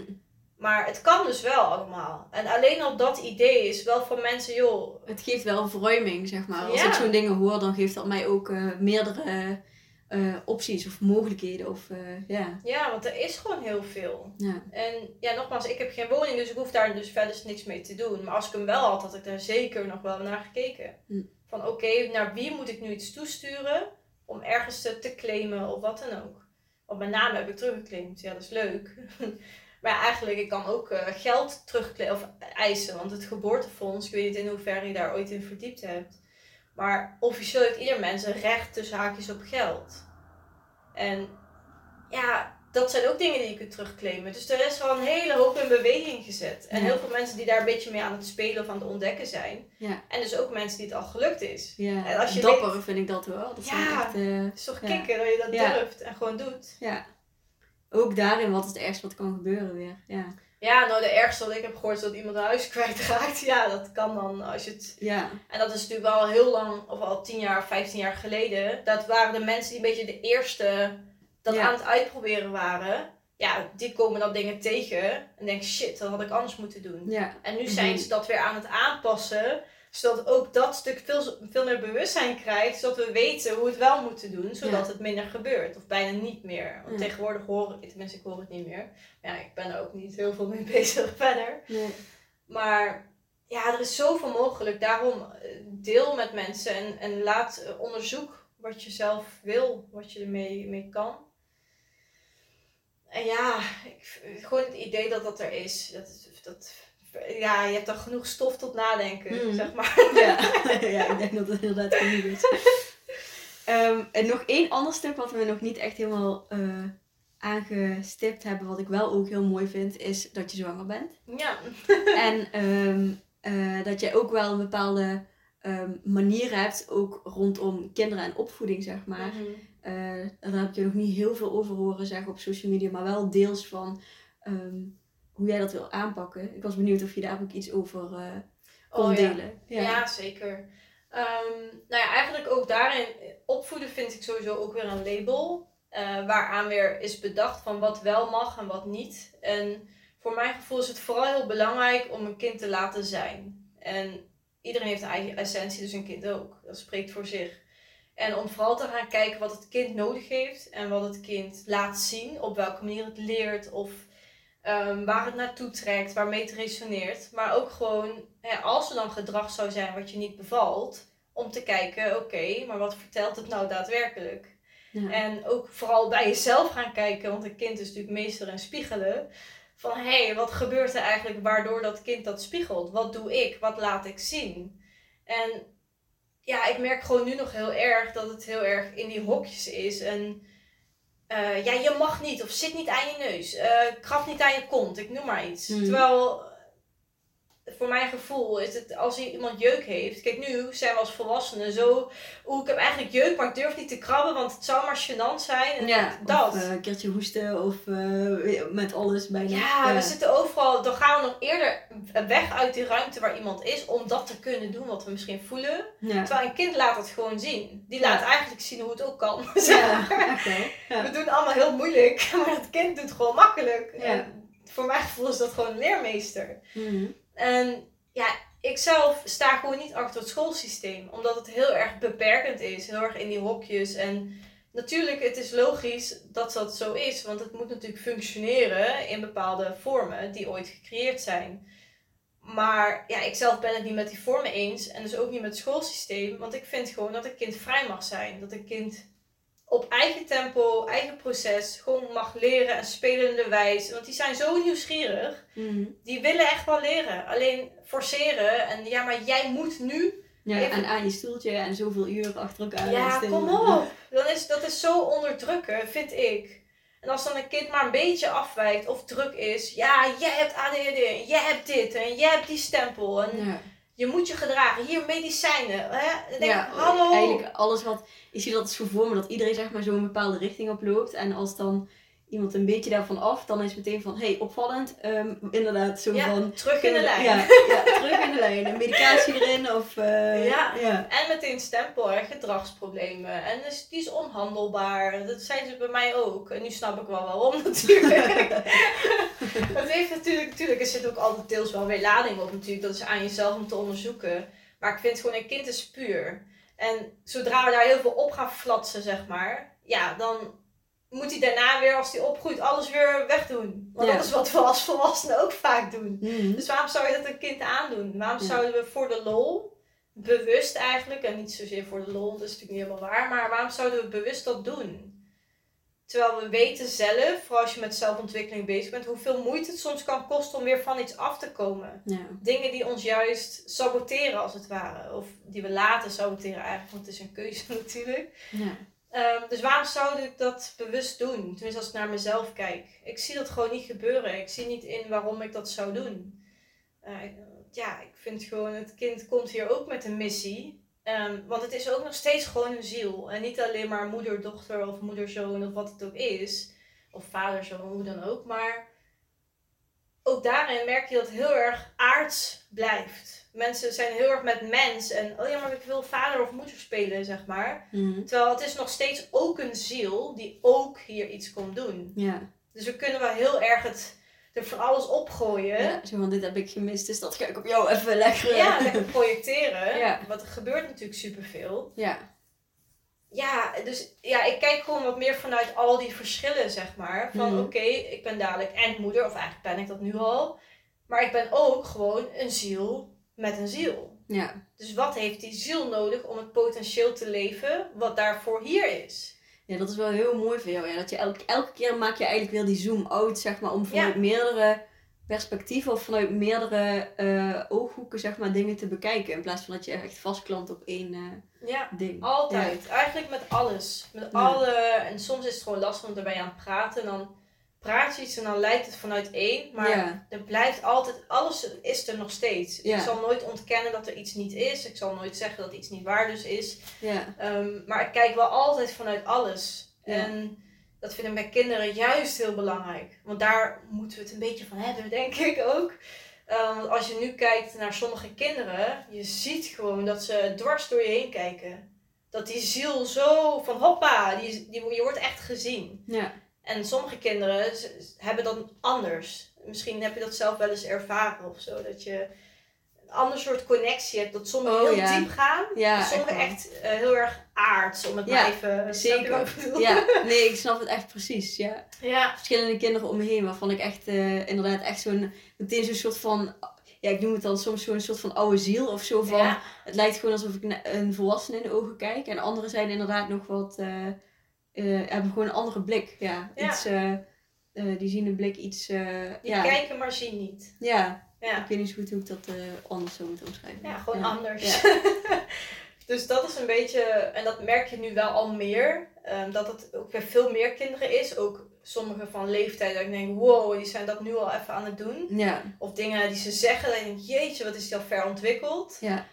Maar het kan dus wel allemaal. En alleen al dat idee is wel van mensen, joh, Het geeft wel verruiming, zeg maar. Als Ja. ik zo'n dingen hoor, dan geeft dat mij ook eh, meerdere eh, opties of mogelijkheden. Of, eh, ja. ja, want er is gewoon heel veel. Ja. En ja, nogmaals, ik heb geen woning, dus ik hoef daar dus verder niks mee te doen. Maar als ik hem wel had, had ik daar zeker nog wel naar gekeken. Hm. Van oké, naar wie moet ik nu iets toesturen om ergens te, te claimen of wat dan ook. Want mijn naam heb ik teruggeclaimd, ja dat is leuk. [laughs] maar eigenlijk, ik kan ook eh, geld terugclaimen of eisen. Want het geboortefonds, ik weet niet in hoeverre je daar ooit in verdiept hebt. Maar officieel heeft ieder mens een recht tussen haakjes op geld. En ja, dat zijn ook dingen die je kunt terugclaimen. Dus er is al een hele hoop in beweging gezet. En Ja. heel veel mensen die daar een beetje mee aan het spelen of aan het ontdekken zijn. Ja. En dus ook mensen die het al gelukt is. ja. En als je Dapper vind ik dat wel. Dat Ja. echt, eh, Het is toch Ja. kicken dat je dat durft en gewoon doet. ja. Ook daarin, wat is het ergste wat kan gebeuren weer. Ja. Ja, nou de ergste wat ik heb gehoord is dat iemand een huis [laughs] kwijtraakt. Ja, dat kan dan als je het... Ja. En dat is natuurlijk wel heel lang, of al 10 jaar, 15 jaar geleden. Dat waren de mensen die een beetje de eerste dat Ja. aan het uitproberen waren. Ja, die komen dan dingen tegen en denken shit, dat had ik anders moeten doen. Ja. En nu zijn Mhm. ze dat weer aan het aanpassen. Zodat ook dat stuk veel, veel meer bewustzijn krijgt. Zodat we weten hoe we het wel moeten doen. Zodat Ja. het minder gebeurt. Of bijna niet meer. Want Ja. tegenwoordig hoor ik, tenminste ik hoor het niet meer. Maar ja, ik ben er ook niet heel veel mee [laughs] bezig verder. Nee. Maar ja, er is zoveel mogelijk. Daarom eh, deel met mensen. En, en laat eh, onderzoek wat je zelf wil. Wat je ermee mee kan. En ja, ik, gewoon het idee dat dat er is. Dat, dat, ja, je hebt dan genoeg stof tot nadenken, Mhm. zeg maar. [laughs] Ja. [laughs] ja, ik denk dat het inderdaad genoeg is. Ehm, en nog één ander stuk wat we nog niet echt helemaal eh, aangestipt hebben, wat ik wel ook heel mooi vind, is dat je zwanger bent. Ja. [laughs] en ehm, eh, dat je ook wel een bepaalde ehm, manier hebt, ook rondom kinderen en opvoeding, zeg maar. Eh, daar heb je nog niet heel veel over horen zeggen op social media, maar wel deels van hoe jij dat wil aanpakken. Ik was benieuwd of je daar ook iets over eh, kon Oh, ja. delen. Ja. zeker. Ehm, nou ja, eigenlijk ook daarin, opvoeden vind ik sowieso ook weer een label. Uh, waaraan weer is bedacht van wat wel mag en wat niet. En voor mijn gevoel is het vooral heel belangrijk om een kind te laten zijn. En iedereen heeft een eigen essentie, dus een kind ook. Dat spreekt voor zich. En om vooral te gaan kijken wat het kind nodig heeft en wat het kind laat zien, op welke manier het leert of um, waar het naartoe trekt, waarmee het resoneert. Maar ook gewoon, hè, als er dan gedrag zou zijn wat je niet bevalt, om te kijken, oké, maar wat vertelt het nou daadwerkelijk? Ja. En ook vooral bij jezelf gaan kijken, want een kind is natuurlijk meester in spiegelen. Van hé, hey, wat gebeurt er eigenlijk waardoor dat kind dat spiegelt? Wat doe ik? Wat laat ik zien? En ja, ik merk gewoon nu nog heel erg dat het heel erg in die hokjes is. En uh, ja, je mag niet of zit niet aan je neus. Uh, krap niet aan je kont, ik noem maar iets. Hmm. Terwijl voor mijn gevoel is het als iemand jeuk heeft. Kijk, nu zijn we als volwassenen zo. Oeh, ik heb eigenlijk jeuk, maar ik durf niet te krabben, want het zou maar gênant zijn. En ja, dat. Of uh, een keertje hoesten of uh, met alles bijna. Ja, we zitten overal. Dan gaan we nog eerder weg uit die ruimte waar iemand is om dat te kunnen doen wat we misschien voelen. Ja. Terwijl een kind laat het gewoon zien. Die laat eigenlijk zien hoe het ook kan. Ja, [laughs] okay. We doen allemaal heel moeilijk, [laughs] maar het kind doet gewoon makkelijk. Voor mijn gevoel is dat gewoon een leermeester. Mm en ja, ik zelf sta gewoon niet achter het schoolsysteem. Omdat het heel erg beperkend is. Heel erg in die hokjes. En natuurlijk, het is logisch dat dat zo is. Want het moet natuurlijk functioneren in bepaalde vormen die ooit gecreëerd zijn. Maar ja, ik zelf ben het niet met die vormen eens. En dus ook niet met het schoolsysteem. Want ik vind gewoon dat een kind vrij mag zijn. Dat een kind op eigen tempo, eigen proces, gewoon mag leren en spelende wijze. Want die zijn zo nieuwsgierig. Mhm. Die willen echt wel leren. Alleen forceren en ja, maar jij moet nu. Ja, en aan je stoeltje en zoveel uur achter elkaar. Ja, kom op. Dan is, dat is zo onderdrukken, vind ik. En als dan een kind maar een beetje afwijkt of druk is. Ja, jij hebt ADHD, jij hebt dit en jij hebt die stempel. En ja je moet je gedragen. Hier medicijnen. Hè? denk, ja, hallo. Eigenlijk alles wat... Ik zie dat als voor me dat iedereen zeg maar zo een bepaalde richting oploopt. En als dan iemand een beetje daarvan af, dan is het meteen van, hey, opvallend. Um, inderdaad, zo van... terug in de lijn. Ja, ja, terug in de lijn. Een medicatie erin of... Uh, ja. ja, en meteen stempel, hè, gedragsproblemen. En dus, die is onhandelbaar. Dat zijn ze bij mij ook. En nu snap ik wel waarom [laughs] natuurlijk. [laughs] het heeft natuurlijk, natuurlijk, er zit ook altijd deels wel weer lading op natuurlijk. Dat is aan jezelf om te onderzoeken. Maar ik vind gewoon, een kind is puur. En zodra we daar heel veel op gaan flatsen, zeg maar, ja, dan moet hij daarna weer, als hij opgroeit, alles weer wegdoen. Want dat is wat we als volwassenen ook vaak doen. Mhm. Dus waarom zou je dat een kind aandoen? Waarom zouden we voor de lol, bewust eigenlijk, en niet zozeer voor de lol, dat is natuurlijk niet helemaal waar, maar waarom zouden we bewust dat doen? Terwijl we weten zelf, vooral als je met zelfontwikkeling bezig bent, hoeveel moeite het soms kan kosten om weer van iets af te komen. Ja. Dingen die ons juist saboteren als het ware. Of die we laten saboteren eigenlijk, want het is een keuze [laughs] natuurlijk. Ja. Ehm, dus waarom zou ik dat bewust doen? Tenminste, als ik naar mezelf kijk. Ik zie dat gewoon niet gebeuren. Ik zie niet in waarom ik dat zou doen. Uh, ja, ik vind gewoon, het kind komt hier ook met een missie. Um, want het is ook nog steeds gewoon een ziel. En niet alleen maar moeder, dochter of moederzoon of wat het ook is. Of vaderzoon, hoe dan ook. Maar ook daarin merk je dat heel erg aards blijft mensen zijn heel erg met mens en oh ja, maar ik wil vader of moeder spelen, zeg maar. Mhm. Terwijl het is nog steeds ook een ziel die ook hier iets komt doen. Ja. Dus we kunnen wel heel erg het er voor alles opgooien. Ja, zo van dit heb ik gemist, dus dat ga ik op jou even lekker... Ja, lekker projecteren. ja. Want er gebeurt natuurlijk superveel. Ja. Ja, dus ja, ik kijk gewoon wat meer vanuit al die verschillen, zeg maar. Van mhm. oké, ik ben dadelijk en moeder, of eigenlijk ben ik dat nu al. Maar ik ben ook gewoon een ziel met een ziel. Ja. Dus wat heeft die ziel nodig om het potentieel te leven wat daarvoor hier is? Ja, dat is wel heel mooi voor jou. Ja. Dat je elke, elke keer maak je eigenlijk weer die zoom out, zeg maar, om vanuit meerdere perspectieven of vanuit meerdere uh, ooghoeken, zeg maar, dingen te bekijken. In plaats van dat je echt vastklampt op één uh, ja, ding. Altijd. Eigenlijk met alles. Met alle, en soms is het gewoon lastig om erbij aan het praten. Dan praat je iets en dan lijkt het vanuit één. Maar er blijft altijd, alles is er nog steeds. Ik zal nooit ontkennen dat er iets niet is. Ik zal nooit zeggen dat iets niet waar dus is. Ja. Um, maar ik kijk wel altijd vanuit alles. En dat vind ik bij kinderen juist heel belangrijk. Want daar moeten we het een beetje van hebben, denk ik ook. Eh, want als je nu kijkt naar sommige kinderen, je ziet gewoon dat ze dwars door je heen kijken. Dat die ziel zo van hoppa, die, die, je wordt echt gezien. Ja. En sommige kinderen hebben dat anders. Misschien heb je dat zelf wel eens ervaren of zo. Dat je een ander soort connectie hebt. Dat sommigen Oh, heel ja. diep gaan. Ja, en sommigen echt eh, heel erg aards. Om het Ja, maar even... zeker. Ja, [laughs] nee, ik snap het echt precies. Ja. ja. Verschillende kinderen om me heen waarvan ik echt eh, inderdaad echt zo'n, meteen zo'n soort van, ja, ik noem het dan soms zo'n soort van oude ziel of zo van, het lijkt gewoon alsof ik een volwassene in de ogen kijk. En anderen zijn inderdaad nog wat, eh, eh, hebben gewoon een andere blik. Ja, Ja. Iets, eh, eh, die zien de blik iets, Die ja. kijken maar zien niet. ja, Ja. ik weet niet zo goed hoe ik dat anders zou moeten omschrijven. Ja, gewoon anders. [laughs] Dus dat is een beetje, en dat merk je nu wel al meer, ehm, dat het ook bij veel meer kinderen is. Ook sommige van leeftijd, dat ik denk, wow, die zijn dat nu al even aan het doen. Ja, Of dingen die ze zeggen, dat ik denk, jeetje, wat is die al ver ontwikkeld. ja,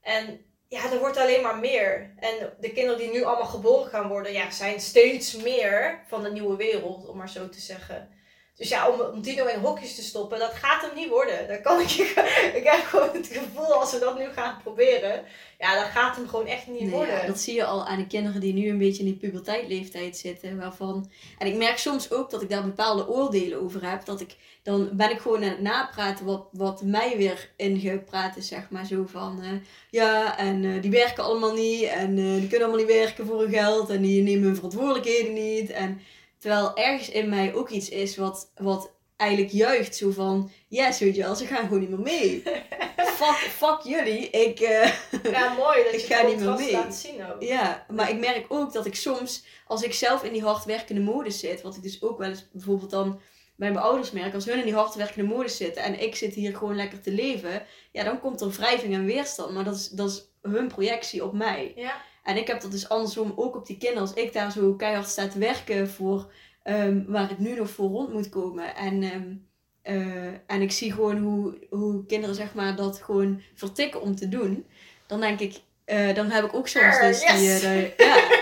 En ja, er wordt alleen maar meer. En de kinderen die nu allemaal geboren gaan worden, ja, zijn steeds meer van de nieuwe wereld, om maar zo te zeggen. Dus ja, om, om Dino in hokjes te stoppen, dat gaat hem niet worden. Dat kan ik, je- [laughs] ik heb gewoon het gevoel, als we dat nu gaan proberen, ja, dat gaat hem gewoon echt niet Nee, worden. ja, dat zie je al aan de kinderen die nu een beetje in die puberteitleeftijd zitten. Waarvan, en ik merk soms ook dat ik daar bepaalde oordelen over heb. Dat ik, dan ben ik gewoon aan het napraten wat, wat mij weer ingepraat is, zeg maar. Zo van, eh, ja, en eh, die werken allemaal niet. En eh, die kunnen allemaal niet werken voor hun geld. En die nemen hun verantwoordelijkheden niet. En terwijl ergens in mij ook iets is wat, wat eigenlijk juicht. Zo van, yes, weet je wel, ze gaan gewoon niet meer mee. [laughs] fuck, fuck jullie. Ik... eh, Ja, mooi dat [laughs] Ik je ga niet meer mee. laat zien ook. Ja, maar ik merk ook dat ik soms, als ik zelf in die hardwerkende modus zit, wat ik dus ook wel eens bijvoorbeeld dan bij mijn ouders merk, als hun in die hardwerkende modus zitten en ik zit hier gewoon lekker te leven, ja, dan komt er wrijving en weerstand. Maar dat is, dat is hun projectie op mij. Ja, En ik heb dat dus andersom ook op die kinderen. Als ik daar zo keihard sta te werken voor ehm, waar ik nu nog voor rond moet komen. En, ehm, eh, en ik zie gewoon hoe, hoe kinderen zeg maar dat gewoon vertikken om te doen. Dan denk ik, eh, dan heb ik ook soms dus die... eh, ja. [laughs]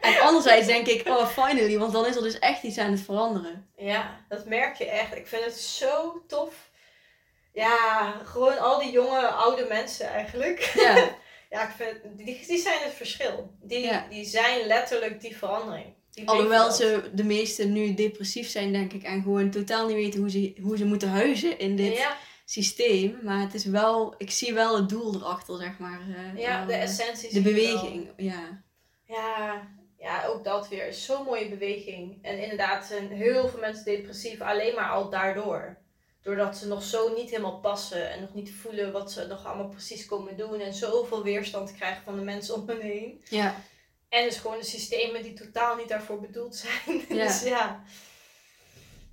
En anderzijds denk ik, oh finally, want dan is er dus echt iets aan het veranderen. ja, dat merk je echt. Ik vind het zo tof. Ja, gewoon al die jonge, oude mensen eigenlijk. Ja, [laughs] Ja, ik vind, die, die zijn het verschil. Die, Ja. die zijn letterlijk die verandering. Die alhoewel ze de meesten nu depressief zijn denk ik. En gewoon totaal niet weten hoe ze, hoe ze moeten huizen in dit Ja, systeem. Maar het is wel, ik zie wel het doel erachter, zeg maar. eh, ja, wel, de eh, essentie de beweging, ja. Ja, ja, ook dat weer. is Zo'n mooie beweging. En inderdaad zijn heel veel mensen depressief alleen maar al daardoor. Doordat ze nog zo niet helemaal passen en nog niet voelen wat ze nog allemaal precies komen doen. En zoveel weerstand krijgen van de mensen om hen heen. Ja, En dus gewoon de systemen die totaal niet daarvoor bedoeld zijn. [laughs] Ja. dus ja.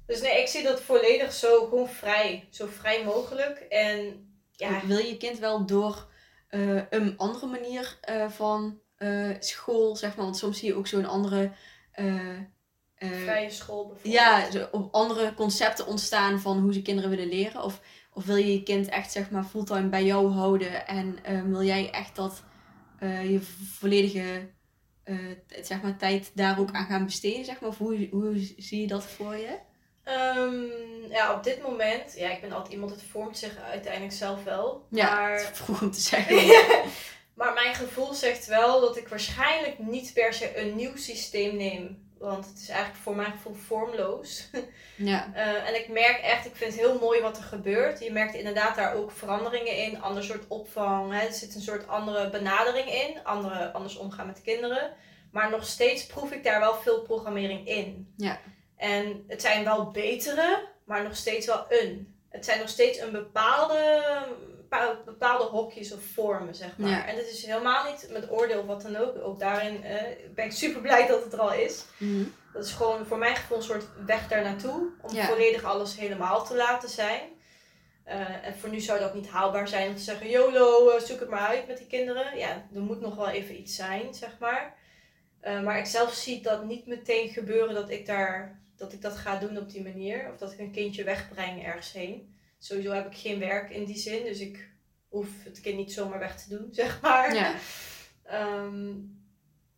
Dus nee, ik zie dat volledig zo gewoon vrij. Zo vrij mogelijk. En ja, wil je kind wel door eh, een andere manier eh, van eh, school, zeg maar. Want soms zie je ook zo'n andere... eh, vrije school bijvoorbeeld. ja, zo, op andere concepten ontstaan van hoe ze kinderen willen leren. Of, of wil je je kind echt zeg maar fulltime bij jou houden en eh, wil jij echt dat eh, je volledige eh, t- zeg maar, tijd daar ook aan gaan besteden? Zeg maar? Of hoe, hoe zie je dat voor je? Ehm, ja, op dit moment, ja, ik ben altijd iemand, het vormt zich uiteindelijk zelf wel. Ja, Maar, vroeg om te zeggen. maar mijn gevoel zegt wel dat ik waarschijnlijk niet per se een nieuw systeem neem. Want het is eigenlijk voor mijn gevoel vormloos. [laughs] ja, Eh, en ik merk echt, ik vind het heel mooi wat er gebeurt. Je merkt inderdaad daar ook veranderingen in. Ander soort opvang. Hè. Er zit een soort andere benadering in. Andere, anders omgaan met kinderen. Maar nog steeds proef ik daar wel veel programmering in. Ja. En het zijn wel betere, maar nog steeds wel een. Het zijn nog steeds een bepaalde, bepa- bepaalde hokjes of vormen, zeg maar. Ja. En het is helemaal niet met oordeel of wat dan ook. Ook daarin eh, ben ik super blij dat het er al is. Mhm. Dat is gewoon voor mijn gevoel een soort weg daar naartoe. Om Ja. volledig alles helemaal te laten zijn. Eh, en voor nu zou dat niet haalbaar zijn om te zeggen: YOLO, eh, zoek het maar uit met die kinderen. Ja, er moet nog wel even iets zijn, zeg maar. Maar ik zelf zie dat niet meteen gebeuren dat ik, daar, dat ik dat ga doen op die manier. Of dat ik een kindje wegbreng ergens heen. Sowieso heb ik geen werk in die zin. Dus ik hoef het kind niet zomaar weg te doen, [laughs] zeg maar. ja. Ehm,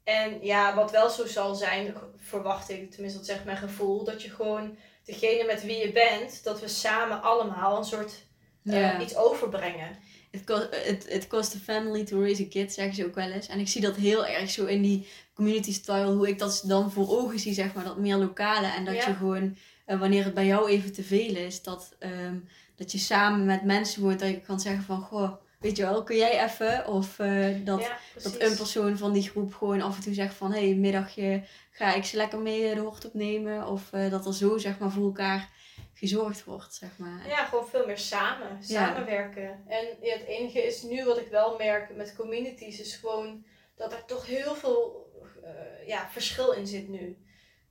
en ja, wat wel zo zal zijn, verwacht ik, tenminste dat zegt mijn gevoel, dat je gewoon degene met wie je bent, dat we samen allemaal een soort eh, Ja. iets overbrengen. Het kost, het, het kost a family to raise a kid, zeggen ze ook wel eens. En ik zie dat heel erg zo in die community style, hoe ik dat dan voor ogen zie, zeg maar, dat meer lokale. En dat Ja. je gewoon, eh, wanneer het bij jou even te veel is, dat, ehm, dat je samen met mensen woont, dat je kan zeggen van, goh, weet je wel, kun jij even? Of eh, dat, ja, dat een persoon van die groep gewoon af en toe zegt van, hé, hey, middagje ga ik ze lekker mee eh, de hort opnemen. Of eh, dat er zo, zeg maar, voor elkaar gezorgd wordt, zeg maar. Ja, gewoon veel meer samen. Ja. Samenwerken. En ja, het enige is nu wat ik wel merk met communities is gewoon dat er toch heel veel ja, verschil in zit nu.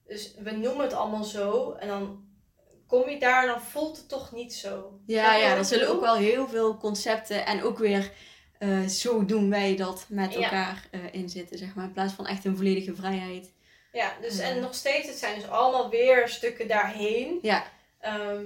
Dus we noemen het allemaal zo en dan kom je daar dan voelt het toch niet zo. Ja, ja, er zullen ook wel heel veel concepten en ook weer eh, zo doen wij dat met Ja. elkaar eh in zitten, zeg maar. In plaats van echt een volledige vrijheid. Ja, dus Ja. en nog steeds, het zijn dus allemaal weer stukken daarheen. Ja. Ehm,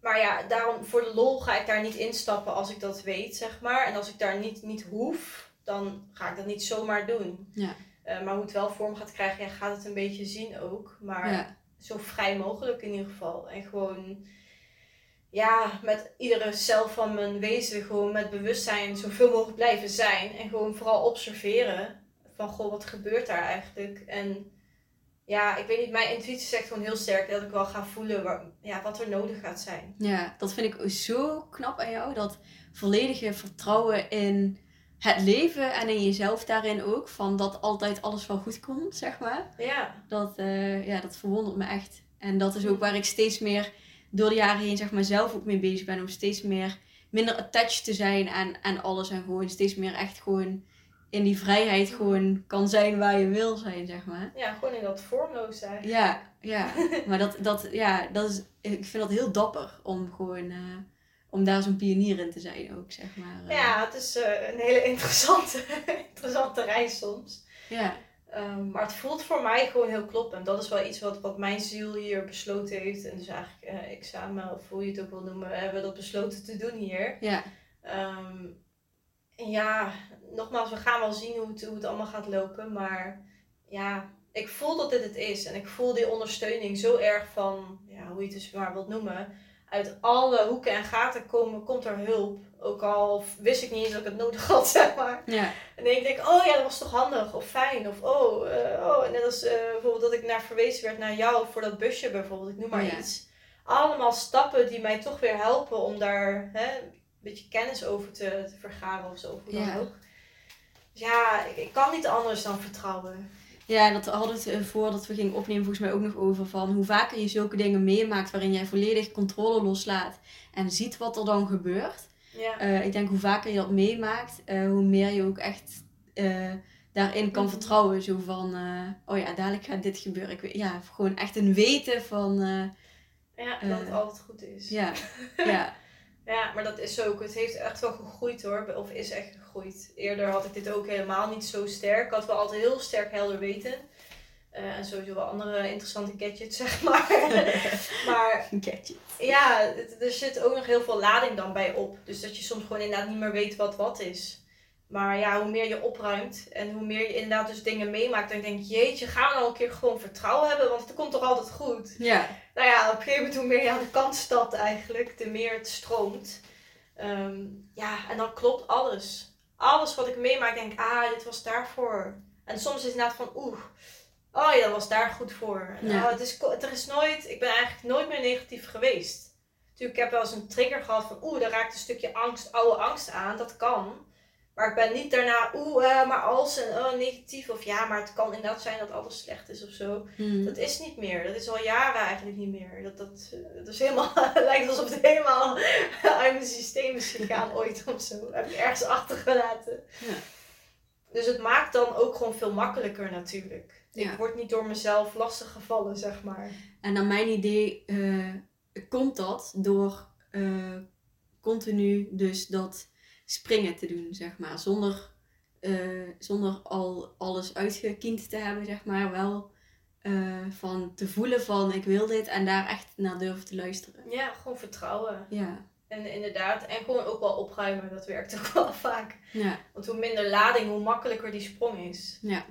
maar ja, daarom voor de lol ga ik daar niet instappen als ik dat weet, zeg maar. En als ik daar niet, niet hoef, dan ga ik dat niet zomaar doen. Ja. Eh, maar hoe het wel vorm gaat krijgen, ja, gaat het een beetje zien ook. Maar Ja, zo vrij mogelijk in ieder geval. En gewoon, ja, met iedere cel van mijn wezen gewoon met bewustzijn zoveel mogelijk blijven zijn. En gewoon vooral observeren van, goh, wat gebeurt daar eigenlijk? En ja, ik weet niet, mijn intuïtie zegt gewoon heel sterk dat ik wel ga voelen ja, wat er nodig gaat zijn. ja, dat vind ik zo knap aan jou. Dat volledige vertrouwen in het leven en in jezelf daarin ook. Van dat altijd alles wel goed komt, zeg maar. Ja, Dat, eh, ja, dat verwondert me echt. En dat is ook waar ik steeds meer door de jaren heen zeg maar, zelf ook mee bezig ben. Om steeds meer minder attached te zijn aan, aan alles. En gewoon steeds meer echt gewoon in die vrijheid gewoon kan zijn waar je wil zijn, zeg maar. ja, gewoon in dat vormloos zijn. Ja, ja. Maar dat, dat, ja, dat is, ik vind dat heel dapper om gewoon... eh, om daar zo'n pionier in te zijn ook, zeg maar. Eh, Ja, het is eh, een hele interessante, [laughs] interessante reis soms. ja. Ehm, maar het voelt voor mij gewoon heel kloppend. Dat is wel iets wat, wat mijn ziel hier besloten heeft. En dus eigenlijk eh, examen, of hoe je het ook wil noemen, hebben we dat besloten te doen hier. Ja, Ehm, ja, nogmaals, we gaan wel zien hoe het, hoe het allemaal gaat lopen. Maar ja, ik voel dat dit het is. En ik voel die ondersteuning zo erg van, ja, hoe je het dus maar wilt noemen. Uit alle hoeken en gaten komen, komt er hulp. Ook al wist ik niet eens dat ik het nodig had, [laughs] zeg maar. ja, En dan denk ik, oh ja, dat was toch handig of fijn. Of oh, eh, oh. en net als eh, bijvoorbeeld dat ik naar verwezen werd naar jou voor dat busje bijvoorbeeld. Ik noem maar ja. iets. Allemaal stappen die mij toch weer helpen om daar hè, een beetje kennis over te, te vergaren of zo. Of hoe dan Ja. ook. Dus ja, ik, ik kan niet anders dan vertrouwen. Ja, dat hadden we voordat we gingen opnemen volgens mij ook nog over van hoe vaker je zulke dingen meemaakt waarin jij volledig controle loslaat en ziet wat er dan gebeurt. Ja, Eh, ik denk hoe vaker je dat meemaakt, eh, hoe meer je ook echt eh, daarin kan Mhm. vertrouwen. Zo van, oh ja, dadelijk gaat dit gebeuren. Ik weet, ja, gewoon echt een weten van, ja dat het altijd goed is. ja, [laughs] ja, Ja, maar dat is ook. Het heeft echt wel gegroeid hoor. Of is echt Eerder had ik dit ook helemaal niet zo sterk. Ik had wel altijd heel sterk helder weten. Eh, en sowieso wel andere interessante gadgets, [laughs] zeg maar. [laughs] maar gadget. ja, er zit ook nog heel veel lading dan bij op. Dus dat je soms gewoon inderdaad niet meer weet wat wat is. Maar ja, hoe meer je opruimt en hoe meer je inderdaad dus dingen meemaakt. Dan denk je, jeetje, gaan we nou een keer gewoon vertrouwen hebben? Want het komt toch altijd goed? Ja, Nou ja, op een gegeven moment hoe meer je aan de kant stapt eigenlijk, te meer het stroomt. Ehm, ja, en dan klopt alles. Alles wat ik meemaak, denk ik, ah, dit was daarvoor. En soms is het inderdaad van, oeh, oh ja, dat was daar goed voor. En, Ja. oh, het is, er is nooit, ik ben eigenlijk nooit meer negatief geweest. Natuurlijk, ik heb wel eens een trigger gehad van, oeh, daar raakt een stukje angst, oude angst aan. Dat kan. Maar ik ben niet daarna, oeh, eh, maar als en oh, negatief. Of ja, maar het kan inderdaad zijn dat alles slecht is of zo. Hm. Dat is niet meer. Dat is al jaren eigenlijk niet meer. Dat, dat, eh, dat is helemaal, [laughs] het lijkt alsof het helemaal [laughs] uit mijn systeem is gegaan ooit of zo. Dat heb ik ergens achtergelaten. Ja. Dus het maakt dan ook gewoon veel makkelijker natuurlijk. Ja. Ik word niet door mezelf lastig gevallen, zeg maar. En naar mijn idee eh, komt dat door continu dus dat springen te doen, zeg maar. Zonder, eh, zonder al alles uitgekiend te hebben, zeg maar. Wel eh, van te voelen van ik wil dit en daar echt naar durven te luisteren. Ja, gewoon vertrouwen. Ja, En inderdaad, en gewoon ook wel opruimen. Dat werkt ook wel [laughs] vaak. ja, Want hoe minder lading, hoe makkelijker die sprong is. ja,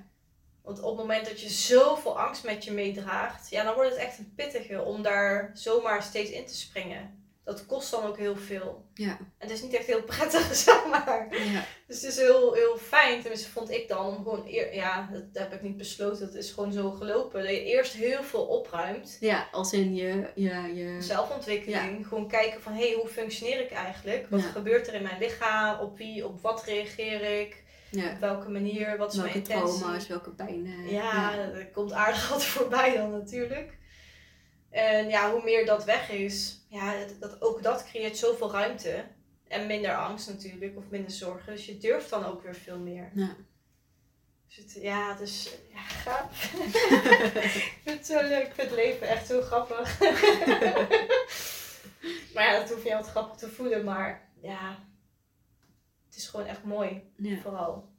Want op het moment dat je zoveel angst met je meedraagt, ja, dan wordt het echt een pittige om daar zomaar steeds in te springen. Dat kost dan ook heel veel. Ja. En het is niet echt heel prettig, [laughs] zeg maar. Ja. Dus het is heel, heel fijn, tenminste vond ik dan, om gewoon, eer, ja, dat heb ik niet besloten, dat is gewoon zo gelopen. Dat je eerst heel veel opruimt. ja, als in je... Ja, je... Zelfontwikkeling. Gewoon kijken van, hé, hey, hoe functioneer ik eigenlijk? Wat Ja. gebeurt er in mijn lichaam? Op wie, op wat reageer ik? Ja. Op welke manier? Wat is Welke mijn intentie? trauma's, welke pijn. eh, Ja, dat komt aardig [laughs] wat voorbij dan natuurlijk. En ja, hoe meer dat weg is, ja, dat, dat, ook dat creëert zoveel ruimte. En minder angst natuurlijk, of minder zorgen. Dus je durft dan ook weer veel meer. Ja. Dus het, ja, dus ja, gaaf. [laughs] ik vind het zo leuk. Ik vind het leven echt zo grappig. [laughs] maar ja, dat hoef je niet altijd grappig te voelen. Maar ja, het is gewoon echt mooi. Ja. Vooral.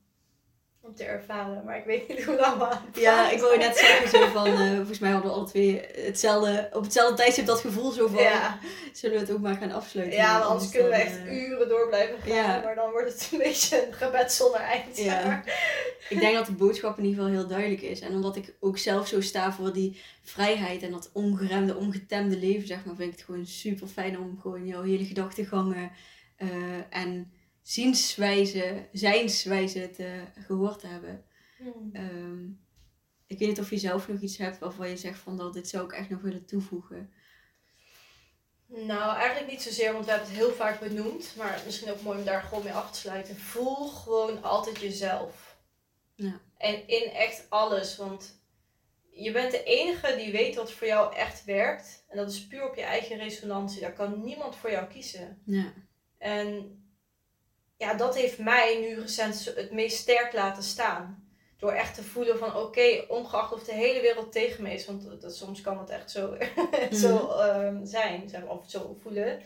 Om te ervaren. Maar ik weet niet [laughs] hoe lang we Ja, ik wou net zeggen zo van, eh, [laughs] volgens mij hadden we alle twee hetzelfde, op hetzelfde tijdstip dat gevoel zo van, Ja. zullen we het ook maar gaan afsluiten? Ja, want anders kunnen we echt eh, uren door blijven gaan. ja. Maar dan wordt het een [laughs] beetje een gebed zonder eind. Ja. Ik denk dat de boodschap in ieder geval heel duidelijk is. En omdat ik ook zelf zo sta voor die vrijheid en dat ongeremde, ongetemde leven, zeg maar, vind ik het gewoon super fijn om gewoon jouw hele gedachtegangen eh, en zienswijze, zijnswijze te gehoord te hebben. Hmm. Ehm, ik weet niet of je zelf nog iets hebt waarvan je zegt van dat dit zou ik echt nog willen toevoegen. Nou, eigenlijk niet zozeer, want we hebben het heel vaak benoemd. Maar misschien ook mooi om daar gewoon mee af te sluiten. Voel gewoon altijd jezelf. Ja. En in echt alles. Want je bent de enige die weet wat voor jou echt werkt. En dat is puur op je eigen resonantie. Daar kan niemand voor jou kiezen. Ja, En ja, dat heeft mij nu recent het meest sterk laten staan. Door echt te voelen van oké, ongeacht of de hele wereld tegen me is. Want dat, soms kan het echt zo, [laughs] zo ehm, zijn, zeg maar, of zo voelen.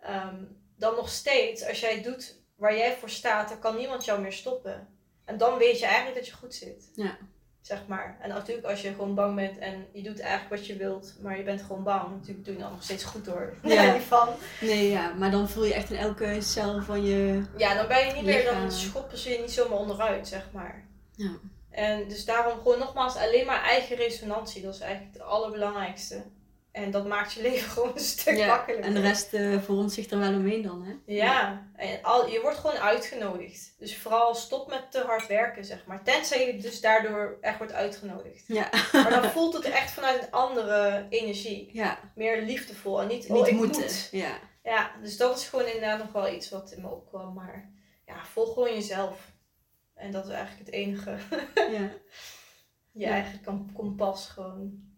Ehm, dan nog steeds, als jij doet waar jij voor staat, dan kan niemand jou meer stoppen. En dan weet je eigenlijk dat je goed zit. Ja. Zeg maar. En natuurlijk als je gewoon bang bent en je doet eigenlijk wat je wilt, maar je bent gewoon bang. Natuurlijk doe je dan nog steeds goed hoor. [laughs] Ja. [laughs] Van. nee, ja, maar dan voel je echt in elke cel van je. Ja, dan ben je niet meer, dan schoppen ze je niet zomaar onderuit, zeg maar. Ja. En dus daarom gewoon nogmaals alleen maar eigen resonantie. Dat is eigenlijk het allerbelangrijkste. En dat maakt je [laughs] leven gewoon een stuk Ja, makkelijker. en de rest eh vormt zich er wel omheen dan, hè? Ja, en al, je wordt gewoon uitgenodigd. Dus vooral stop met te hard werken, zeg maar. Tenzij je dus daardoor echt wordt uitgenodigd. Ja. Maar dan [laughs] voelt het echt vanuit een andere energie. Ja, Meer liefdevol en niet, niet oh, ik moeten. moet. Ja. Ja, dus dat is gewoon inderdaad nog wel iets wat in me opkwam. Maar ja, volg gewoon jezelf. En dat is eigenlijk het enige. ja. [laughs] Je Ja. eigen kompas gewoon.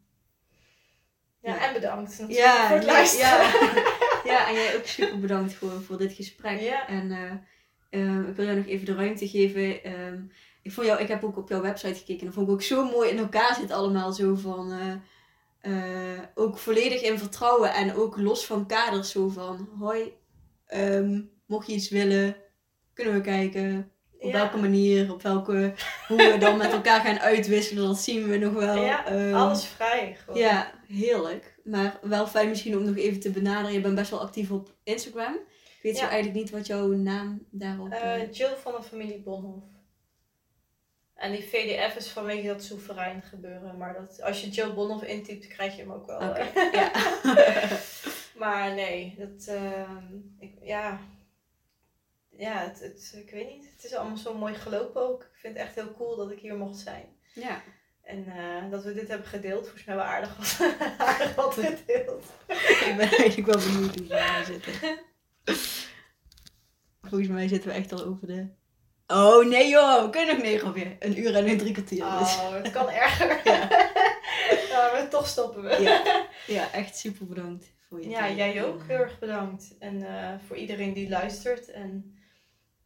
Ja, en bedankt natuurlijk Ja, voor het luisteren. ja. [laughs] ja, en jij ook super bedankt gewoon voor dit gesprek. Ja. En eh, eh, ik wil jou nog even de ruimte geven. Ehm, ik, vond jou, ik heb ook op jouw website gekeken en dat vond ik ook zo mooi in elkaar zit allemaal zo van... eh, eh, ook volledig in vertrouwen en ook los van kaders zo van... Hoi, ehm, mocht je iets willen, kunnen we kijken. Op welke manier, op welke... Hoe we dan met elkaar gaan uitwisselen, dat zien we nog wel. Ja, Ehm, alles vrij gewoon. ja, heerlijk. Maar wel fijn misschien om nog even te benaderen. Je bent best wel actief op Instagram. Ik weet zo Ja. eigenlijk niet wat jouw naam daarop is. Eh, Jill van de familie Bonhoff. En die VDF is vanwege dat soeverein gebeuren. Maar dat, als je Jill Bonhoff intypt, krijg je hem ook wel. Eh. ja. [laughs] maar nee, dat... ehm, ik, ja, ja het, het, ik weet niet. Het is allemaal zo mooi gelopen ook. Ik vind het echt heel cool dat ik hier mocht zijn. ja. En eh, dat we dit hebben gedeeld. Volgens mij wel aardig wat, [laughs] aardig wat [laughs] gedeeld. ik ben eigenlijk wel benieuwd hoe we daar zitten. Volgens mij zitten we echt al over de... Oh nee joh, we kunnen nog negen alweer. Een uur en een drie kwartier. Dus. Oh, het kan erger. [laughs] Ja. Ja, maar toch stoppen we. Ja. ja, echt super bedankt voor je Ja, tijd. jij ook. Heel erg bedankt. En eh, voor iedereen die luistert. En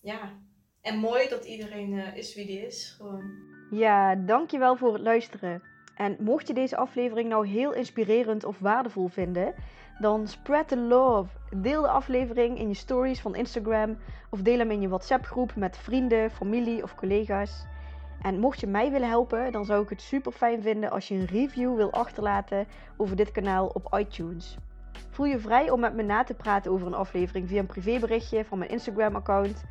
ja, en mooi dat iedereen eh, is wie die is. Gewoon. Ja, dankjewel voor het luisteren. En mocht je deze aflevering nou heel inspirerend of waardevol vinden, dan spread the love. Deel de aflevering in je stories van Instagram of deel hem in je WhatsApp groep met vrienden, familie of collega's. En mocht je mij willen helpen, dan zou ik het super fijn vinden als je een review wil achterlaten over dit kanaal op iTunes. Voel je vrij om met me na te praten over een aflevering via een privéberichtje van mijn Instagram account,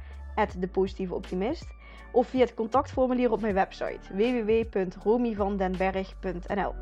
@depositieveoptimist of via het contactformulier op mijn website www.romyvandenberg.nl.